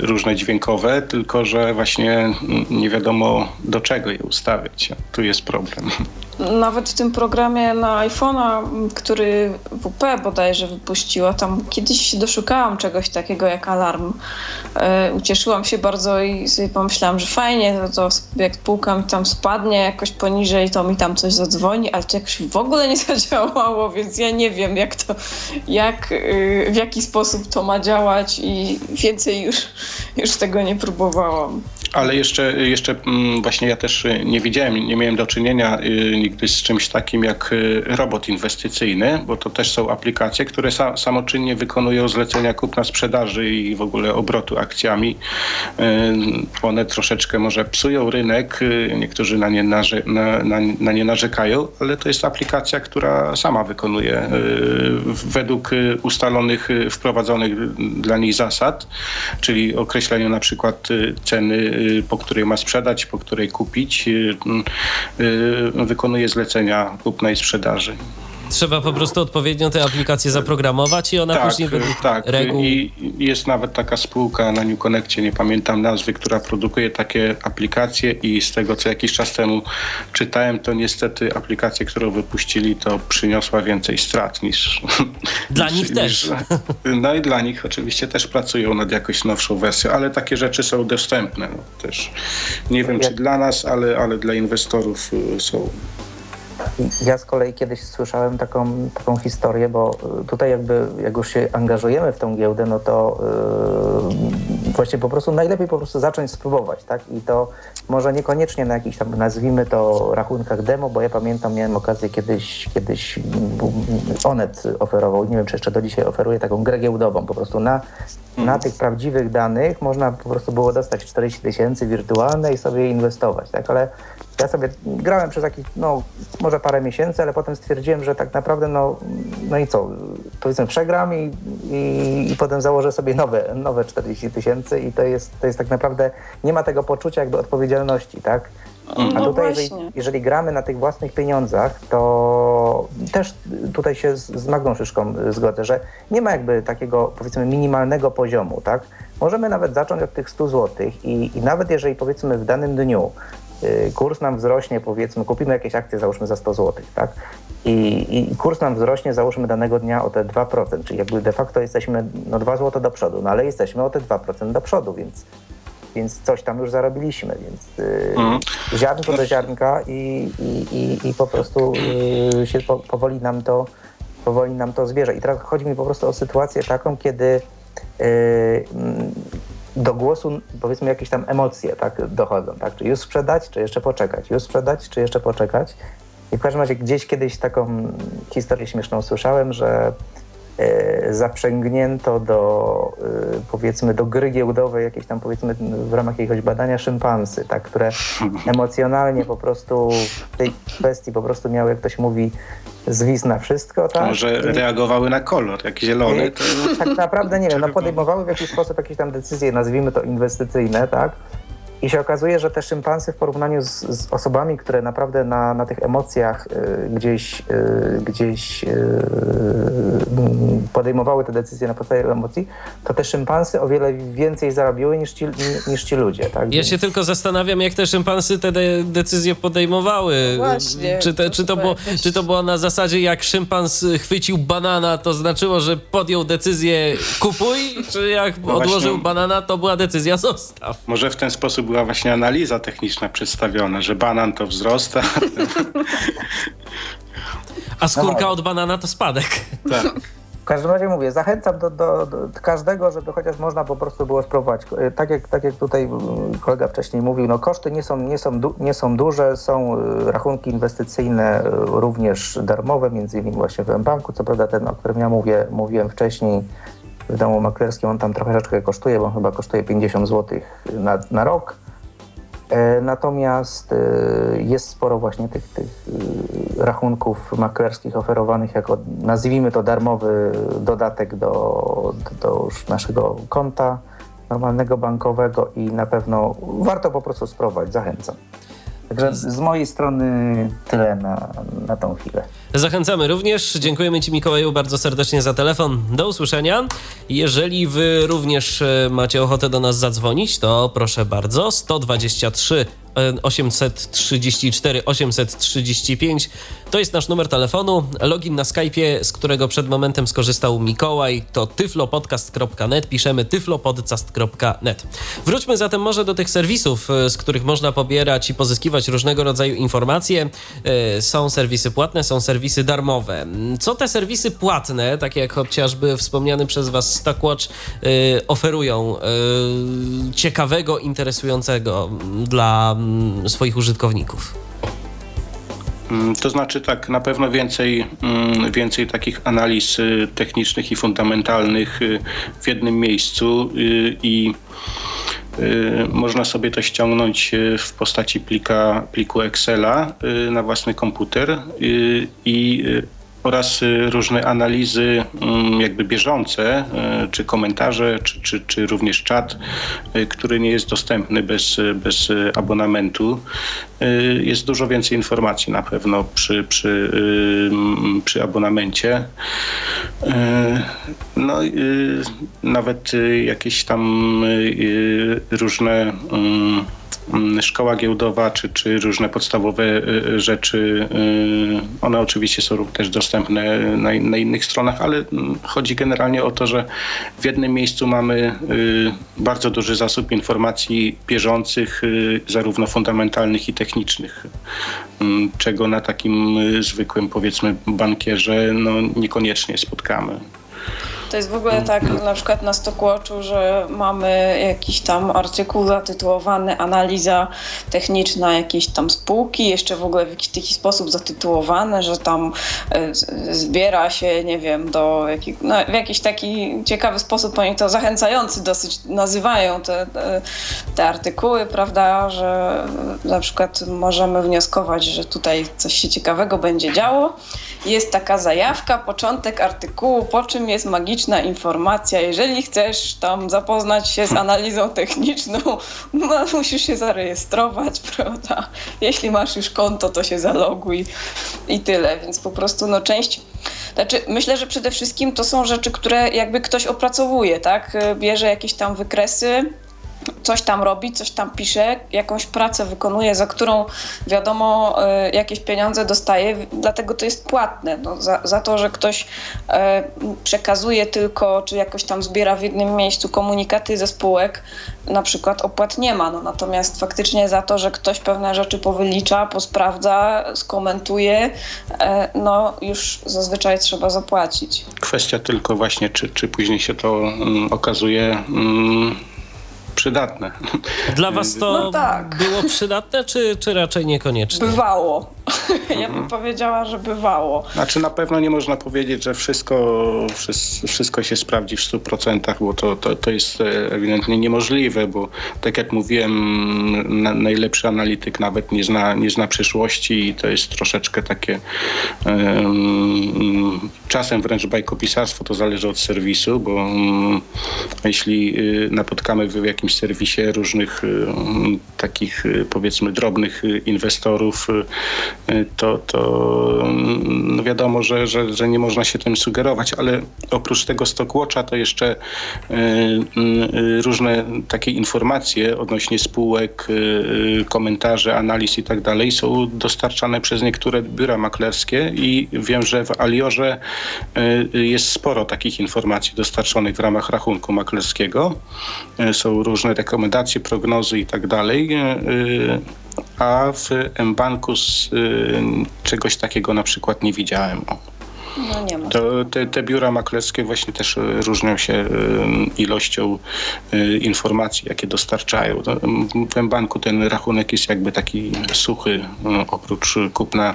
różne dźwiękowe, tylko że właśnie nie wiadomo do czego je ustawiać. Tu jest problem. Nawet w tym programie na iPhone'a, który WP bodajże wypuściła, tam kiedyś się doszukałam czegoś takiego jak alarm. E, ucieszyłam się bardzo i sobie pomyślałam, że fajnie, to, to jak półka mi tam spadnie jakoś poniżej, to mi tam coś zadzwoni, ale to jakoś w ogóle nie zadziałało, więc ja nie wiem jak to, jak, y, w jaki sposób to ma działać i więcej już, już tego nie próbowałam. Ale jeszcze, jeszcze mm, właśnie ja też nie widziałem, nie miałem do czynienia y, nigdy z czymś takim jak y, robot inwestycyjny, bo to też są aplikacje, które samoczynnie wykonują zlecenia kupna sprzedaży i w ogóle obrotu akcjami. Y, one troszeczkę może psują rynek, niektórzy na nie, narze, na, na, na nie narzekają, ale to jest aplikacja, która sama wykonuje według ustalonych, wprowadzonych dla niej zasad, czyli określeniu na przykład ceny Y, po której ma sprzedać, po której kupić, y, y, wykonuje zlecenia kupna i sprzedaży. Trzeba po prostu odpowiednio tę aplikację zaprogramować i ona tak, później według tak. reguł... I jest nawet taka spółka na New Connectie, nie pamiętam nazwy, która produkuje takie aplikacje i z tego, co jakiś czas temu czytałem, to niestety aplikację, którą wypuścili, to przyniosła więcej strat niż... Dla niż, nich też. no i dla nich oczywiście też pracują nad jakąś nowszą wersją, ale takie rzeczy są dostępne. No, też nie wiem, czy dla nas, ale, ale dla inwestorów y, są ja z kolei kiedyś słyszałem taką, taką historię, bo y, tutaj jakby jak już się angażujemy w tą giełdę, no to yy, właśnie po prostu najlepiej po prostu zacząć spróbować, tak? I to może niekoniecznie na jakichś tam, nazwijmy to, rachunkach demo, bo ja pamiętam, miałem okazję kiedyś, kiedyś Onet oferował, nie wiem, czy jeszcze do dzisiaj oferuje taką grę giełdową, po prostu na, na mhm. tych prawdziwych danych można po prostu było dostać 40 tysięcy wirtualne i sobie inwestować, tak? Ale ja sobie grałem przez jakiś, no może parę miesięcy, ale potem stwierdziłem, że tak naprawdę, no, no i co, powiedzmy przegram i, i, i potem założę sobie nowe, nowe 40 tysięcy i to jest, to jest tak naprawdę, nie ma tego poczucia jakby odpowiedzialności, tak? A no tutaj, jeżeli, jeżeli, gramy na tych własnych pieniądzach, to też tutaj się z, z Magdą Szyszką zgodzę, że nie ma jakby takiego powiedzmy minimalnego poziomu, tak? Możemy nawet zacząć od tych 100 zł i, i nawet jeżeli powiedzmy w danym dniu kurs nam wzrośnie, powiedzmy, kupimy jakieś akcje, załóżmy za 100 zł, tak? I, I, kurs nam wzrośnie, załóżmy danego dnia o te 2%, czyli jakby de facto jesteśmy no 2 zł do przodu, no ale jesteśmy o te 2% do przodu, więc, więc coś tam już zarobiliśmy, więc yy, ziarnko do ziarnka i, i, i, i po prostu yy, się po, powoli nam to powoli nam to zbierze. I teraz chodzi mi po prostu o sytuację taką, kiedy yy, do głosu powiedzmy jakieś tam emocje tak, dochodzą, tak? Czy już sprzedać, czy jeszcze poczekać? Już sprzedać, czy jeszcze poczekać? I w każdym razie gdzieś kiedyś taką historię śmieszną słyszałem, że zaprzęgnięto do e, powiedzmy do gry giełdowej jakieś tam powiedzmy w ramach jakiegoś badania szympansy, tak, które emocjonalnie po prostu w tej kwestii po prostu miały, jak ktoś mówi, zwis na wszystko, tak? Może reagowały na kolor, jak zielony. To... Tak naprawdę nie wiem, no podejmowały w jakiś sposób jakieś tam decyzje, nazwijmy to inwestycyjne, tak? I się okazuje, że te szympansy w porównaniu z, z osobami, które naprawdę na, na tych emocjach y, gdzieś, y, gdzieś y, podejmowały te decyzje na podstawie emocji, to te szympansy o wiele więcej zarobiły niż ci, niż ci ludzie. Tak? Ja się tylko zastanawiam, jak te szympansy te de decyzje podejmowały. No właśnie. Czy, te, czy, to było, czy to było na zasadzie, jak szympans chwycił banana, to znaczyło, że podjął decyzję kupuj, czy jak no odłożył właśnie, banana, to była decyzja zostaw. Może w ten sposób była właśnie analiza techniczna przedstawiona, że banan to wzrost, a... a skórka od banana to spadek. Tak. W każdym razie mówię, zachęcam do, do, do, każdego, żeby chociaż można po prostu było spróbować. E, tak jak, tak jak tutaj kolega wcześniej mówił, no koszty nie są, nie, są, nie są duże, są e, rachunki inwestycyjne e, również darmowe, między innymi właśnie w M-Banku, co prawda ten, o którym ja mówię, mówiłem wcześniej, w domu maklerskim on tam troszeczkę kosztuje, bo chyba kosztuje 50 zł na, na rok. E, natomiast e, jest sporo właśnie tych, tych e, rachunków maklerskich oferowanych jako, nazwijmy to, darmowy dodatek do, do naszego konta normalnego bankowego i na pewno warto po prostu spróbować, zachęcam. Także z mojej strony tyle na, na tą chwilę. Zachęcamy również. Dziękujemy Ci, Mikołaju, bardzo serdecznie za telefon. Do usłyszenia. Jeżeli Wy również macie ochotę do nas zadzwonić, to proszę bardzo. 123 834 835. To jest nasz numer telefonu. Login na Skype'ie, z którego przed momentem skorzystał Mikołaj, to tyflopodcast.net. Piszemy tyflopodcast.net. Wróćmy zatem może do tych serwisów, e, z których można pobierać i pozyskiwać różnego rodzaju informacje. E, są serwisy płatne, są serwisy darmowe. Co te serwisy płatne, takie jak chociażby wspomniany przez Was Stockwatch, e, oferują ciekawego, interesującego dla swoich użytkowników? Mm, to znaczy tak, na pewno więcej, mm, więcej takich analiz y, technicznych i fundamentalnych y, w jednym miejscu y, i można sobie to ściągnąć w postaci plika, pliku Excela na własny komputer i oraz y, różne analizy mm, jakby bieżące, y, czy komentarze, czy, czy, czy również czat, y, który nie jest dostępny bez, bez abonamentu. Jest dużo więcej informacji na pewno przy, przy, przy abonamencie. No, nawet jakieś tam różne szkoła giełdowa, czy, czy różne podstawowe y, y, rzeczy. Y, one oczywiście są też dostępne na, na innych stronach, ale mm, chodzi generalnie o to, że w jednym miejscu mamy bardzo duży zasób informacji bieżących, zarówno fundamentalnych i technicznych, mm, czego na takim zwykłym, powiedzmy, bankierze no, niekoniecznie spotkamy. To jest w ogóle tak na przykład na Stockwatchu, że mamy jakiś tam artykuł zatytułowany analiza techniczna jakiejś tam spółki, jeszcze w ogóle w jakiś taki sposób zatytułowany, że tam e, zbiera się, nie wiem, do jakich, no, w jakiś taki ciekawy sposób, oni to zachęcający dosyć nazywają te, te artykuły, prawda, że na przykład możemy wnioskować, że tutaj coś się ciekawego będzie działo. Jest taka zajawka, początek artykułu, po czym jest magiczny techniczna informacja. Jeżeli chcesz tam zapoznać się z analizą techniczną, no, musisz się zarejestrować, prawda? Jeśli masz już konto, to się zaloguj i tyle. Więc po prostu no część znaczy, myślę, że przede wszystkim to są rzeczy, które jakby ktoś opracowuje, tak? Bierze jakieś tam wykresy, coś tam robi, coś tam pisze, jakąś pracę wykonuje, za którą wiadomo e, jakieś pieniądze dostaje, dlatego to jest płatne. No, za, za to, że ktoś e, przekazuje tylko, czy jakoś tam zbiera w jednym miejscu komunikaty ze spółek, na przykład opłat nie ma. No, natomiast faktycznie za to, że ktoś pewne rzeczy powylicza, posprawdza, skomentuje, e, no już zazwyczaj trzeba zapłacić. Kwestia tylko właśnie, czy, czy później się to um, okazuje um, przydatne. Dla was to no tak. było przydatne, czy, czy raczej niekoniecznie? Bywało. Ja bym mhm. powiedziała, że bywało. Znaczy na pewno nie można powiedzieć, że wszystko, wszystko się sprawdzi w 100%, bo to, to, to jest e, ewidentnie niemożliwe, bo tak jak mówiłem, na, najlepszy analityk nawet nie zna, nie zna przyszłości i to jest troszeczkę takie um, czasem wręcz bajkopisarstwo, to zależy od serwisu, bo um, jeśli y, napotkamy w jakimś serwisie różnych um, takich y, powiedzmy drobnych inwestorów, to, to no wiadomo, że, że, że nie można się tym sugerować, ale oprócz tego Stockwatcha to jeszcze y, y, różne takie informacje odnośnie spółek, y, komentarze, analiz i tak dalej są dostarczane przez niektóre biura maklerskie i wiem, że w Aliorze jest sporo takich informacji dostarczonych w ramach rachunku maklerskiego. Są różne rekomendacje, prognozy i tak dalej a w mBanku z, y, czegoś takiego na przykład nie widziałem. No nie ma. To te, te, biura maklerskie właśnie też y, różnią się y, ilością informacji, jakie dostarczają. W banku ten rachunek jest jakby taki suchy, oprócz kupna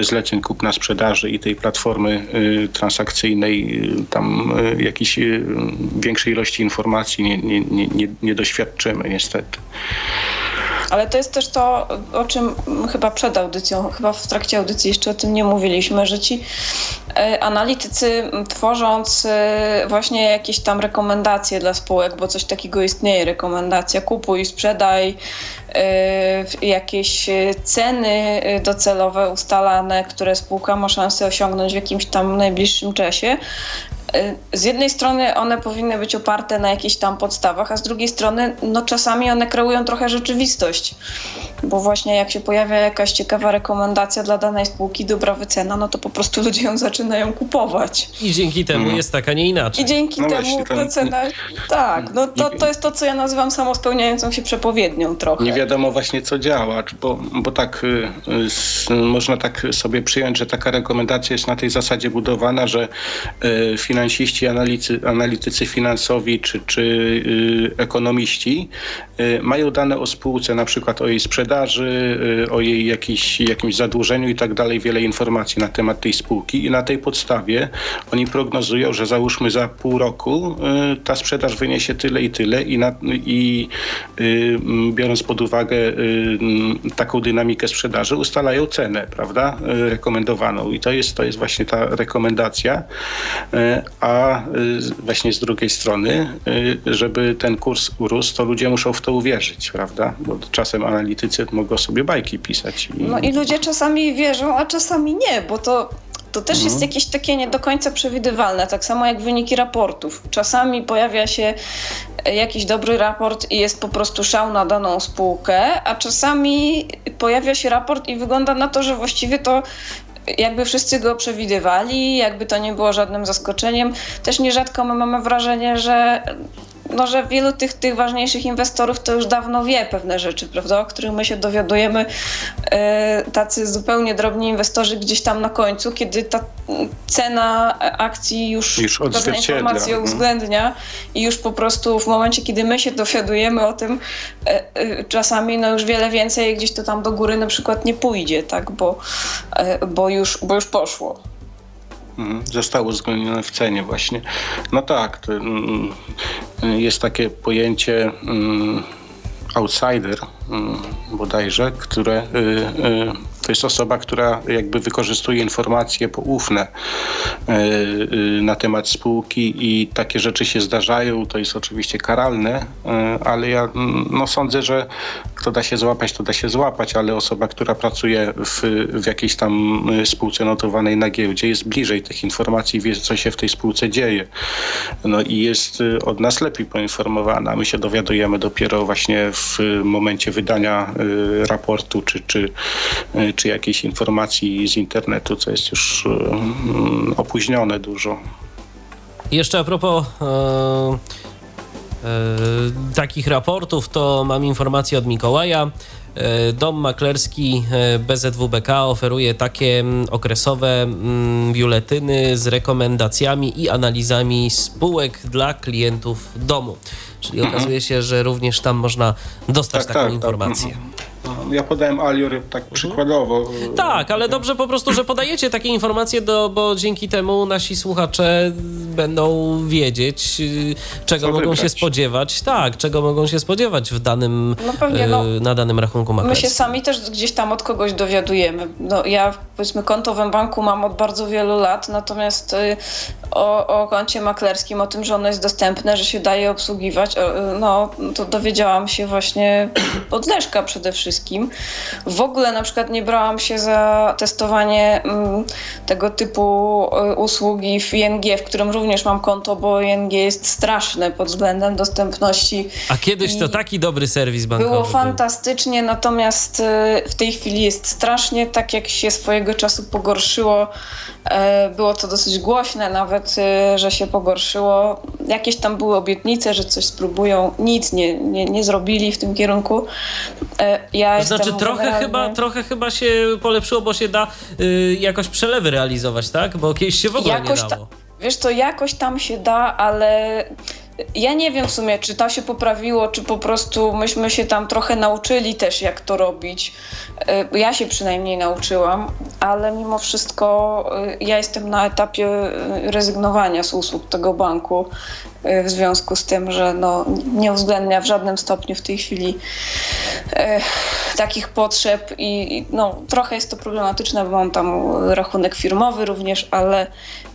zleceń, kupna sprzedaży i tej platformy transakcyjnej, tam jakiejś większej ilości informacji nie, nie, nie, nie doświadczymy niestety. Ale to jest też to, o czym chyba przed audycją, chyba w trakcie audycji jeszcze o tym nie mówiliśmy, że ci e, analitycy tworząc e, właśnie jakieś tam rekomendacje dla spółek, bo coś takiego istnieje, rekomendacja kupuj, sprzedaj, e, jakieś ceny docelowe ustalane, które spółka ma szansę osiągnąć w jakimś tam najbliższym czasie, z jednej strony one powinny być oparte na jakichś tam podstawach, a z drugiej strony no czasami one kreują trochę rzeczywistość, bo właśnie jak się pojawia jakaś ciekawa rekomendacja dla danej spółki, dobra wycena, no to po prostu ludzie ją zaczynają kupować. I dzięki temu hmm. jest tak, a nie inaczej. I dzięki no temu ta cena, tak, no to, to jest to, co ja nazywam samospełniającą się przepowiednią trochę. Nie wiadomo właśnie, co działa, bo, bo tak y, y, można tak sobie przyjąć, że taka rekomendacja jest na tej zasadzie budowana, że y, finansiści, analitycy, analitycy finansowi czy, czy y, ekonomiści y, mają dane o spółce, na przykład o jej sprzedaży, y, o jej jakiś, jakimś zadłużeniu i tak dalej, wiele informacji na temat tej spółki i na tej podstawie oni prognozują, że załóżmy za pół roku ta sprzedaż wyniesie tyle i tyle i, na, i biorąc pod uwagę taką dynamikę sprzedaży ustalają cenę, prawda, rekomendowaną. I to jest, to jest właśnie ta rekomendacja, a y, właśnie z drugiej strony, y, żeby ten kurs urósł, to ludzie muszą w to uwierzyć, prawda? Bo czasem analitycy mogą sobie bajki pisać. I... No i ludzie czasami wierzą, a czasami nie, bo to to też jest mhm. jakieś takie nie do końca przewidywalne, tak samo jak wyniki raportów. Czasami pojawia się jakiś dobry raport i jest po prostu szał na daną spółkę, a czasami pojawia się raport i wygląda na to, że właściwie to jakby wszyscy go przewidywali, jakby to nie było żadnym zaskoczeniem. Też nierzadko my mamy wrażenie, że no, że wielu tych, tych ważniejszych inwestorów to już dawno wie pewne rzeczy, prawda, o których my się dowiadujemy, e, tacy zupełnie drobni inwestorzy gdzieś tam na końcu, kiedy ta cena akcji już, już pewne informacje mhm. uwzględnia i już po prostu w momencie, kiedy my się dowiadujemy o tym, e, e, czasami no już wiele więcej gdzieś to tam do góry na przykład nie pójdzie, tak, bo, bo, już, bo już poszło. Mhm. Zostało uwzględnione w cenie właśnie. No tak, to, mm, jest takie pojęcie mm, outsider mm, bodajże, które y, y, to jest osoba, która jakby wykorzystuje informacje poufne e, na temat spółki i takie rzeczy się zdarzają. To jest oczywiście karalne, ale ja no, sądzę, że kto da się złapać, to da się złapać, ale osoba, która pracuje w, w jakiejś tam spółce notowanej na giełdzie jest bliżej tych informacji, wie co się w tej spółce dzieje. No i jest od nas lepiej poinformowana. My się dowiadujemy dopiero właśnie w momencie wydania raportu czy, czy, czy jakiejś informacji z internetu, co jest już mm, opóźnione dużo. Jeszcze a propos e, takich raportów, to mam informację od Mikołaja. E, dom maklerski e, BZWBK oferuje takie mm, okresowe mm, biuletyny z rekomendacjami i analizami spółek dla klientów domu. Czyli okazuje się, że również tam można dostać tak, taką tak, tak. informację. Tak. Ja podałem Alior tak mhm. przykładowo. Tak, ale dobrze po prostu, że podajecie takie informacje, do, bo dzięki temu nasi słuchacze będą wiedzieć, y, czego Co mogą wybrać. się spodziewać. Tak, czego mogą się spodziewać w danym, no pewnie, no, y, na danym rachunku maklerskim. My się sami też gdzieś tam od kogoś dowiadujemy. No, ja powiedzmy konto w banku mam od bardzo wielu lat, natomiast y, o, o koncie maklerskim, o tym, że ono jest dostępne, że się daje obsługiwać, no to dowiedziałam się właśnie od Leszka przede wszystkim. W ogóle na przykład nie brałam się za testowanie mm, tego typu usługi w ING, w którym również mam konto, bo ING jest straszne pod względem dostępności. A kiedyś to taki dobry serwis bankowy. Było fantastycznie, natomiast y, w tej chwili jest strasznie, tak jak się swojego czasu pogorszyło. E, było to dosyć głośne nawet, y, że się pogorszyło. Jakieś tam były obietnice, że coś spróbują. Nic nie, nie, nie zrobili w tym kierunku. E, ja to znaczy trochę, generalnie... chyba, trochę chyba się polepszyło, bo się da y, jakoś przelewy realizować, tak? Bo kiedyś się w ogóle jakoś nie dało. Ta Wiesz, to jakoś tam się da, ale ja nie wiem w sumie, czy to się poprawiło, czy po prostu myśmy się tam trochę nauczyli też, jak to robić. E, ja się przynajmniej nauczyłam, ale mimo wszystko e, ja jestem na etapie e, rezygnowania z usług tego banku w związku z tym, że no, nie uwzględnia w żadnym stopniu w tej chwili e, takich potrzeb i no, trochę jest to problematyczne, bo mam tam rachunek firmowy również, ale,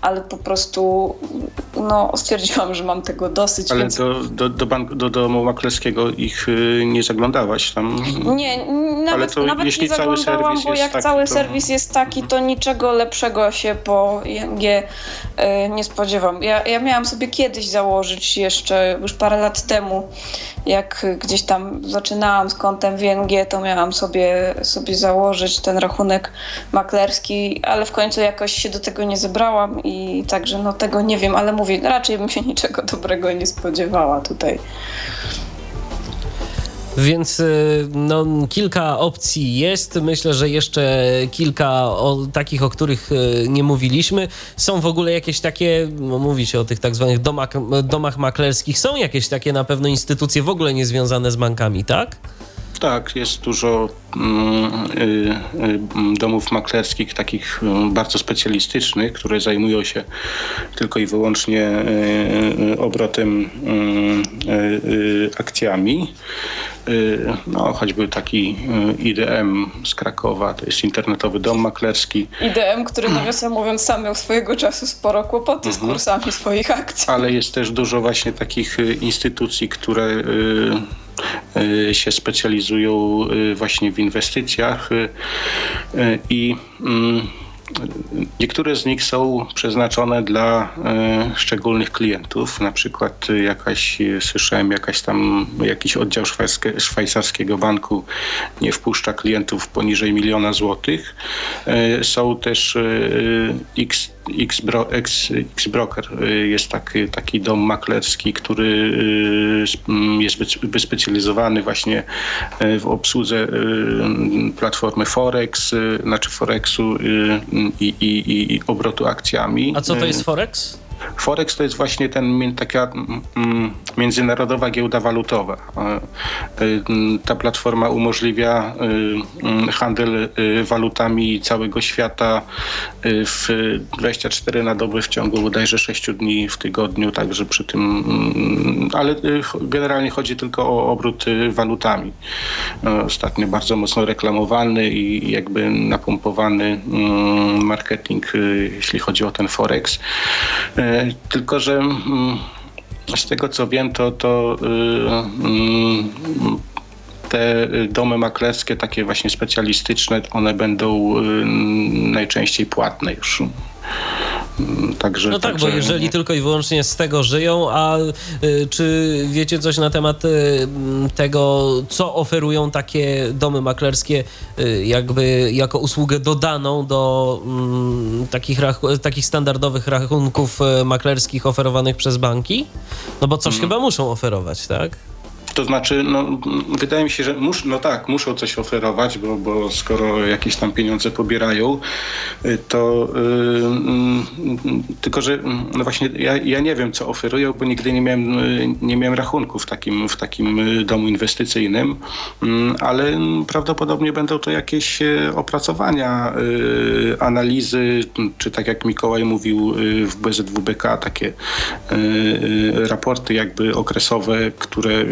ale po prostu no, stwierdziłam, że mam tego dosyć. Ale więc... do, do, do, bank, do domu maklerskiego ich y, nie zaglądałaś tam? Nie, nawet, nawet nie zaglądałam, bo jak taki, cały to... serwis jest taki, to niczego lepszego się po ING y, nie spodziewam. Ja, ja miałam sobie kiedyś założyć jeszcze, już parę lat temu, jak gdzieś tam zaczynałam z kontem WNG, to miałam sobie, sobie założyć ten rachunek maklerski, ale w końcu jakoś się do tego nie zebrałam i także no tego nie wiem, ale mówię, raczej bym się niczego dobrego nie spodziewała tutaj. Więc y, no, kilka opcji jest. Myślę, że jeszcze kilka o, takich, o których y, nie mówiliśmy. Są w ogóle jakieś takie, no, mówi się o tych tak zwanych domach, domach maklerskich, są jakieś takie na pewno instytucje w ogóle niezwiązane z bankami, tak? Tak, jest dużo domów maklerskich, takich mm, bardzo specjalistycznych, które zajmują się tylko i wyłącznie y, obrotem mm, akcjami. No, choćby taki IDM z Krakowa, to jest internetowy dom maklerski. IDM, który nawiasem mówiąc sam miał swojego czasu sporo kłopoty z mhm. kursami swoich akcji. Ale jest też dużo właśnie takich instytucji, które Y, się specjalizują y, właśnie w inwestycjach y, i mm, Niektóre z nich są przeznaczone dla szczególnych klientów, na przykład jakaś, słyszałem, jakaś tam, jakiś oddział szwajcarskiego banku nie wpuszcza klientów poniżej miliona złotych. Są też X X-Broker y, jest taki, taki dom maklerski, który y, mm, jest wyspecjalizowany właśnie y, w obsłudze platformy Forex, znaczy Forexu i, i, i obrotu akcjami. A co to jest Forex? Forex to jest właśnie ten, taka mm, międzynarodowa giełda walutowa. Ta platforma umożliwia handel walutami całego świata w 24 na dobę w ciągu bodajże 6 dni w tygodniu, także przy tym, mm, ale generalnie chodzi tylko o obrót walutami. Ostatnio bardzo mocno reklamowany i jakby napompowany mm, marketing, jeśli chodzi o ten Forex. Tylko, że mm, z tego co wiem, to, to y, mm, te domy maklerskie, takie właśnie specjalistyczne, one będą y, najczęściej płatne już. Także, no tak, także... bo jeżeli tylko i wyłącznie z tego żyją, a y, czy wiecie coś na temat y, tego, co oferują takie domy maklerskie, y, jakby jako usługę dodaną do mm, takich, takich standardowych rachunków y, maklerskich oferowanych przez banki? No bo coś hmm. chyba muszą oferować, tak? To znaczy, no, wydaje mi się, że mus, no tak, muszą coś oferować, bo, bo skoro jakieś tam pieniądze pobierają, y, to yy, tylko, że no właśnie ja, ja nie wiem, co oferują, bo nigdy nie miałem, y, nie miałem rachunku w takim, w takim domu inwestycyjnym, yy, ale prawdopodobnie będą to jakieś opracowania, yy, analizy, czy tak jak Mikołaj mówił w BZWBK, takie raporty jakby okresowe, które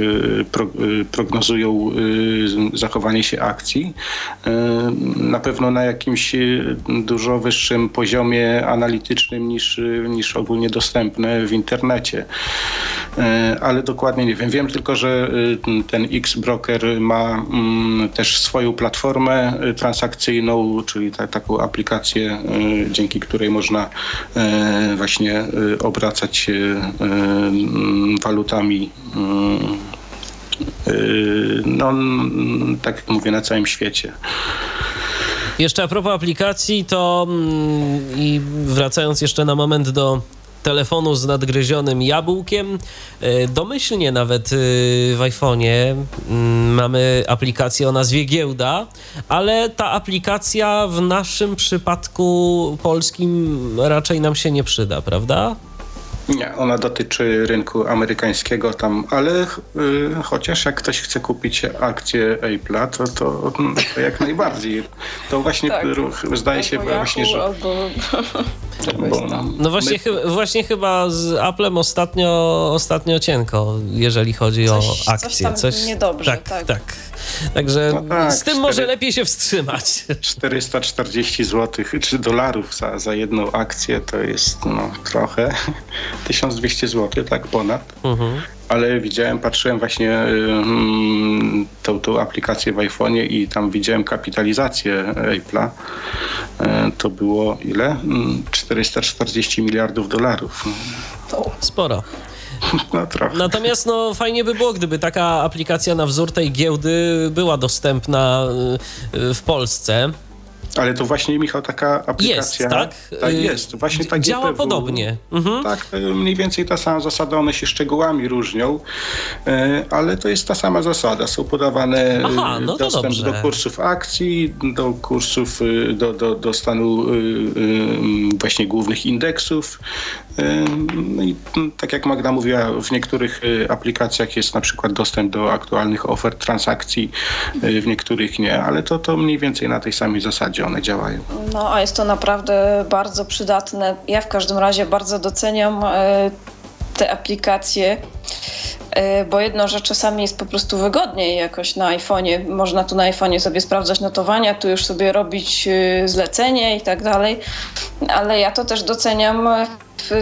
prognozują y, zachowanie się akcji. Y, na pewno na jakimś dużo wyższym poziomie analitycznym niż, niż ogólnie dostępne w internecie. Ale dokładnie nie wiem. Wiem tylko, że ten X-Broker ma mm, też swoją platformę transakcyjną, czyli ta, taką aplikację, dzięki której można właśnie obracać walutami no, tak jak mówię, na całym świecie. Jeszcze a propos aplikacji, to mm, i wracając jeszcze na moment do telefonu z nadgryzionym jabłkiem. Yy, domyślnie nawet yy, w iPhone'ie mm, mamy aplikację o nazwie Giełda, ale ta aplikacja w naszym przypadku polskim raczej nam się nie przyda, prawda? Nie, ona dotyczy rynku amerykańskiego tam, ale y, chociaż jak ktoś chce kupić akcję Apple'a, to, to, to jak najbardziej. To właśnie tak, zdaje się właśnie, że... No, no właśnie, My... właśnie chyba z Applem ostatnio, ostatnio cienko, jeżeli chodzi coś, o akcje. Coś, coś niedobrze, tak. tak. tak. Także no tak, z tym 4... może lepiej się wstrzymać. 440 zł czy dolarów za, za jedną akcję to jest no, trochę. 1200 zł, tak ponad. Mhm ale widziałem, patrzyłem właśnie mm, tą, tą aplikację w iPhone'ie i tam widziałem kapitalizację Apple'a. E, to było ile? 440 mm, miliardów dolarów. Sporo. No. Natomiast no, fajnie by było, gdyby taka aplikacja na wzór tej giełdy była dostępna y, y, w Polsce. Ale to właśnie, Michał, taka aplikacja... Jest, tak? Tak, jest. Właśnie tak Działa GPW, podobnie. Mhm. Tak, mniej więcej ta sama zasada, one się szczegółami różnią, e, ale to jest ta sama zasada. Są podawane Aha, no dostęp dobrze. do kursów akcji, do kursów, do, do, do stanu właśnie głównych indeksów. No i tak jak Magda mówiła, w niektórych aplikacjach jest na przykład dostęp do aktualnych ofert transakcji, w niektórych nie, ale to, to mniej więcej na tej samej zasadzie one działają. No, a jest to naprawdę bardzo przydatne. Ja w każdym razie bardzo doceniam e, te aplikacje, bo jedno, że czasami jest po prostu wygodniej jakoś na iPhone'ie. Można tu na iPhone'ie sobie sprawdzać notowania, tu już sobie robić e, zlecenie i tak dalej, ale ja to też doceniam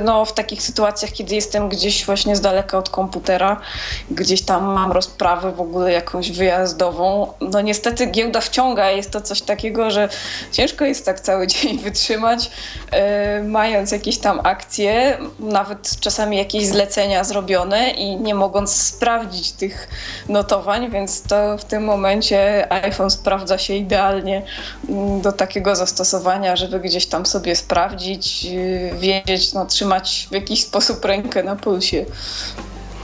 no, w takich sytuacjach, kiedy jestem gdzieś właśnie z daleka od komputera, gdzieś tam mam rozprawę w ogóle jakąś wyjazdową. No niestety giełda wciąga, jest to coś takiego, że ciężko jest tak cały dzień wytrzymać, yy, mając jakieś tam akcje, nawet czasami jakieś zlecenia zrobione i nie mogąc sprawdzić tych notowań, więc to w tym momencie iPhone sprawdza się idealnie mm, do takiego zastosowania, żeby gdzieś tam sobie sprawdzić, yy, wiedzieć, no trzymać w jakiś sposób rękę na pulsie.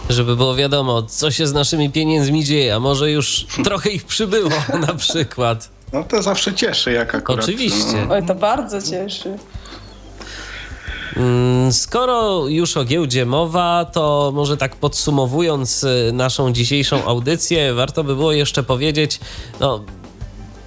Żeby było wiadomo, co się z naszymi pieniędzmi dzieje, a może już trochę ich przybyło na przykład. No to zawsze cieszy, jak akurat. Oczywiście. Oj, to bardzo cieszy. Mm, skoro już o giełdzie mowa, to może tak podsumowując y, naszą dzisiejszą audycję, warto by było jeszcze powiedzieć, no,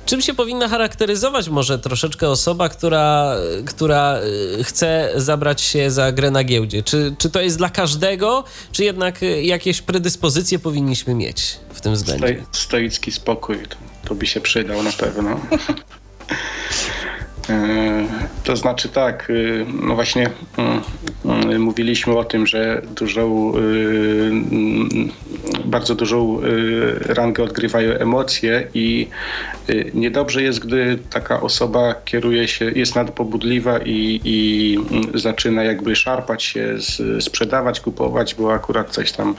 Czym się powinna charakteryzować może troszeczkę osoba, która, która y, chce zabrać się za grę na giełdzie? Czy, czy to jest dla każdego, czy jednak y, jakieś predyspozycje powinniśmy mieć w tym względzie? stoicki spokój, to, to by się przydał na pewno. E, to znaczy tak, y, no właśnie y, y, mówiliśmy o tym, że dużą, bardzo dużą rangę odgrywają emocje i niedobrze jest, gdy taka osoba kieruje się, jest nadpobudliwa i, i zaczyna jakby szarpać się, sprzedawać, kupować, bo akurat coś tam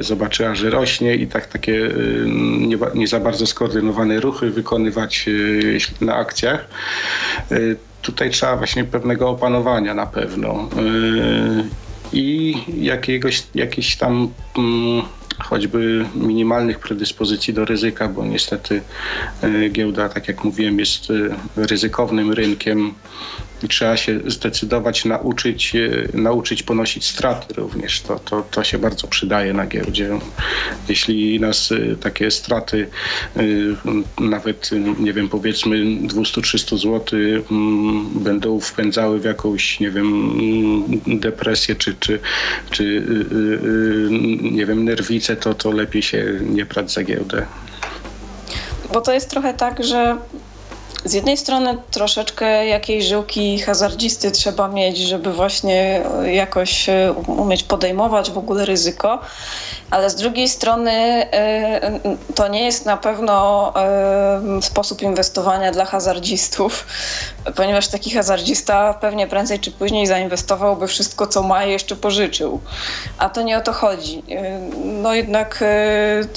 zobaczyła, że rośnie i tak takie nie, nie za bardzo skoordynowane ruchy wykonywać na akcjach. Y, tutaj trzeba właśnie pewnego opanowania na pewno y, i jakiegoś, jakiejś tam mm, choćby minimalnych predyspozycji do ryzyka, bo niestety y, giełda, tak jak mówiłem, jest ryzykownym rynkiem i trzeba się zdecydować nauczyć, e, nauczyć ponosić straty również. To, to, to się bardzo przydaje na giełdzie. Jeśli nas e, takie straty e, nawet, nie wiem, powiedzmy 200-300 zł mm, będą wpędzały w jakąś, nie wiem, mm, depresję czy, czy, czy nie wiem, nerwicę, to, to lepiej się nie brać za giełdę. Bo to jest trochę tak, że z jednej strony troszeczkę jakiejś żyłki hazardzisty trzeba mieć, żeby właśnie jakoś e, umieć podejmować w ogóle ryzyko, ale z drugiej strony e, to nie jest na pewno e, sposób inwestowania dla hazardzistów, ponieważ taki hazardzista pewnie prędzej czy później zainwestowałby wszystko, co ma i jeszcze pożyczył. A to nie o to chodzi. No jednak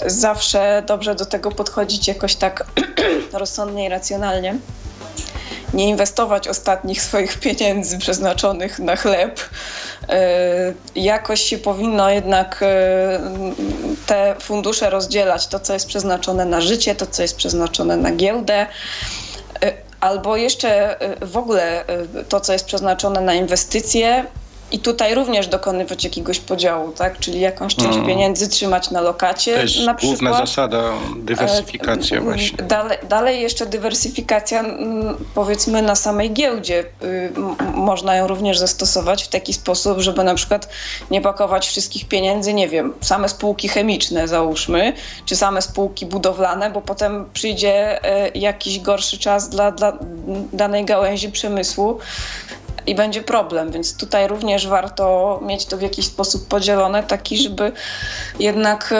zawsze dobrze do tego podchodzić jakoś tak rozsądnie i racjonalnie nie inwestować ostatnich swoich pieniędzy przeznaczonych na chleb. E, jakoś się powinno jednak e, te fundusze rozdzielać, to co jest przeznaczone na życie, to co jest przeznaczone na giełdę. E, albo jeszcze w ogóle to, co jest przeznaczone na inwestycje, i tutaj również dokonywać jakiegoś podziału, tak? Czyli jakąś część mm. pieniędzy trzymać na lokacie. To jest na główna zasada, dywersyfikacja właśnie. Dalej, dalej jeszcze dywersyfikacja, powiedzmy, na samej giełdzie. Y, można ją również zastosować w taki sposób, żeby na przykład nie pakować wszystkich pieniędzy, nie wiem, same spółki chemiczne załóżmy, czy same spółki budowlane, bo potem przyjdzie y, jakiś gorszy czas dla, dla danej gałęzi przemysłu i będzie problem, więc tutaj również warto mieć to w jakiś sposób podzielone, taki, żeby jednak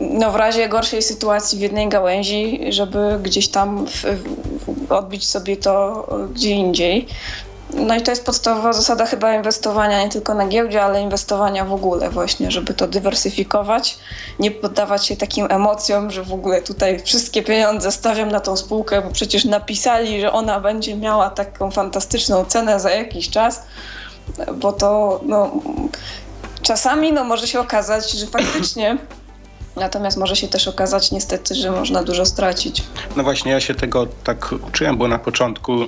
no, w razie gorszej sytuacji w jednej gałęzi, żeby gdzieś tam w, odbić sobie to gdzie indziej. No i to jest podstawowa zasada chyba inwestowania nie tylko na giełdzie, ale inwestowania w ogóle właśnie, żeby to dywersyfikować, nie poddawać się takim emocjom, że w ogóle tutaj wszystkie pieniądze stawiam na tą spółkę, bo przecież napisali, że ona będzie miała taką fantastyczną cenę za jakiś czas, bo to no, czasami no, może się okazać, że faktycznie Natomiast może się też okazać niestety, że można dużo stracić. No właśnie, ja się tego tak uczyłem, bo na początku e,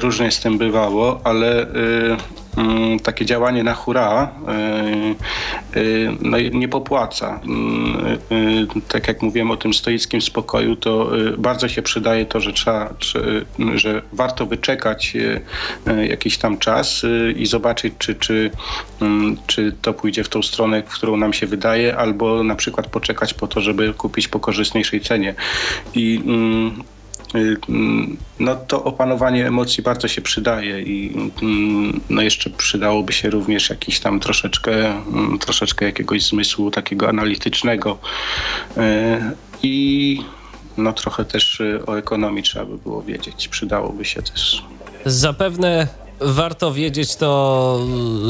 różnie z tym bywało, ale e, takie działanie na hura y, y, no, nie popłaca. Mm, y, tak jak mówiłem o tym stoickim spokoju, to bardzo się przydaje to, że trzeba, że warto wyczekać jakiś tam czas i zobaczyć, czy, czy, mm, czy to pójdzie w tą stronę, w którą nam się wydaje, albo na przykład poczekać po to, żeby kupić po korzystniejszej cenie. I mm, no to opanowanie emocji bardzo się przydaje i mm, no jeszcze przydałoby się również jakiś tam troszeczkę, mm, troszeczkę jakiegoś zmysłu takiego analitycznego y, i no trochę też y, o ekonomii trzeba by było wiedzieć. Przydałoby się też. Zapewne warto wiedzieć to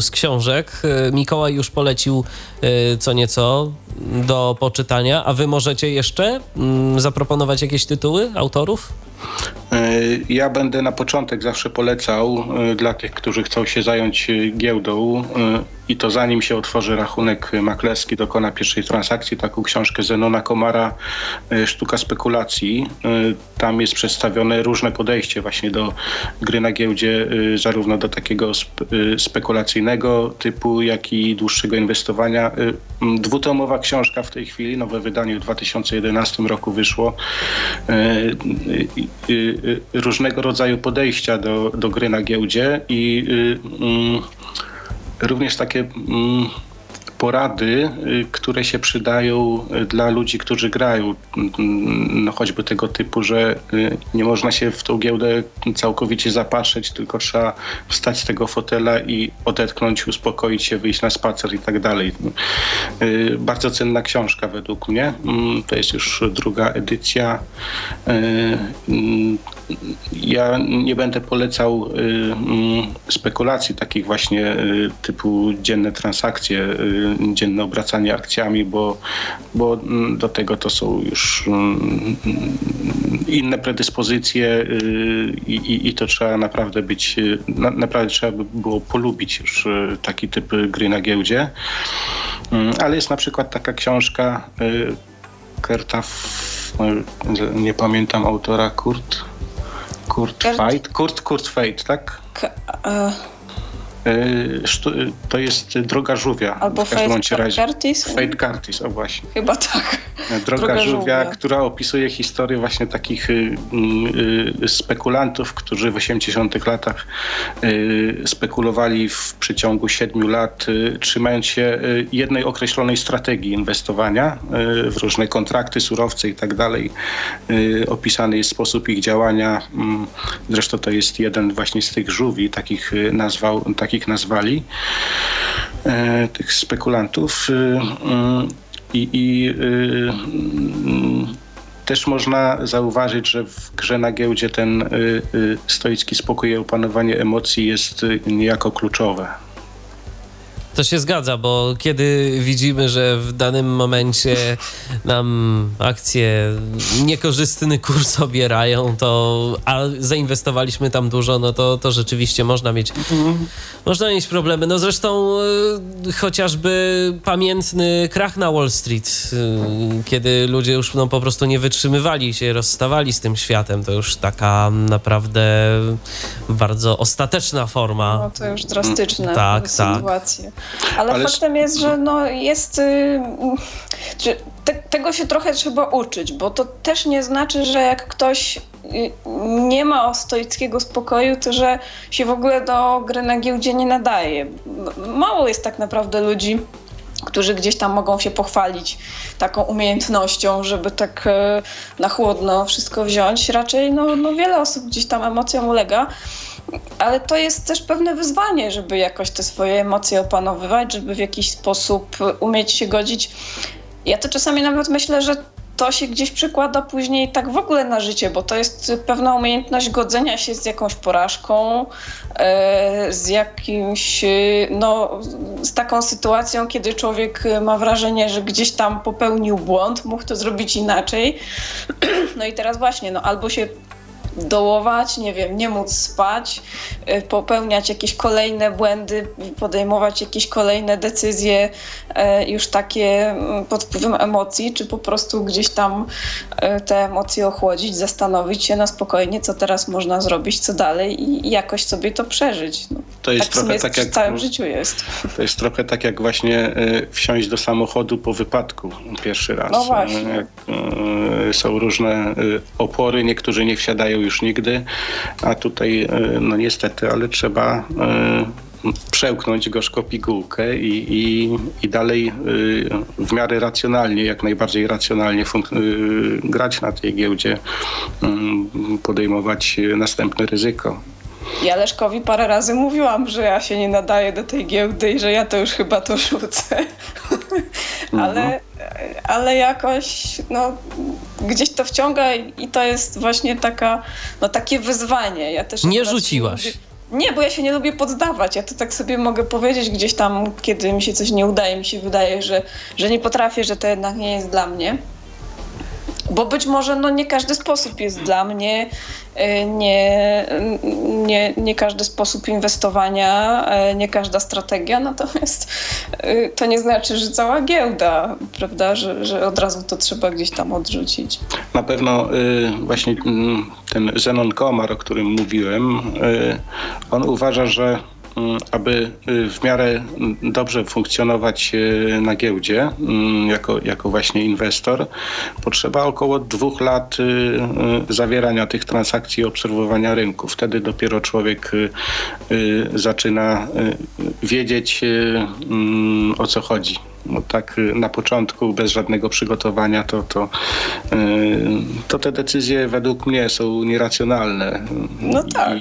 z książek. Mikołaj już polecił co nieco do poczytania, a wy możecie jeszcze zaproponować jakieś tytuły autorów? E, ja będę na początek zawsze polecał e, dla tych, którzy chcą się zająć e, giełdą i to zanim się otworzy rachunek maklerski, dokona pierwszej transakcji, taką książkę Zenona Komara Sztuka spekulacji. Tam jest przedstawione różne podejście właśnie do gry na giełdzie, zarówno do takiego spekulacyjnego typu, jak i dłuższego inwestowania. Dwutomowa książka w tej chwili, nowe wydanie w 2011 roku wyszło Y, y, różnego rodzaju podejścia do, do gry na giełdzie i y, mm, również takie mm, porady, y, które się przydają y, dla ludzi, którzy grają. Mm, no choćby tego typu, że y, nie można się w tą giełdę całkowicie zapatrzeć, tylko trzeba wstać z tego fotela i odetchnąć, uspokoić się, wyjść na spacer i tak dalej. Bardzo cenna książka według mnie. Mm, to jest już druga edycja. Mm, ja nie będę polecał spekulacji takich właśnie typu dzienne transakcje dzienne obracanie akcjami, bo, bo mm, do tego to są już mm, inne predyspozycje y, i, i, i to trzeba naprawdę być, y, naprawdę trzeba by było polubić już y, taki typ gry na giełdzie. Mm, ale jest na przykład taka książka Kurta, no, nie pamiętam autora, Kurt, Kurt Fight, Kurt, Kurt Fate, tak? K E, to jest Droga Żółwia. Albo w każdym Fate Curtis? Fate Curtis, o właśnie. Chyba tak. E, Droga, Droga Żółwia, Żółwia, która opisuje historię właśnie takich y, y, spekulantów, którzy w 80 latach y, spekulowali w przeciągu 7 lat, trzymając się jednej określonej strategii inwestowania w różne kontrakty, surowce i tak dalej. Opisany jest sposób ich działania. Mm, zresztą to jest jeden właśnie z tych żółwi, takich nazwał, takich ich nazwali, e, tych spekulantów. E, I, i e, też można zauważyć, że w grze na giełdzie ten stoicki spokój i opanowanie emocji jest niejako kluczowe. To się zgadza, bo kiedy widzimy, że w danym momencie nam akcje niekorzystny kurs obierają, to a zainwestowaliśmy tam dużo, no to, to rzeczywiście można mieć, mhm. można mieć problemy. No zresztą y, chociażby pamiętny krach na Wall Street, y, kiedy ludzie już no, po prostu nie wytrzymywali się, rozstawali z tym światem, to już taka naprawdę bardzo ostateczna forma. No to już drastyczne tak, sytuacje. Ale, Ale faktem jest, że no jest. Yy, te, tego się trochę trzeba uczyć, bo to też nie znaczy, że jak ktoś y, nie ma stoickiego spokoju, to że się w ogóle do gry na giełdzie nie nadaje. Mało jest tak naprawdę ludzi, którzy gdzieś tam mogą się pochwalić taką umiejętnością, żeby tak e, na chłodno wszystko wziąć. Raczej no, no wiele osób gdzieś tam emocjom ulega ale to jest też pewne wyzwanie, żeby jakoś te swoje emocje opanowywać, żeby w jakiś sposób umieć się godzić. Ja to czasami nawet myślę, że to się gdzieś przykłada później tak w ogóle na życie, bo to jest pewna umiejętność godzenia się z jakąś porażką, e, z jakimś, no, z taką sytuacją, kiedy człowiek ma wrażenie, że gdzieś tam popełnił błąd, mógł to zrobić inaczej. No i teraz właśnie, no albo się dołować, nie wiem, nie móc spać, y, popełniać jakieś kolejne błędy, podejmować jakieś kolejne decyzje y, już takie mm, pod wpływem emocji, czy po prostu gdzieś tam y, te emocje ochłodzić, zastanowić się na spokojnie, co teraz można zrobić, co dalej i jakoś sobie to przeżyć. No, to jest tak trochę tak jak w całym życiu jest. To jest trochę tak jak właśnie wsiąść do samochodu po wypadku pierwszy raz. No właśnie. Jak, są różne opory, niektórzy nie wsiadają już nigdy, a tutaj e, no niestety, ale trzeba e, przełknąć gorzko pigułkę i, i, i dalej e, w miarę racjonalnie, jak najbardziej racjonalnie grać na tej giełdzie, mm, podejmować następne ryzyko. Ja Leszkowi parę razy mówiłam, że ja się nie nadaję do tej giełdy i że ja to już chyba to rzucę. ale, mhm. ale jakoś no, gdzieś to wciąga i to jest właśnie taka, no, takie wyzwanie. Ja też nie rzuciłaś. Nie, bo ja się nie lubię poddawać. Ja to tak sobie mogę powiedzieć gdzieś tam, kiedy mi się coś nie udaje, mi się wydaje, że, że nie potrafię, że to jednak nie jest dla mnie. Bo być może no, nie każdy sposób jest dla mnie, e, nie, nie, nie każdy sposób inwestowania, e, nie każda strategia, natomiast e, to nie znaczy, że cała giełda, prawda, że, że od razu to trzeba gdzieś tam odrzucić. Na pewno właśnie mm, ten Zenon Komar, o którym mówiłem, on uważa, że aby y, w miarę dobrze funkcjonować y, na giełdzie mm, jako, jako właśnie inwestor, potrzeba około dwóch lat y, zawierania tych transakcji i obserwowania rynku. Wtedy dopiero człowiek zaczyna wiedzieć mm, o co chodzi. No tak na początku, bez żadnego przygotowania, to, to, to te decyzje według mnie są nieracjonalne. No tak.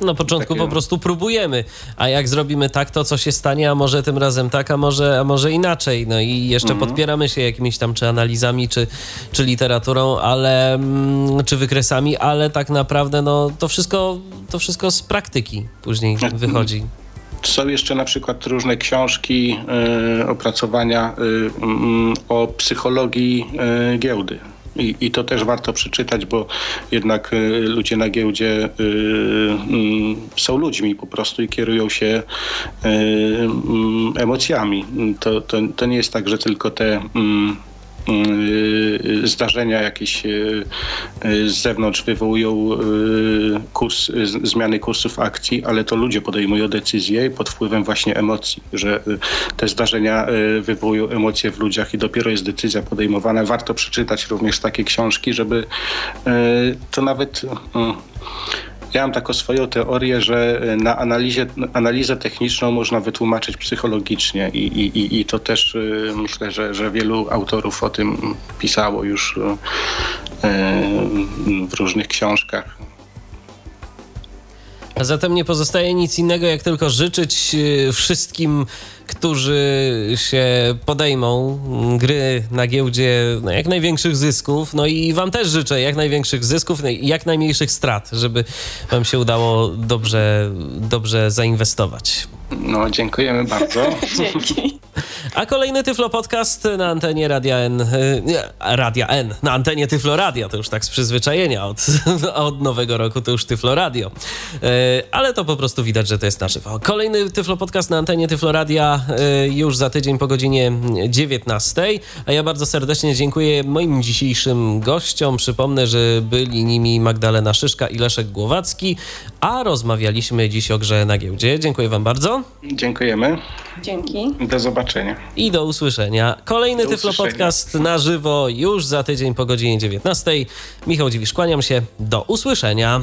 Na początku Takie... po prostu próbujemy, a jak zrobimy tak, to co się stanie, a może tym razem tak, a może, a może inaczej. No i jeszcze mhm. podpieramy się jakimiś tam czy analizami, czy, czy literaturą, ale mm, czy wykresami, ale tak naprawdę no, to wszystko, to wszystko z praktyki później mhm. wychodzi. Są jeszcze na przykład różne książki, y, opracowania y, y, o psychologii e, giełdy. I, I, to też warto przeczytać, bo jednak y, ludzie na giełdzie y, y, są ludźmi po prostu i kierują się y, mm, emocjami. To, to, to nie jest tak, że tylko te mm, zdarzenia jakieś y, y, z zewnątrz wywołują kurs, zmiany kursów akcji, ale to ludzie podejmują decyzje pod wpływem właśnie emocji, że te zdarzenia wywołują emocje w ludziach i dopiero jest decyzja podejmowana. Warto przeczytać również takie książki, żeby to nawet ja mam taką swoją teorię, że na analizie, analizę techniczną można wytłumaczyć psychologicznie i, i, i to też y, myślę, że, że wielu autorów o tym pisało już y, w różnych książkach. Zatem nie pozostaje nic innego, jak tylko życzyć y, wszystkim, którzy się podejmą gry na giełdzie jak największych zysków. No i Wam też życzę jak największych zysków, jak najmniejszych strat, żeby Wam się udało dobrze, dobrze zainwestować. No, dziękujemy bardzo. Dzięki. A kolejny Tyflo Podcast na antenie Radia N. y, Nie, Radia N. Na antenie Tyflo Radio. To już tak z przyzwyczajenia. Od, od nowego roku to już Tyflo Radio. Y, Ale to po prostu widać, że to jest na żywo. Kolejny Tyflo Podcast na antenie Tyflo Radia y, już za tydzień po godzinie 19. A ja bardzo serdecznie dziękuję moim dzisiejszym gościom. Przypomnę, że byli nimi Magdalena Szyszka i Leszek Głowacki, a rozmawialiśmy dziś o grze na giełdzie. Dziękuję wam bardzo. Dziękujemy. Dzięki. Do zobaczenia. I do usłyszenia. Kolejny Do Tyflo usłyszenia. Podcast na żywo już za tydzień po godzinie 19. Michał Dziwisz, kłaniam się. Do usłyszenia.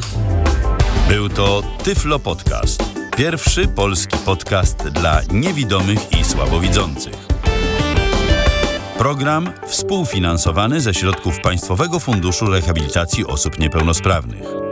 Był to Tyflo Podcast. Pierwszy polski podcast dla niewidomych i słabowidzących. Program współfinansowany ze środków Państwowego Funduszu Rehabilitacji Osób Niepełnosprawnych.